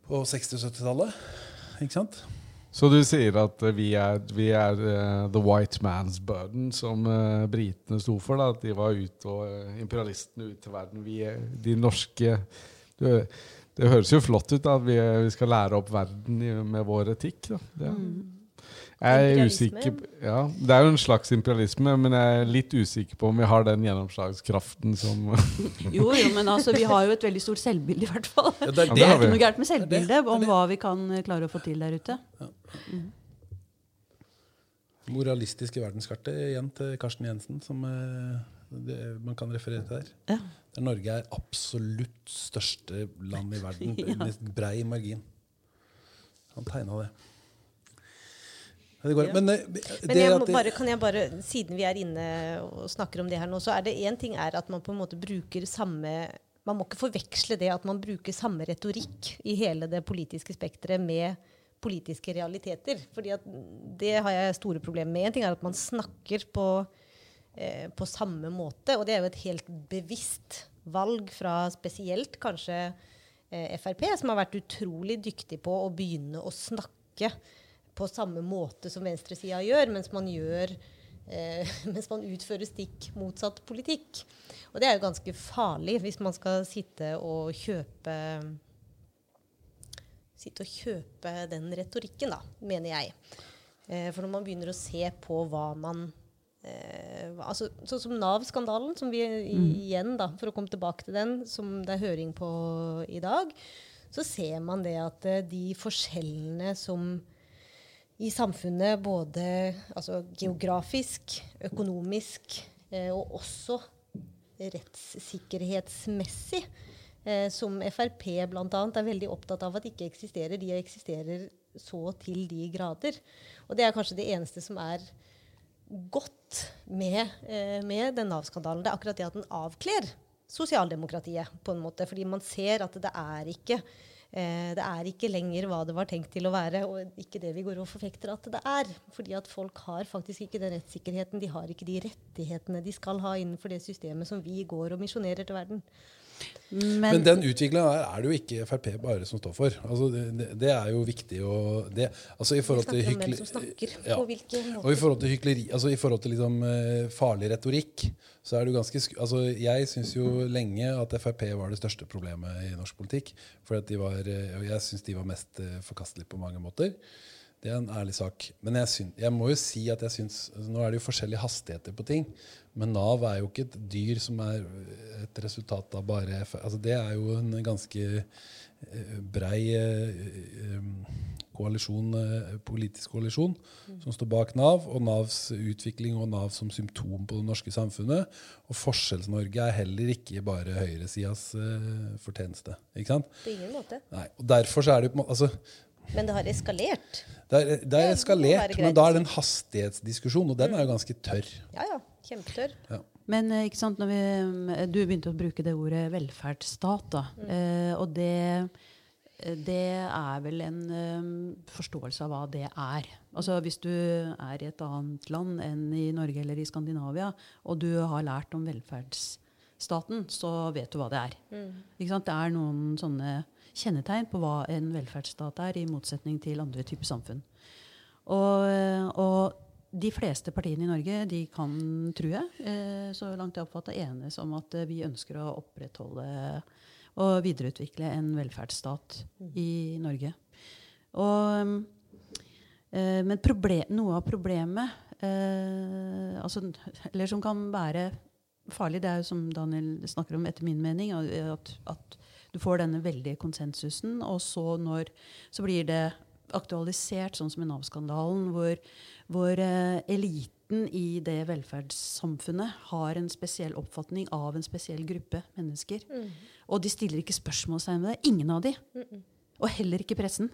på 60-70-tallet. Ikke sant? Så du sier at eh, vi er, vi er uh, the white man's burden, som uh, britene sto for? da, At de var ute og uh, imperialistene ut til verden. Vi er de norske det, det høres jo flott ut da, at vi, vi skal lære opp verden i, med vår etikk. Da. Det, Jeg er usikker ja, Det er jo en slags imperialisme, men jeg er litt usikker på om vi har den gjennomslagskraften som Jo, jo, men altså, vi har jo et veldig stort selvbilde, i hvert fall. Ja, det er det, Det er ikke noe gærent med Det det. selvbildet om hva vi kan klare å få til der ute. Moralistiske verdenskartet igjen til Karsten Jensen, som eh, det, man kan referere til der. Ja. Der Norge er absolutt største land i verden Ja. med brei margin. Han tegna det. Ja, det går, Men, eh, det Men jeg må det- bare, kan jeg bare, siden vi er inne og snakker om det her nå, så er det én ting er at man på en måte bruker samme Man må ikke forveksle det at man bruker samme retorikk i hele det politiske spekteret med politiske realiteter. fordi at det har jeg store problemer med. En ting er at man snakker på eh, på samme måte. Og det er jo et helt bevisst valg fra spesielt kanskje eh, Frp, som har vært utrolig dyktig på å begynne å snakke på samme måte som venstresida gjør, mens man gjør eh, mens man utfører stikk motsatt politikk. Og det er jo ganske farlig hvis man skal sitte og kjøpe sitte og kjøpe den retorikken, da, mener jeg. Eh, for når man begynner å se på hva man eh, altså, Sånn som Nav-skandalen, som vi igjen, da, for å komme tilbake til den, som det er høring på i dag, så ser man det at eh, de forskjellene som i samfunnet, både altså, geografisk, økonomisk eh, og også rettssikkerhetsmessig, eh, som Frp bl.a. er veldig opptatt av at ikke eksisterer. De eksisterer så til de grader. Og det er kanskje det eneste som er godt med, eh, med den Nav-skandalen. Det er akkurat det at den avkler sosialdemokratiet, på en måte. Fordi man ser at det er ikke eh, det er ikke lenger hva det var tenkt til å være, og ikke det vi går og forfekter at det er. Fordi at folk har faktisk ikke den rettssikkerheten, de har ikke de rettighetene de skal ha innenfor det systemet som vi går og misjonerer til verden. Men, Men den utviklinga er det jo ikke Frp bare som står for. Altså, det, det er jo viktig å det, altså, i forhold til snakker om hvem hykle- som snakker, Ja. Og i forhold til hykleri, altså i forhold til liksom, eh, farlig retorikk, så er det jo ganske altså Jeg syns jo lenge at Frp var det største problemet i norsk politikk. For de var, eh, jeg syns de var mest eh, forkastelige på mange måter. Det er en ærlig sak. Men jeg, syns, jeg må jo si at jeg syns altså Nå er det jo forskjellige hastigheter på ting. Men Nav er jo ikke et dyr som er et resultat av bare altså Det er jo en ganske eh, brei eh, eh, koalisjon, eh, politisk koalisjon som står bak Nav, og Navs utvikling og Nav som symptom på det norske samfunnet. Og Forskjells-Norge er heller ikke bare høyresidas eh, fortjeneste. Ikke sant? På ingen måte. Nei, og Derfor så er det jo på en måte altså, Men det har eskalert. det er, er eskalert, men da er det en hastighetsdiskusjon, og den er jo ganske tørr. Ja, ja. Kjempetørr. Men eh, ikke sant, når vi, eh, du begynte å bruke det ordet velferdsstat. Da. Eh, og det, det er vel en eh, forståelse av hva det er. Altså Hvis du er i et annet land enn i Norge eller i Skandinavia, og du har lært om velferdsstaten, så vet du hva det er. Ikke sant? Det er noen sånne kjennetegn på hva en velferdsstat er, i motsetning til andre typer samfunn. Og, eh, og de fleste partiene i Norge de kan, tror jeg, eh, så langt jeg oppfatter, enes om at eh, vi ønsker å opprettholde og videreutvikle en velferdsstat i Norge. Og, men problem, noe av problemet altså, Eller som kan være farlig, det er jo som Daniel snakker om, etter min mening, at, at du får denne veldige konsensusen, og så, når, så blir det aktualisert, sånn som i Nav-skandalen, hvor, hvor eh, eliten i det velferdssamfunnet har en spesiell oppfatning av en spesiell gruppe mennesker. Og de stiller ikke spørsmålstegn ved det. Ingen av de. Og heller ikke pressen.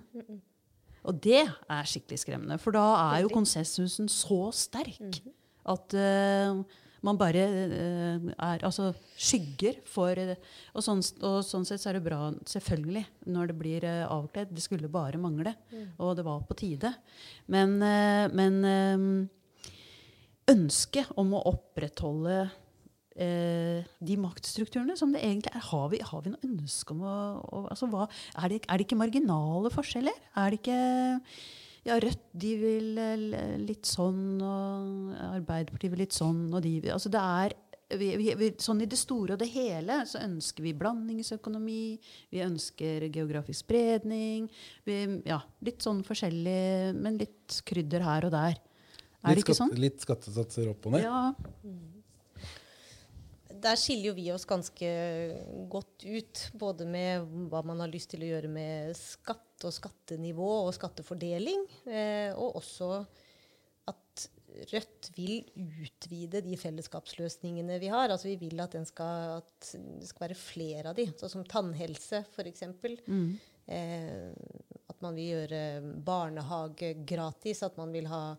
Og det er skikkelig skremmende, for da er jo konsensusen så sterk at eh, man bare eh, er Altså skygger for eh, og, sånn, og sånn sett så er det bra, selvfølgelig, når det blir eh, avkledd. Det skulle bare mangle. Og det var på tide. Men, men ønsket om å opprettholde eh, de maktstrukturene som det egentlig er. Har vi, har vi noe ønske om å, å altså hva, er, det, er det ikke marginale forskjeller? Er det ikke ja, Rødt de vil eh, litt sånn, og Arbeiderpartiet vil litt sånn, og de vil altså det er vi, vi, sånn I det store og det hele så ønsker vi blandingsøkonomi, vi ønsker geografisk spredning. Vi, ja, litt sånn forskjellig, men litt krydder her og der. Er det ikke skatt, sånn? litt skattesatser opp og ned. Ja, Der skiller jo vi oss ganske godt ut, både med hva man har lyst til å gjøre med skatt og skattenivå og skattefordeling, eh, og også at Rødt vil utvide de fellesskapsløsningene vi har. Altså Vi vil at, den skal, at det skal være flere av de, sånn som tannhelse f.eks. Eh, at man vil gjøre barnehage gratis, at man vil ha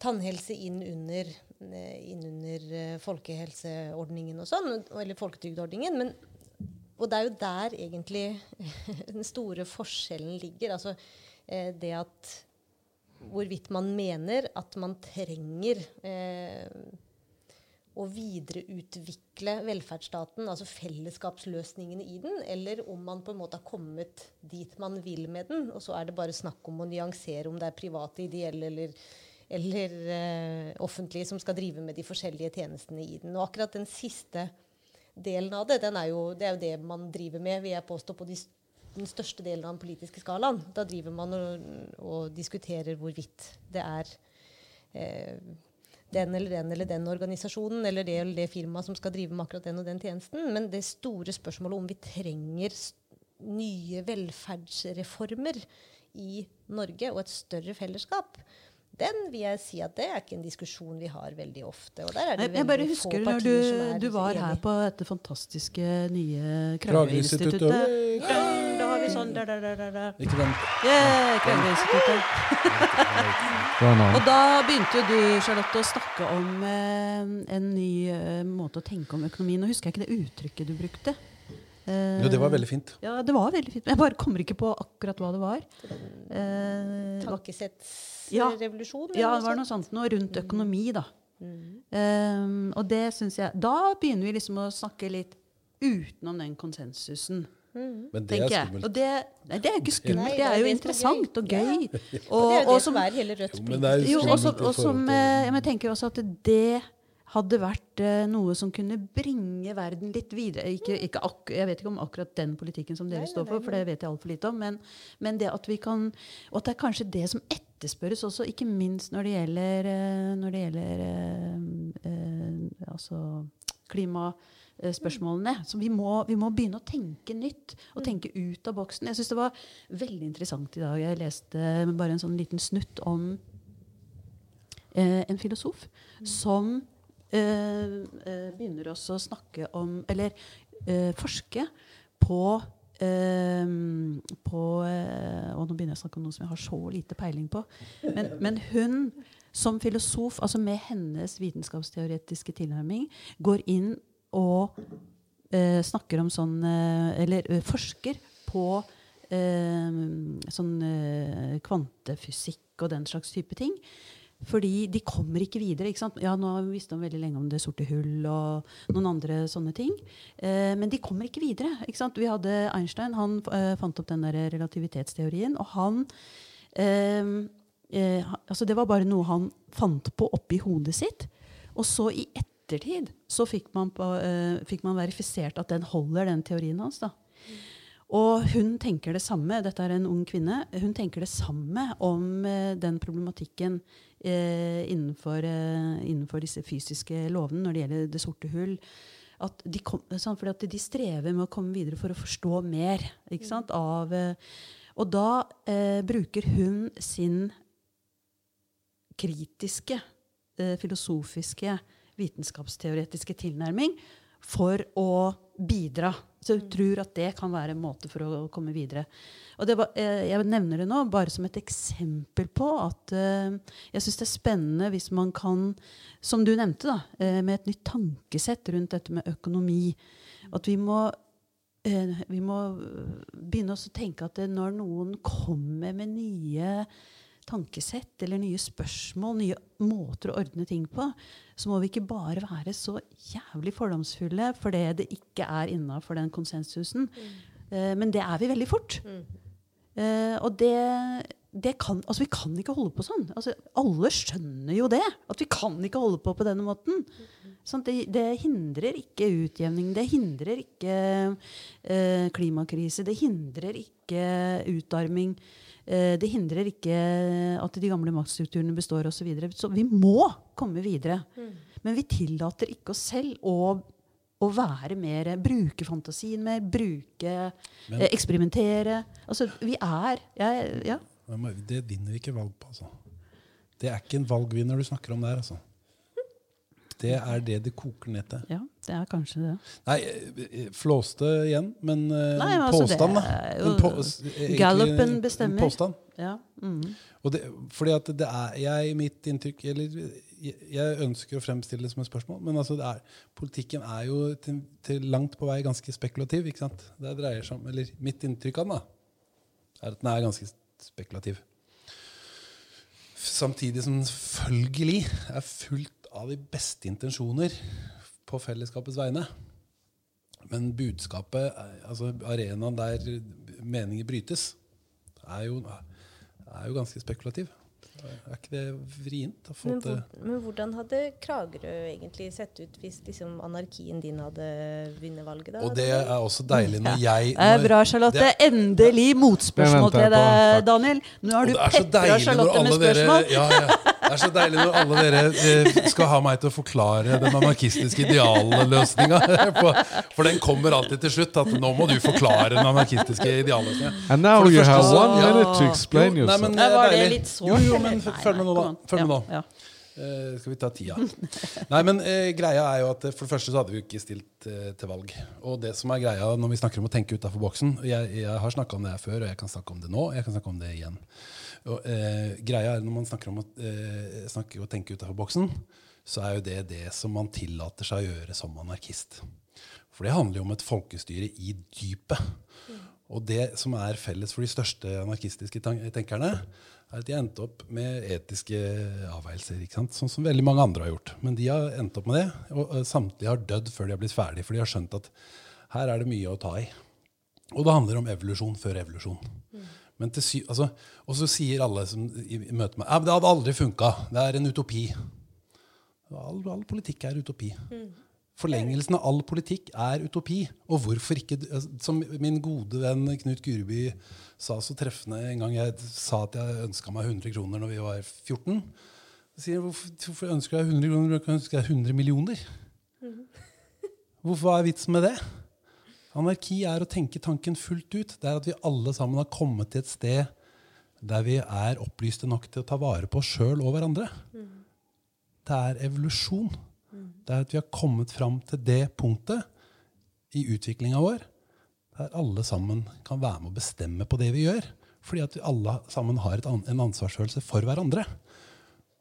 tannhelse inn under, eh, inn under eh, folkehelseordningen og sånn, eller folketrygdordningen. Men, og det er jo der egentlig den store forskjellen ligger. Altså eh, det at hvorvidt man mener at man trenger eh, å videreutvikle velferdsstaten, altså fellesskapsløsningene i den, eller om man på en måte har kommet dit man vil med den, og så er det bare snakk om å nyansere om det er private, ideelle eller, eller eh, offentlige som skal drive med de forskjellige tjenestene i den. Og akkurat den siste delen av det, er jo, det er jo det man driver med, vil jeg påstå, på de, den største delen av den politiske skalaen. Da driver man og, og diskuterer hvorvidt det er eh, den eller den eller den organisasjonen eller det eller det firmaet som skal drive med akkurat den og den tjenesten. Men det store spørsmålet om vi trenger nye velferdsreformer i Norge og et større fellesskap, den vil jeg si at det er ikke en diskusjon vi har veldig ofte. Og der er det Jeg, jeg bare husker når du, du var her på dette fantastiske nye. Krageinstituttet. Ja, Da har vi sånn da, da, da, da, da. Ikke den Yeah. Og da begynte jo du Charlotte, å snakke om eh, en ny eh, måte å tenke om økonomien. Nå husker jeg ikke det uttrykket du brukte. Eh, Jo, det var veldig fint. Ja, det var veldig fint. Men jeg bare kommer ikke på akkurat hva det var. Eh, Tankesettsrevolusjon? ja, det var noe sånt noe rundt økonomi, da. Eh, og det syns jeg Da begynner vi liksom å snakke litt utenom den konsensusen. Men det er skummelt. Og det, nei, det er jo ikke skummelt, Nei, det er jo det som interessant og gøy. Og det er Og, jo og det som, er hele Rødts Jo, men det er jo, skummelt også, og som, eh, jeg tenker også at det hadde vært eh, noe som kunne bringe verden litt videre. Ikke, ikke jeg vet ikke om akkurat den politikken som dere Nei, står for, for det vet jeg altfor lite om. Men, men det at vi kan Og at det er kanskje det som etterspørres også, ikke minst når det gjelder, eh, når det gjelder eh, eh, altså klimaspørsmålene. Så vi må, vi må begynne å tenke nytt og tenke ut av boksen. Jeg syns det var veldig interessant i dag. Jeg leste bare en sånn liten snutt om eh, en filosof som eh, eh, begynner også å snakke om Eller eh, forske på eh, på eh, Og nå begynner jeg å snakke om noe som jeg har så lite peiling på. Men, men hun som filosof, altså med hennes vitenskapsteoretiske tilnærming, går inn og eh, snakker om sånn eh, Eller eh, forsker på eh, sånn eh, kvantefysikk og den slags type ting. Fordi de kommer ikke videre. ikke sant? Ja, Nå har vi visst om veldig lenge om det sorte hull og noen andre sånne ting. Eh, men de kommer ikke videre. ikke sant? Vi hadde Einstein, han eh, fant opp den der relativitetsteorien. Og han eh, eh, altså Det var bare noe han fant på oppi hodet sitt. Og så i ettertid så fikk man, på, eh, fikk man verifisert at den holder, den teorien hans. da. Og hun tenker det samme. Dette er en ung kvinne. Hun tenker det samme om eh, den problematikken eh, innenfor, eh, innenfor disse fysiske lovene når det gjelder det sorte hull. At de, kom, sånn, at de strever med å komme videre for å forstå mer. Av, eh, og da eh, bruker hun sin kritiske, eh, filosofiske, vitenskapsteoretiske tilnærming for å bidra. Så jeg tror at det kan være en måte for å komme videre. Og det var, eh, jeg nevner det nå bare som et eksempel på at eh, jeg syns det er spennende hvis man kan, som du nevnte, da, eh, med et nytt tankesett rundt dette med økonomi. At vi må vi må begynne å tenke at når noen kommer med nye tankesett eller nye spørsmål, nye måter å ordne ting på, så må vi ikke bare være så jævlig fordomsfulle fordi det ikke er innafor den konsensusen. Eh, men det er vi veldig fort. Eh, og det, det kan, altså vi kan ikke holde på sånn. Altså, alle skjønner jo det. At vi kan ikke holde på på denne måten. Sånn, det, det hindrer ikke utjevning. Det hindrer ikke eh, klimakrise. Det hindrer ikke utarming. Eh, det hindrer ikke at de gamle maktstrukturene består osv. Så, videre. så vi må komme videre. Men vi tillater ikke oss selv å, å være mer Bruke fantasien mer, bruke Men- eh, Eksperimentere. Altså, vi er jeg, Ja. Det vinner vi ikke valg på, altså. Det er ikke en valgvinner du snakker om der, altså. Det er det det koker ned til. Ja, det er kanskje det. Nei, eh, flåste igjen, men eh, Nei, en altså, påstand, da. En s- egentlig Gallupen en bestemmer. påstand. Ja. Mm. Og det, fordi at det er jeg, mitt inntrykk eller jeg, jeg ønsker å fremstille det som et spørsmål, men altså det er, politikken er jo til, til langt på vei ganske spekulativ. ikke sant? Det dreier seg om, eller Mitt inntrykk av den da, er at den er ganske spekulativ. Samtidig som den selvfølgelig er fullt av de beste intensjoner på fellesskapets vegne. Men budskapet, altså arenaen der meninger brytes, er jo, er jo ganske spekulativ. Er ikke det vrient å få Men, hvor, men hvordan hadde Kragerø egentlig sett ut hvis liksom, anarkien din hadde vunnet valget? da? Og det er også deilig når jeg Det er når- bra, Charlotte. det- Endelig motspørsmål til deg, Daniel. Nå har du petter er når Charlotte med spørsmål. dere, ja, ja. Det er så deilig når alle dere eh, skal ha meg til å forklare den anarkistiske idealløsninga. For den kommer alltid til slutt. At nå må du forklare den anarkistiske idealløsninga. And now har du you have one minute to explain Jo, nei, men- deilig. Jo, jo, men følg med nå, da. Følg med nå. Eh, skal vi ta tida? Nei, men eh, greia er jo at eh, For det første så hadde vi ikke stilt eh, til valg. Og det som er greia når vi snakker om å tenke utafor boksen jeg, jeg har snakka om det her før, og jeg kan snakke om det nå. og Jeg kan snakke om det igjen. Og, eh, greia er Når man snakker om å eh, snakke og tenke utafor boksen, så er jo det det som man tillater seg å gjøre som anarkist. For det handler jo om et folkestyre i dypet. Og det som er felles for de største anarkistiske tenkerne, er at de har endt opp med etiske avveielser. Sånn som veldig mange andre har gjort. Men de har endt opp med det, og samtlige har dødd før de har blitt ferdig, for de har skjønt at her er det mye å ta i. Og det handler om evolusjon før evolusjon. Men til sy altså, og så sier alle som i, i møte med ja, men det hadde aldri funka. Det er en utopi. All, all politikk er utopi. Forlengelsen av all politikk er utopi. Og hvorfor ikke Som min gode venn Knut Gureby sa så treffende en gang jeg sa at jeg ønska meg 100 kroner når vi var 14. Så sier jeg, hvorfor, hvorfor ønsker jeg 100 kroner du ønsker deg 100 millioner? Hvorfor Hva er vitsen med det? Anarki er å tenke tanken fullt ut. Det er at vi alle sammen har kommet til et sted der vi er opplyste nok til å ta vare på oss sjøl og hverandre. Det er evolusjon. Det er at vi har kommet fram til det punktet i utviklinga vår der alle sammen kan være med å bestemme på det vi gjør. Fordi at vi alle sammen har et, an- en ansvarsfølelse for hverandre.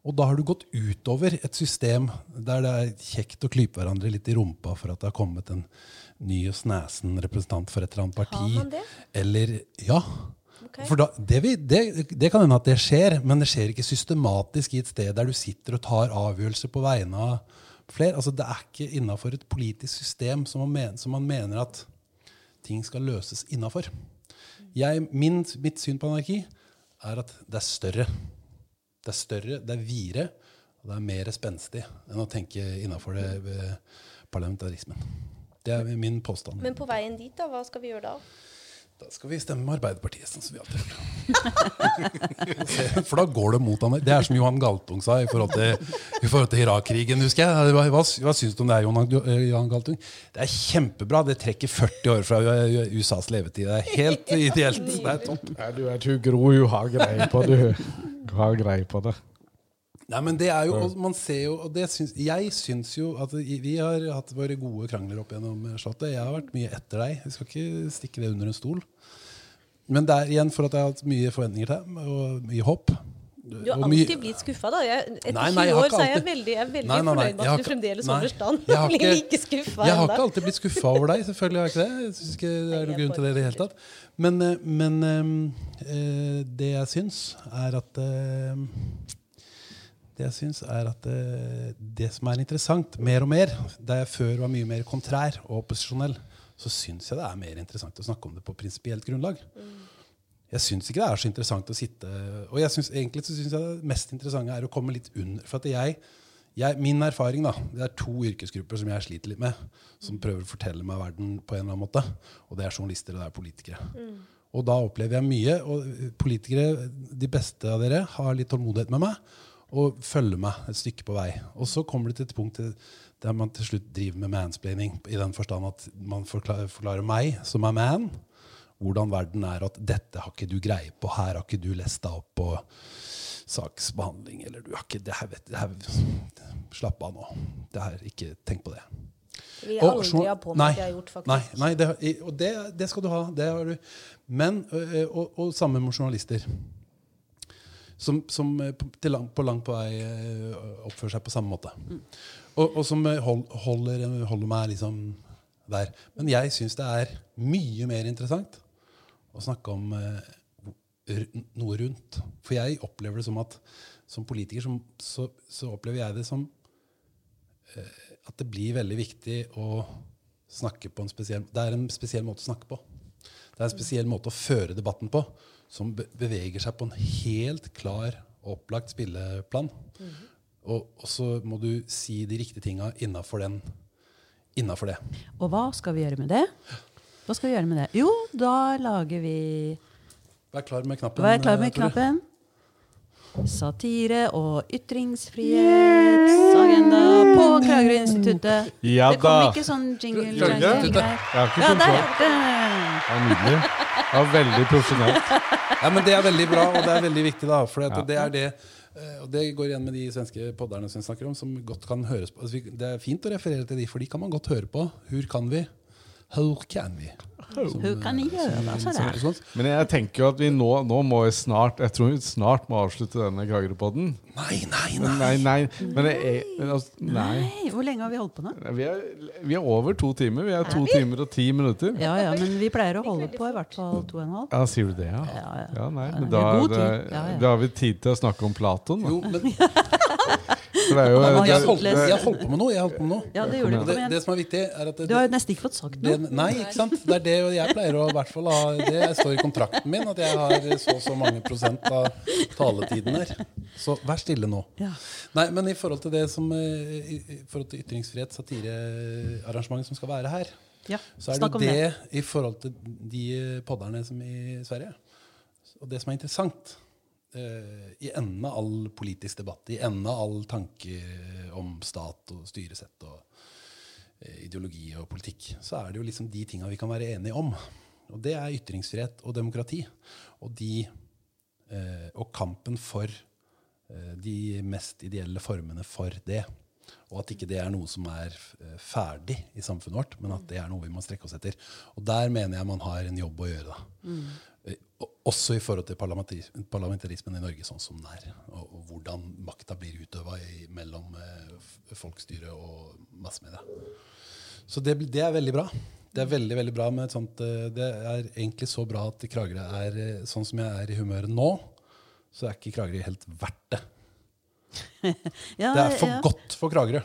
Og da har du gått utover et system der det er kjekt å klype hverandre litt i rumpa for at det har kommet en ny og snesen representant for et eller annet parti. Har man det? Eller Ja. Okay. For da, det, vi, det, det kan hende at det skjer, men det skjer ikke systematisk i et sted der du sitter og tar avgjørelser på vegne av flere. Altså, det er ikke innafor et politisk system som man, mener, som man mener at ting skal løses innafor. Mitt syn på anarki er at det er større. Det er større, det er videre, og det er mer spenstig enn å tenke innafor parlamentarismen. Det er min påstand. Men på veien dit, da, hva skal vi gjøre da? Da skal vi stemme med Arbeiderpartiet, sånn som vi alltid gjør. For da går det mot han. Det er som Johan Galtung sa i forhold til, i forhold til Irak-krigen, husker jeg. Hva, hva, hva syns du om det, Johan, Johan Galtung? Det er kjempebra. Det trekker 40 år fra USAs levetid. Det er helt ideelt. Det er topp. Ja, du vet hun Gro hun har greie på det. Hun har greie på det. Nei, men det er jo, og man ser jo, og det syns, Jeg syns jo at vi har hatt våre gode krangler opp gjennom slottet. Jeg har vært mye etter deg. Vi skal ikke stikke det under en stol. Men det er igjen for at jeg har hatt mye forventninger til deg, og mye håp. Du har alltid blitt skuffa, da. Jeg, etter Nei, nei, 20 år så er jeg veldig, jeg er veldig Nei, nei, nei, fornøyd med at du fremdeles holder stand. jeg har ikke- like skuffa Jeg har ikke alltid blitt skuffa over deg. Selvfølgelig har jeg ikke det. Jeg synes ikke det er noen grunn til det i det hele tatt. Men, eh, men eh, eh, det jeg syns, er at eh, Det jeg syns er at det, det som er interessant, mer og mer Der jeg før var mye mer kontrær og opposisjonell, så syns jeg det er mer interessant å snakke om det på prinsipielt grunnlag. Jeg syns ikke det er så interessant å sitte Og jeg synes, egentlig så syns jeg det mest interessante er å komme litt under. For at jeg, jeg, min erfaring da, det er to yrkesgrupper som jeg sliter litt med, som prøver å fortelle meg verden på en eller annen måte. Og det er journalister og det er politikere. Og da opplever jeg mye. Og politikere, de beste av dere, har litt tålmodighet med meg og følger meg et stykke på vei. Og så kommer det til et punkt der man til slutt driver med mansplaining, i den forstand at man forklarer, forklarer meg, som er man, hvordan verden er, at dette har ikke du greie på, her har ikke du lest deg opp på saksbehandling, eller du har ikke det her, vet, det her, Slapp av nå. Det her, ikke tenk på det. Vi har aldri har på meg at jeg har gjort, faktisk. Nei, nei det, og det, det skal du ha. Det har du. Men, ø, og, og samme med journalister. Som, som på, til lang, på langt på vei oppfører seg på samme måte. Og, og som hold, holder, holder meg liksom der. Men jeg syns det er mye mer interessant å snakke om noe rundt. For jeg opplever det som at som politiker som, så, så opplever jeg det som eh, at det blir veldig viktig å snakke på en spesiell Det er en spesiell måte å snakke på. Det er en spesiell måte å føre debatten på, som beveger seg på en helt klar opplagt spilleplan. og, og så må du si de riktige tinga innafor det. Og hva skal vi gjøre med det? Hva skal vi gjøre med det? Jo, da lager vi Vær klar med knappen. Vær klar med eh, knappen. Satire og ytringsfrihetsagenda på Kragerø-instituttet. Ja det kom ikke sånn jingle jingle Ja, der hørte. Det er nydelig. Var veldig profesjonelt. Ja, men Det er veldig bra, og det er veldig viktig. da, for Ja. det er det eh, og det går igjen med de svenske podderne som vi snakker om, som godt kan høres på. Altså, det er fint å referere til de, for de kan man godt høre på. Hvor kan vi? Hvor kan vi? Som, kan gjøre sånn. Men jeg tenker jo at vi nå, nå må vi snart Jeg tror vi snart må avslutte denne Kragerø-podden. Nei, nei, nei! Nei, nei. Men det er, men altså, nei. Nei, hvor lenge har vi holdt på nå? Vi er, vi er over to timer. Vi er to timer og ti minutter. Ja, ja, men vi pleier å holde på i hvert fall to og en halv. Ja, sier du det, ja? Ja, ja. Ja, nei, men da, er det, da har vi tid til å snakke om Platon. Da. Jo, men Det jeg holdt, jeg holdt på med noe. Jeg holdt på med noe. Ja, det gjorde du. Og Kom det, det som er viktig, er at det, Du har jo nesten ikke fått sagt det, noe. Nei, ikke sant? Det er det jeg pleier å hvert fall ha Det står i kontrakten min at jeg har så og så mange prosent av taletiden her. Så vær stille nå. Ja. Nei, men i forhold til det som eh, I i forhold til ytringsfrihet, satirearrangementet som skal være her, Ja, så er det det, det. i forhold til de podderne som i Sverige. Og det som er interessant I enden av all politisk debatt, i enden av all tanke om stat og styresett og eh, ideologi og politikk, så er det jo liksom de tinga vi kan være enige om. Og det er ytringsfrihet og demokrati. Og, de, eh, og kampen for eh, de mest ideelle formene for det. Og at ikke det er noe som er eh, ferdig i samfunnet vårt, men at det er noe vi må strekke oss etter. Og der mener jeg man har en jobb å gjøre. da. Eh, og- Også i forhold til parlamentarismen i Norge sånn som den er. Og, og hvordan makta blir utøva mellom eh, folkestyre og massemedia. Så det, det er veldig bra. Det er veldig veldig bra med et sånt eh, Det er egentlig så bra at Kragerø er eh, sånn som jeg er i humøret nå. Så er ikke Kragerø helt verdt det. Ja, Det er for ja. godt for Kragerø.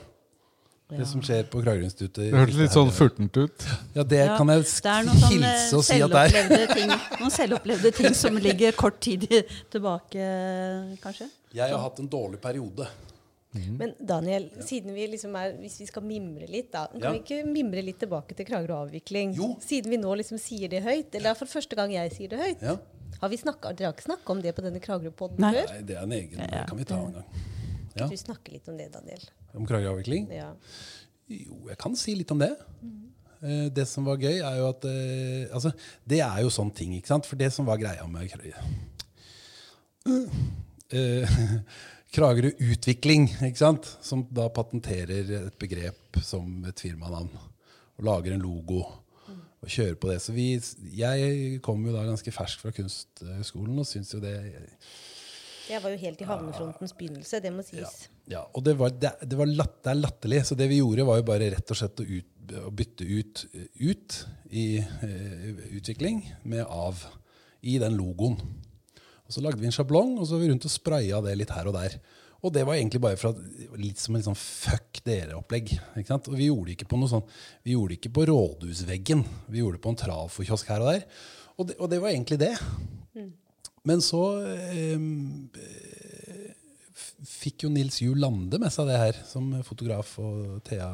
Ja. Det som skjer på Kragerø-instituttet. det hørtes litt sånn furtent ut. Ja, det Ja, kan jeg Det er noen hilse og si at det er. ting, noen selvopplevde ting som ligger kort tid tilbake, kanskje. Jeg har hatt en dårlig periode. Men Daniel, siden vi liksom er, hvis vi skal mimre litt, da, kan Ja. vi ikke mimre litt tilbake til Kragerø avvikling? Jo. Siden vi nå liksom sier det høyt, eller for første gang jeg sier det høyt. Ja. Har vi snakket, Dere har ikke snakka om det på denne Kragerø-podden før? Nei, det er en egen Ja, Det kan vi ta en gang. Ja. Du snakker litt om det, Daniel. Om Kragerø-avvikling? Ja. Jo, jeg kan si litt om det. Eh, Det som var gøy, er jo at eh, Altså, det er jo sånne ting, ikke sant? For det som var greia med Eh, Kragerø Utvikling, ikke sant? Som da patenterer et begrep som et firmanavn. Og lager en logo. Og kjører på det. Så vi, jeg kom jo da ganske fersk fra Kunsthøgskolen og syns jo det Jeg var jo helt i havnefrontens begynnelse, det må sies. Ja, og det, var, det, det, var latt, det er latterlig. Så det vi gjorde, var jo bare rett og slett å, ut, å bytte ut, ut i uh, utvikling med av i den logoen. Og Så lagde vi en sjablong, og så var vi rundt og spraya det litt her og der. Og det var egentlig bare fra litt som en sånn fuck dere-opplegg. ikke sant? Og vi gjorde det ikke på noe sånn, vi gjorde det ikke på rådhusveggen. Vi gjorde det på en trafokiosk her og der. Og det, og det var egentlig det. Men så eh, fikk jo Nils Juel Lande med seg det her, som fotograf og Thea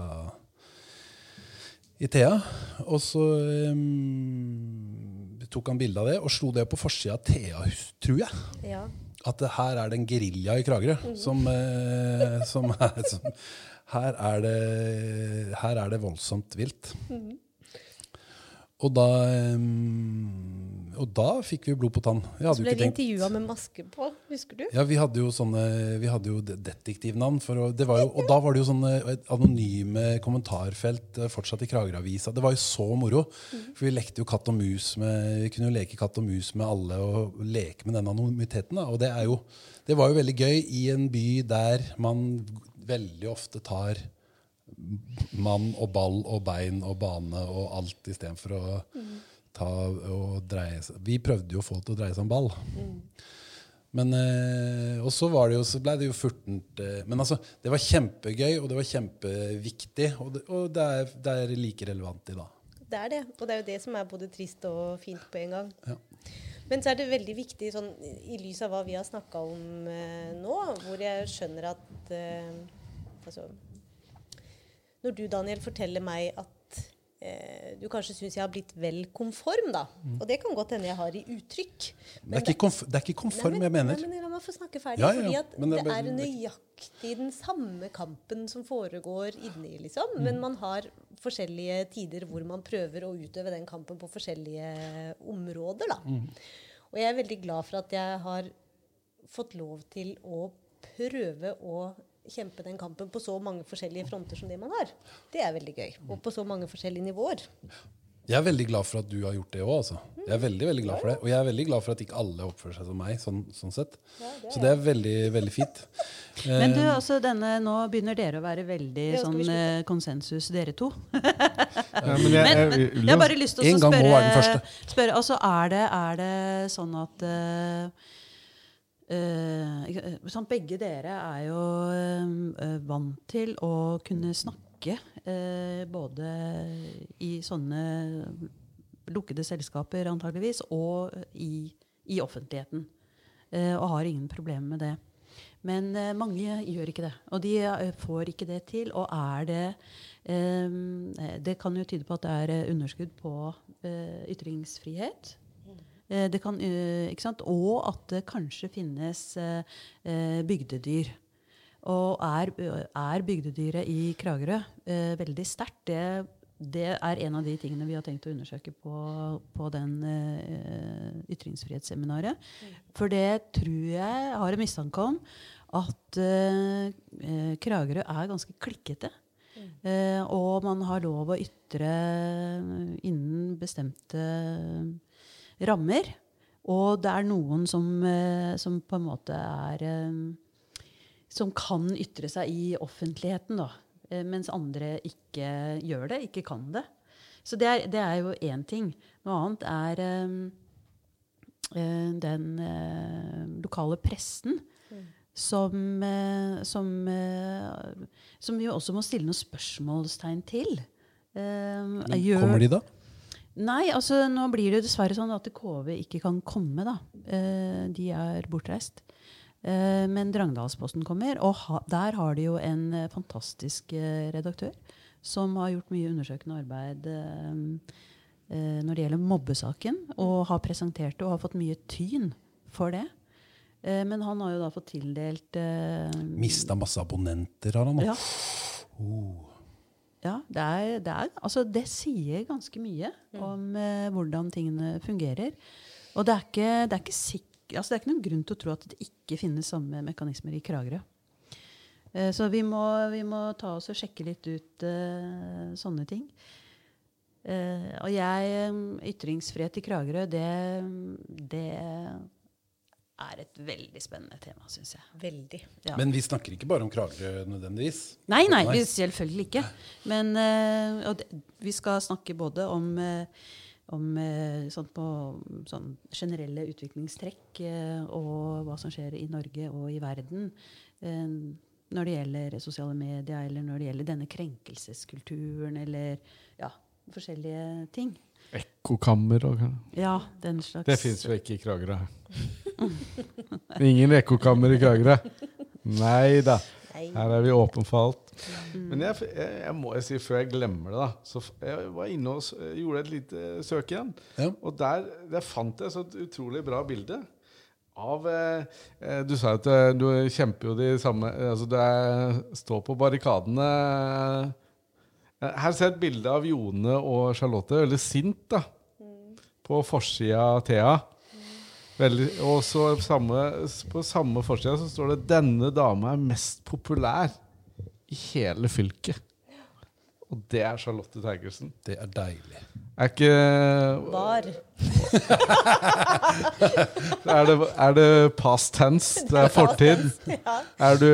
i Thea. Og så eh, tok han bilde av det og slo det på forsida av Thea, tror jeg. Ja. At det, her er det en gerilja i Kragerø som, eh, som, er, som her, er det, her er det voldsomt vilt. Og da, eh, og da fikk vi blod på tann. Så ble ikke vi intervjua med maske på, husker du? ja, vi hadde jo sånne Vi hadde jo detektivnavn. For å, det var jo, og da var det jo sånne anonyme kommentarfelt eh, fortsatt i Kragerø-avisa. Det var jo så moro. For vi lekte jo katt og mus med Vi kunne jo leke katt og mus med alle og leke med den anonymiteten. Da. Og det, er jo, det var jo veldig gøy i en by der man veldig ofte tar mann og ball og bein og bane og alt istedenfor å ta og dreie seg Vi prøvde jo å få det til å dreie seg om ball. Men eh, Og så var det jo, så ble det jo furtent eh, Men altså, det var kjempegøy, og det var kjempeviktig. Og det, og det, er, det er like relevant i dag. Det er det. Og det er jo det som er både trist og fint på en gang. Ja. Men så er det veldig viktig, sånn, i lys av hva vi har snakka om eh, nå, hvor jeg skjønner at eh, Altså Når du, Daniel, forteller meg at du kanskje syns jeg har blitt vel konform, da. Og det kan godt hende jeg har i uttrykk. Det er, ikke konf det er ikke konform, Nei, jeg mener. Nei, men La meg få snakke ferdig. Ja, ja, ja. fordi det det, er nøyaktig den samme kampen som foregår inni, liksom. Mm. Men man har forskjellige tider hvor man prøver å utøve den kampen på forskjellige områder, da. Mm. Og jeg er veldig glad for at jeg har fått lov til å prøve å kjempe den kampen på så mange forskjellige fronter som det man har. Det er veldig gøy. Og på så mange forskjellige nivåer. Jeg er veldig glad for at du har gjort det òg. Altså. Jeg er veldig, veldig glad for det. Og jeg er veldig glad for at ikke alle oppfører seg som meg. Sånn, sånn sett. Så det er veldig, veldig fint. Men du, Eh, altså denne, nå begynner dere å være veldig Ja, sånn eh, konsensus, dere to. Ja, men jeg, Men, jeg, men jeg har bare lyst til å spørre, spørre altså, er, det, er det sånn at eh, eh, sånn, Begge dere er jo eh, vant til å kunne snakke eh, både i sånne lukkede selskaper antageligvis, og i, i offentligheten. Eh, og har ingen problemer med det. Men eh, mange gjør ikke det. Og de eh, får ikke det til. Og er det eh, Det kan jo tyde på at det er eh, underskudd på eh, ytringsfrihet. Eh, det kan, eh? Og at det kanskje finnes eh, bygdedyr. Og er, er bygdedyret i Kragerø veldig sterkt? Det, det er en av de tingene vi har tenkt å undersøke på, på den ytringsfrihetsseminaret. For det tror jeg har en mistanke om at Kragerø er ganske klikkete. Eh, og man har lov å ytre innen bestemte rammer. Og det er noen som, eh, som på en måte er eh, Som kan ytre seg i offentligheten, da. Eh, mens andre ikke gjør det, ikke kan det. Så det er, det er jo én ting. Noe annet er den lokale pressen. Som, som, som vi også må stille noen spørsmålstegn til. Men kommer de, da? Nei, altså nå blir det dessverre sånn at KV ikke kan komme, da. Eh, de er bortreist. Eh, men Drangdalsposten kommer, og ha, der har de jo en eh, fantastisk eh, redaktør som har gjort mye undersøkende arbeid eh, eh, når det gjelder mobbesaken, og har presentert det og har fått mye tyn for det. Eh, men han har jo da fått tildelt Mista masse abonnenter, har han Ja. ja. Ja, det, er, det, er, altså det sier ganske mye om eh, hvordan tingene fungerer. Og det er ikke, det er ikke sikk- altså det er ikke noen grunn til å tro at det ikke finnes samme mekanismer i Kragerø. Eh, så vi må, vi må ta oss og sjekke litt ut eh, sånne ting. Eh, og jeg eh, Ytringsfrihet i Kragerø, det, det er et veldig spennende tema, syns jeg. Veldig. Ja. Men vi snakker ikke bare om Kragerø nødvendigvis. Nei, nei, vi- selvfølgelig ikke. Men uh, og det, vi skal snakke både om, uh, om uh, sånn på sånn generelle utviklingstrekk og hva som skjer i Norge og i verden når det gjelder sosiale medier, eller når det gjelder denne krenkelseskulturen, eller ja, forskjellige ting. Ekkokammer og Ja, den slags Det fins jo ikke i Kragerø. Ingen ekkokammer i Kragerø. Nei da. Her er vi åpne for alt. Men jeg, jeg, jeg må jo si, før jeg glemmer det, da så Jeg var inne og gjorde et lite søk igjen. Ja. Og der, der fant jeg så et utrolig bra bilde av eh, eh, Du sa at eh, du kjemper jo de samme Altså du er, står på barrikadene. Eh, Her ser jeg et bilde av Jone og Charlotte, veldig sint, da. På forsida av Thea. Veldig, og så samme, på samme forside står det 'Denne dama er mest populær i hele fylket'. Og det er Charlotte Terkelsen. Det er deilig. Er ikke Var. Er det, er det past tense? Det er fortid? Er du,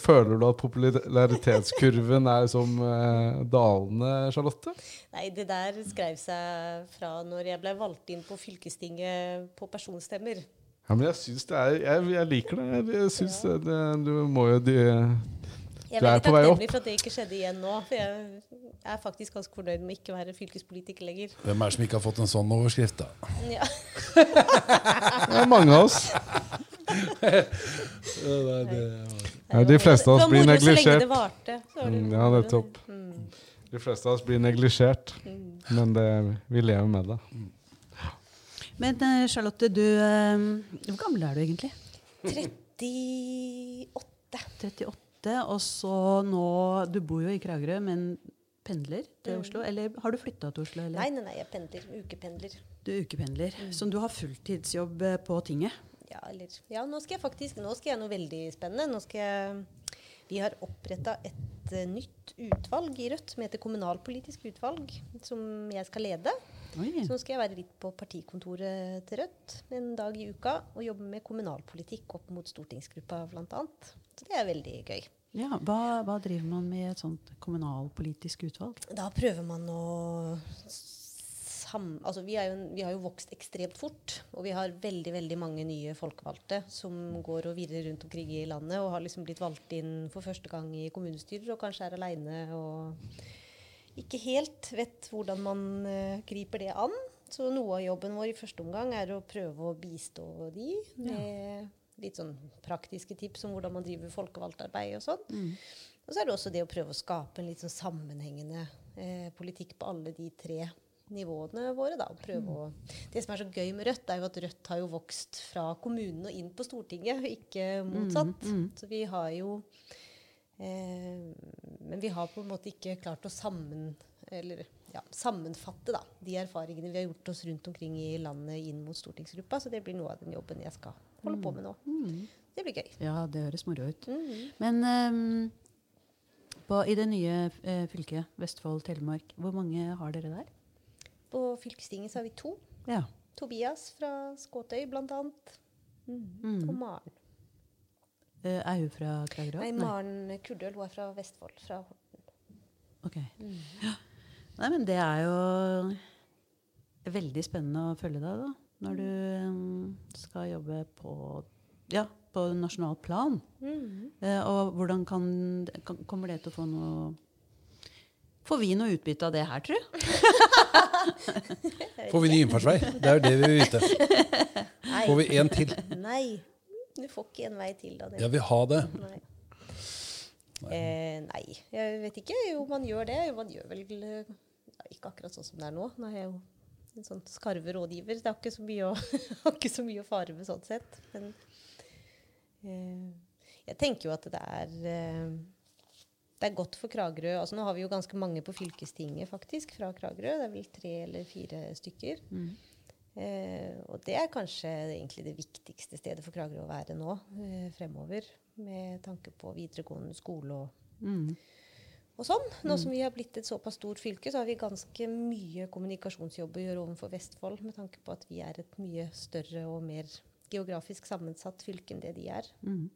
føler du at popularitetskurven er som eh, dalende, Charlotte? Nei, det der skrev seg fra når jeg ble valgt inn på fylkestinget på personstemmer. Ja, men jeg syns det er Jeg, jeg liker det. Jeg, jeg syns det, det Du må jo de, Jeg Du er er veldig på vei opp. takknemlig for at det ikke skjedde igjen nå. For jeg er faktisk ganske fornøyd med ikke å være fylkespolitiker lenger. Hvem er det som ikke har fått en sånn overskrift, da? Ja. Det er mange av oss. Ja, de fleste av oss blir neglisjert. Så det er Ja. Mm. De fleste av oss blir neglisjert. Men det, vi lever med det. Men eh, Charlotte, du eh, Hvor gammel er du egentlig? 38. 38. Og så nå Du bor jo i Kragerø, men pendler til Mm. Oslo? Eller har du flytta til Oslo? Eller? Nei, nei, nei, jeg pendler. Ukependler. Du er ukependler. Så du har fulltidsjobb eh, på tinget? Ja, eller, ja, nå skal jeg faktisk Nå skal jeg noe veldig spennende. Nå skal jeg Vi har oppretta et eh, nytt utvalg i Rødt som heter Kommunalpolitisk utvalg, som jeg skal lede. Oi. Så nå skal jeg være litt på partikontoret til Rødt en dag i uka og jobbe med kommunalpolitikk opp mot stortingsgruppa bl.a. Så det er veldig gøy. Ja, hva, hva driver man med i et sånt kommunalpolitisk utvalg? Da prøver man å. Altså, vi, jo, en- vi har jo vokst ekstremt fort, og vi har veldig veldig mange nye folkevalgte som går og virrer rundt omkring i landet og har liksom blitt valgt inn for første gang i kommunestyrer og kanskje er aleine og ikke helt vet hvordan man eh, griper det an. Så noe av jobben vår i første omgang er å prøve å bistå de med litt sånn praktiske tips om hvordan man driver folkevalgtarbeid og sånn. Og så er det også det å prøve å skape en litt sånn sammenhengende eh, politikk på alle de tre nivåene våre. Da. å, det som er så gøy med Rødt, er jo at Rødt har jo vokst fra kommunen og inn på Stortinget, ikke motsatt. Så vi har jo Men vi har på en måte ikke klart å sammen, eller, ja, sammenfatte da, de erfaringene vi har gjort oss rundt omkring i landet inn mot stortingsgruppa. Så det blir noe av den jobben jeg skal holde på med nå. Det blir gøy. Ja, det høres moro ut. Mhm. Men um, på, i det nye uh, fylket, Vestfold-Telemark, hvor mange har dere der? På fylkestinget så har vi to. Ja. Tobias fra Skåtøy, blant annet. Mm. Og Maren. Eh, er hun fra Kragerø? Nei, Maren Kurdøl hun er fra Vestfold. Fra Horten. Ok. Ja. Nei, men det er jo veldig spennende å følge deg, da. Når du um, skal jobbe på, ja, på nasjonalt plan. Eh, og hvordan kan, kan Kommer det til å få noe Får vi noe utbytte av det her, tru? Får vi ny innfartsvei? Det er jo det vi vil vite. Får vi én til? Nei. Du får ikke en vei til, Daniel. Jeg vil ha det. Nei. Eh, nei, jeg vet ikke. Jo, man gjør det. Man gjør vel eh, ja, Ikke akkurat sånn som det er nå. Nå er jeg jo en sånn skarve rådgiver. Det har ikke så mye å, har ikke så mye å fare med sånn sett. Men eh, jeg tenker jo at det er eh, det er godt for Kragerø. Altså, nå har vi jo ganske mange på fylkestinget faktisk fra Kragerø. Det er vel tre eller fire stykker. Eh, og det er kanskje egentlig det viktigste stedet for Kragerø å være nå eh, fremover. Med tanke på videregående skole og, Mm. og sånn. Nå som vi har blitt et såpass stort fylke, så har vi ganske mye kommunikasjonsjobb å gjøre overfor Vestfold, med tanke på at vi er et mye større og mer geografisk sammensatt fylke enn det de er. Mm.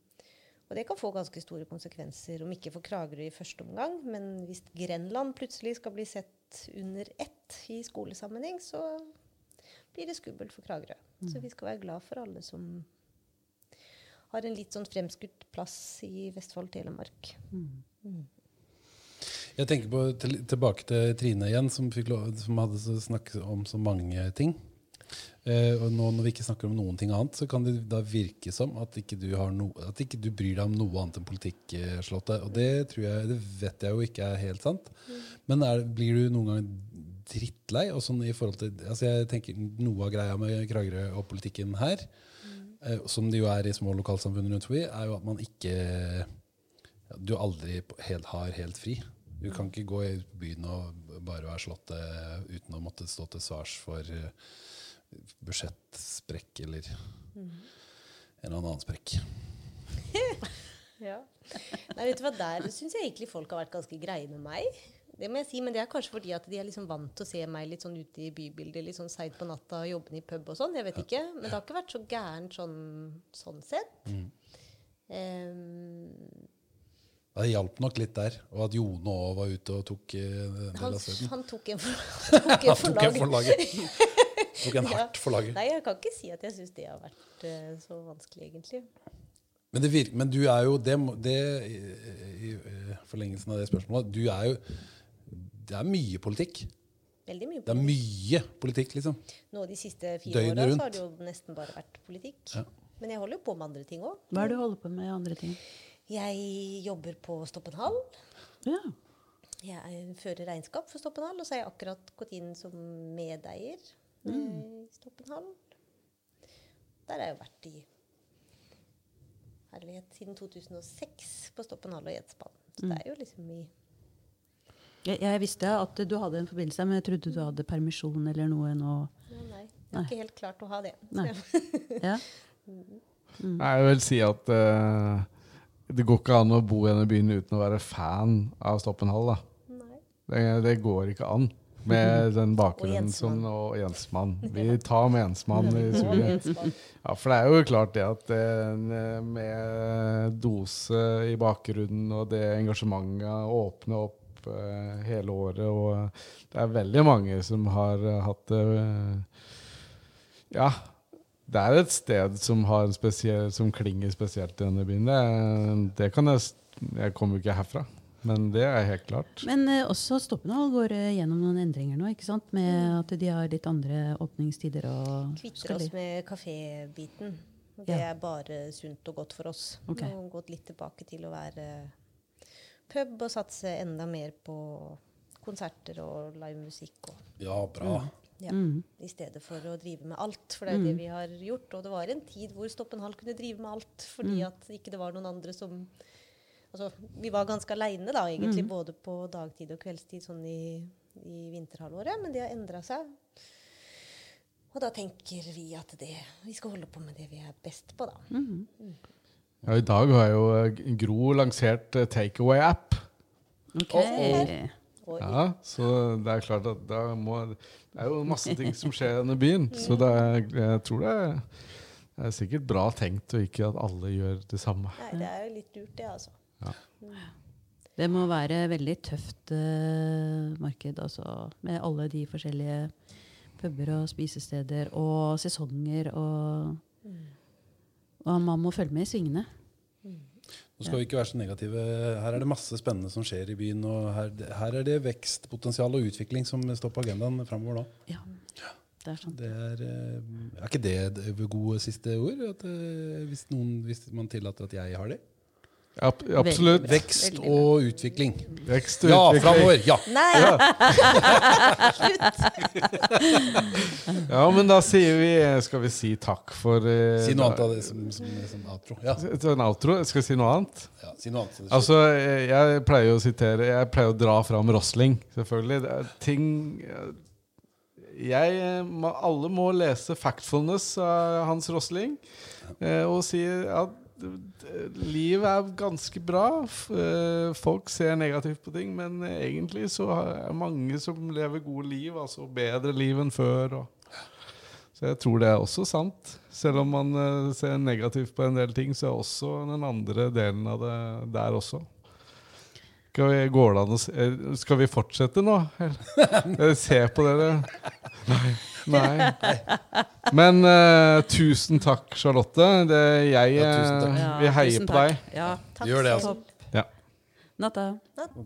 Og det kan få ganske store konsekvenser, om ikke for Kragerø i første omgang, men hvis Grenland plutselig skal bli sett under ett i skolesammenheng, så blir det skummelt for Kragerø. Så vi skal være glad for alle som har en litt sånn fremskutt plass i Vestfold-Telemark. Jeg tenker på, til, tilbake til Trine igjen, som, fikk lov, som hadde snakket om så mange ting. Eh, og nå når vi ikke snakker om noen ting annet, så kan det da virke som at ikke du, har no, at ikke du bryr deg om noe annet enn politikk, eh, Og det, tror jeg, det vet jeg jo ikke er helt sant. Men er, blir du noen gang drittlei? Og sånn i forhold til, altså jeg tenker Noe av greia med Kragerø og politikken her, eh, som det jo er i små lokalsamfunn rundt forbi, er jo at man ikke ja, du aldri helt, har helt fri. Du kan ikke gå i byen og bare være slått eh, uten å måtte stå til svars for eh, budsjettsprekk eller en eller annen sprekk. Ja. Nei, vet du hva, Der syns jeg egentlig folk har vært ganske greie med meg. Det må jeg si, Men det er kanskje fordi at de er liksom vant til å se meg litt sånn ute i bybildet litt sånn seint på natta, jobbende i pub og sånn. Jeg vet ikke. Men det har ikke vært så gærent sånn, sånn sett. Ehm, Det hjalp nok litt der. Og at Jone òg var ute og tok eh, en del han, av støyten. han tok en for, tok en for tok en laget. Tok en hardt for laget. Nei, jeg kan ikke si at jeg syns det har vært uh, så vanskelig, egentlig. Men, det virker, men du er jo det, det i, i, i forlengelsen av det spørsmålet Du er jo Det er mye politikk. Veldig mye Det er mye politikk, liksom. Nå de siste fire Døgnet åra har det jo nesten bare vært politikk. Ja. Men jeg holder jo på med andre ting òg. Hva er det du holder på med andre ting? Jeg jobber på Stoppenhall. Ja. Jeg er- fører regnskap for Stoppenhall, og så har jeg akkurat gått inn som medeier i mm. Stoppenhall. Der har jeg jo vært i herlighet siden 2006 på Stoppenhall og Gjedspann. Så det er jo liksom i Jeg, jeg visste at du hadde en forbindelse, men jeg trodde du hadde permisjon eller noe nå. ja, Nei, jeg er har ikke helt klart å ha det. Nei. Ja. Jeg vil si at uh, det går ikke an å bo i denne byen uten å være fan av Stoppenhall. da. Det, det går ikke an med den bakgrunnen Og som og Jensmann. Vi tar med Jensmann i suget. Ja, for det er jo klart det at det, med dose i bakgrunnen og det engasjementet åpner opp eh, hele året, og det er veldig mange som har eh, hatt det eh, Ja. Det er et sted som, har en spesiell, som klinger spesielt i denne byen. Det, det kan jeg Jeg kommer jo ikke herfra, men det er helt klart. Men eh, også Stoppenhall går eh, gjennom noen endringer nå, ikke sant? Med at de har litt andre åpningstider og Kvitter oss med kafébiten. Det Ja. er bare sunt og godt for oss. Ok. Nå har vi gått litt tilbake til å være pub og satse enda mer på konserter og livemusikk. Og, Ja, bra. ja, Mm. I stedet for å drive med alt. For det er mm. det vi har gjort. Og det var en tid hvor Stoppenhall kunne drive med alt fordi at ikke det var noen andre som Altså, vi var ganske aleine, da, egentlig, både på dagtid og kveldstid sånn i, i vinterhalvåret, men det har endra seg. Og da tenker vi at det, vi skal holde på med det vi er best på, da. Ja, I dag har jo eh, Gro lansert eh, takeaway-app. Ok. oh. Ja, så det er klart at da må Det er jo masse ting som skjer i denne byen. Så det er, jeg tror det er, det er sikkert bra tenkt, og ikke at alle gjør det samme. Nei, det er jo litt lurt, det, altså. Det må være veldig tøft uh, marked, altså, med alle de forskjellige puber og spisesteder og sesonger. Og, og man må følge med i svingene. Nå skal vi ikke være så negative. Her er det masse spennende som skjer i byen. og Her, her er det vekstpotensial og utvikling som står på agendaen framover nå. Ja, det er sant. Det er, eh, er ikke det gode siste ord? At, eh, hvis, noen, hvis man tillater at jeg har det? Ab absolutt. Vekst og utvikling. Vekst og Ja, utvikling. framover! Ja. Nei! Ja, men da sier vi Skal vi si takk for eh, Si noe annet av det som, som, som outro. Ja. En outro? Skal vi si noe annet? ja, si noe annet. Altså, eh, jeg pleier å sitere Jeg pleier å dra fram Rosling, selvfølgelig. Det er ting eh, jeg, eh, Alle må lese 'Factfulness' av Hans Rosling eh, og si at livet er ganske bra. Eh, Folk ser negativt på ting, men egentlig så er mange som lever gode liv. Altså bedre liv enn før. Så jeg tror det er også sant. Selv om man eh, ser negativt på en del ting, så er også den andre delen av det der også. Skal vi, eh, fortsette nå? Se på dere? Nei. Nei. Men uh, tusen takk, Charlotte. Det, jeg Ja, tusen takk. Vi heier tusen på takk. deg. Ja. Takk Gjør det, altså. Natta. Natt.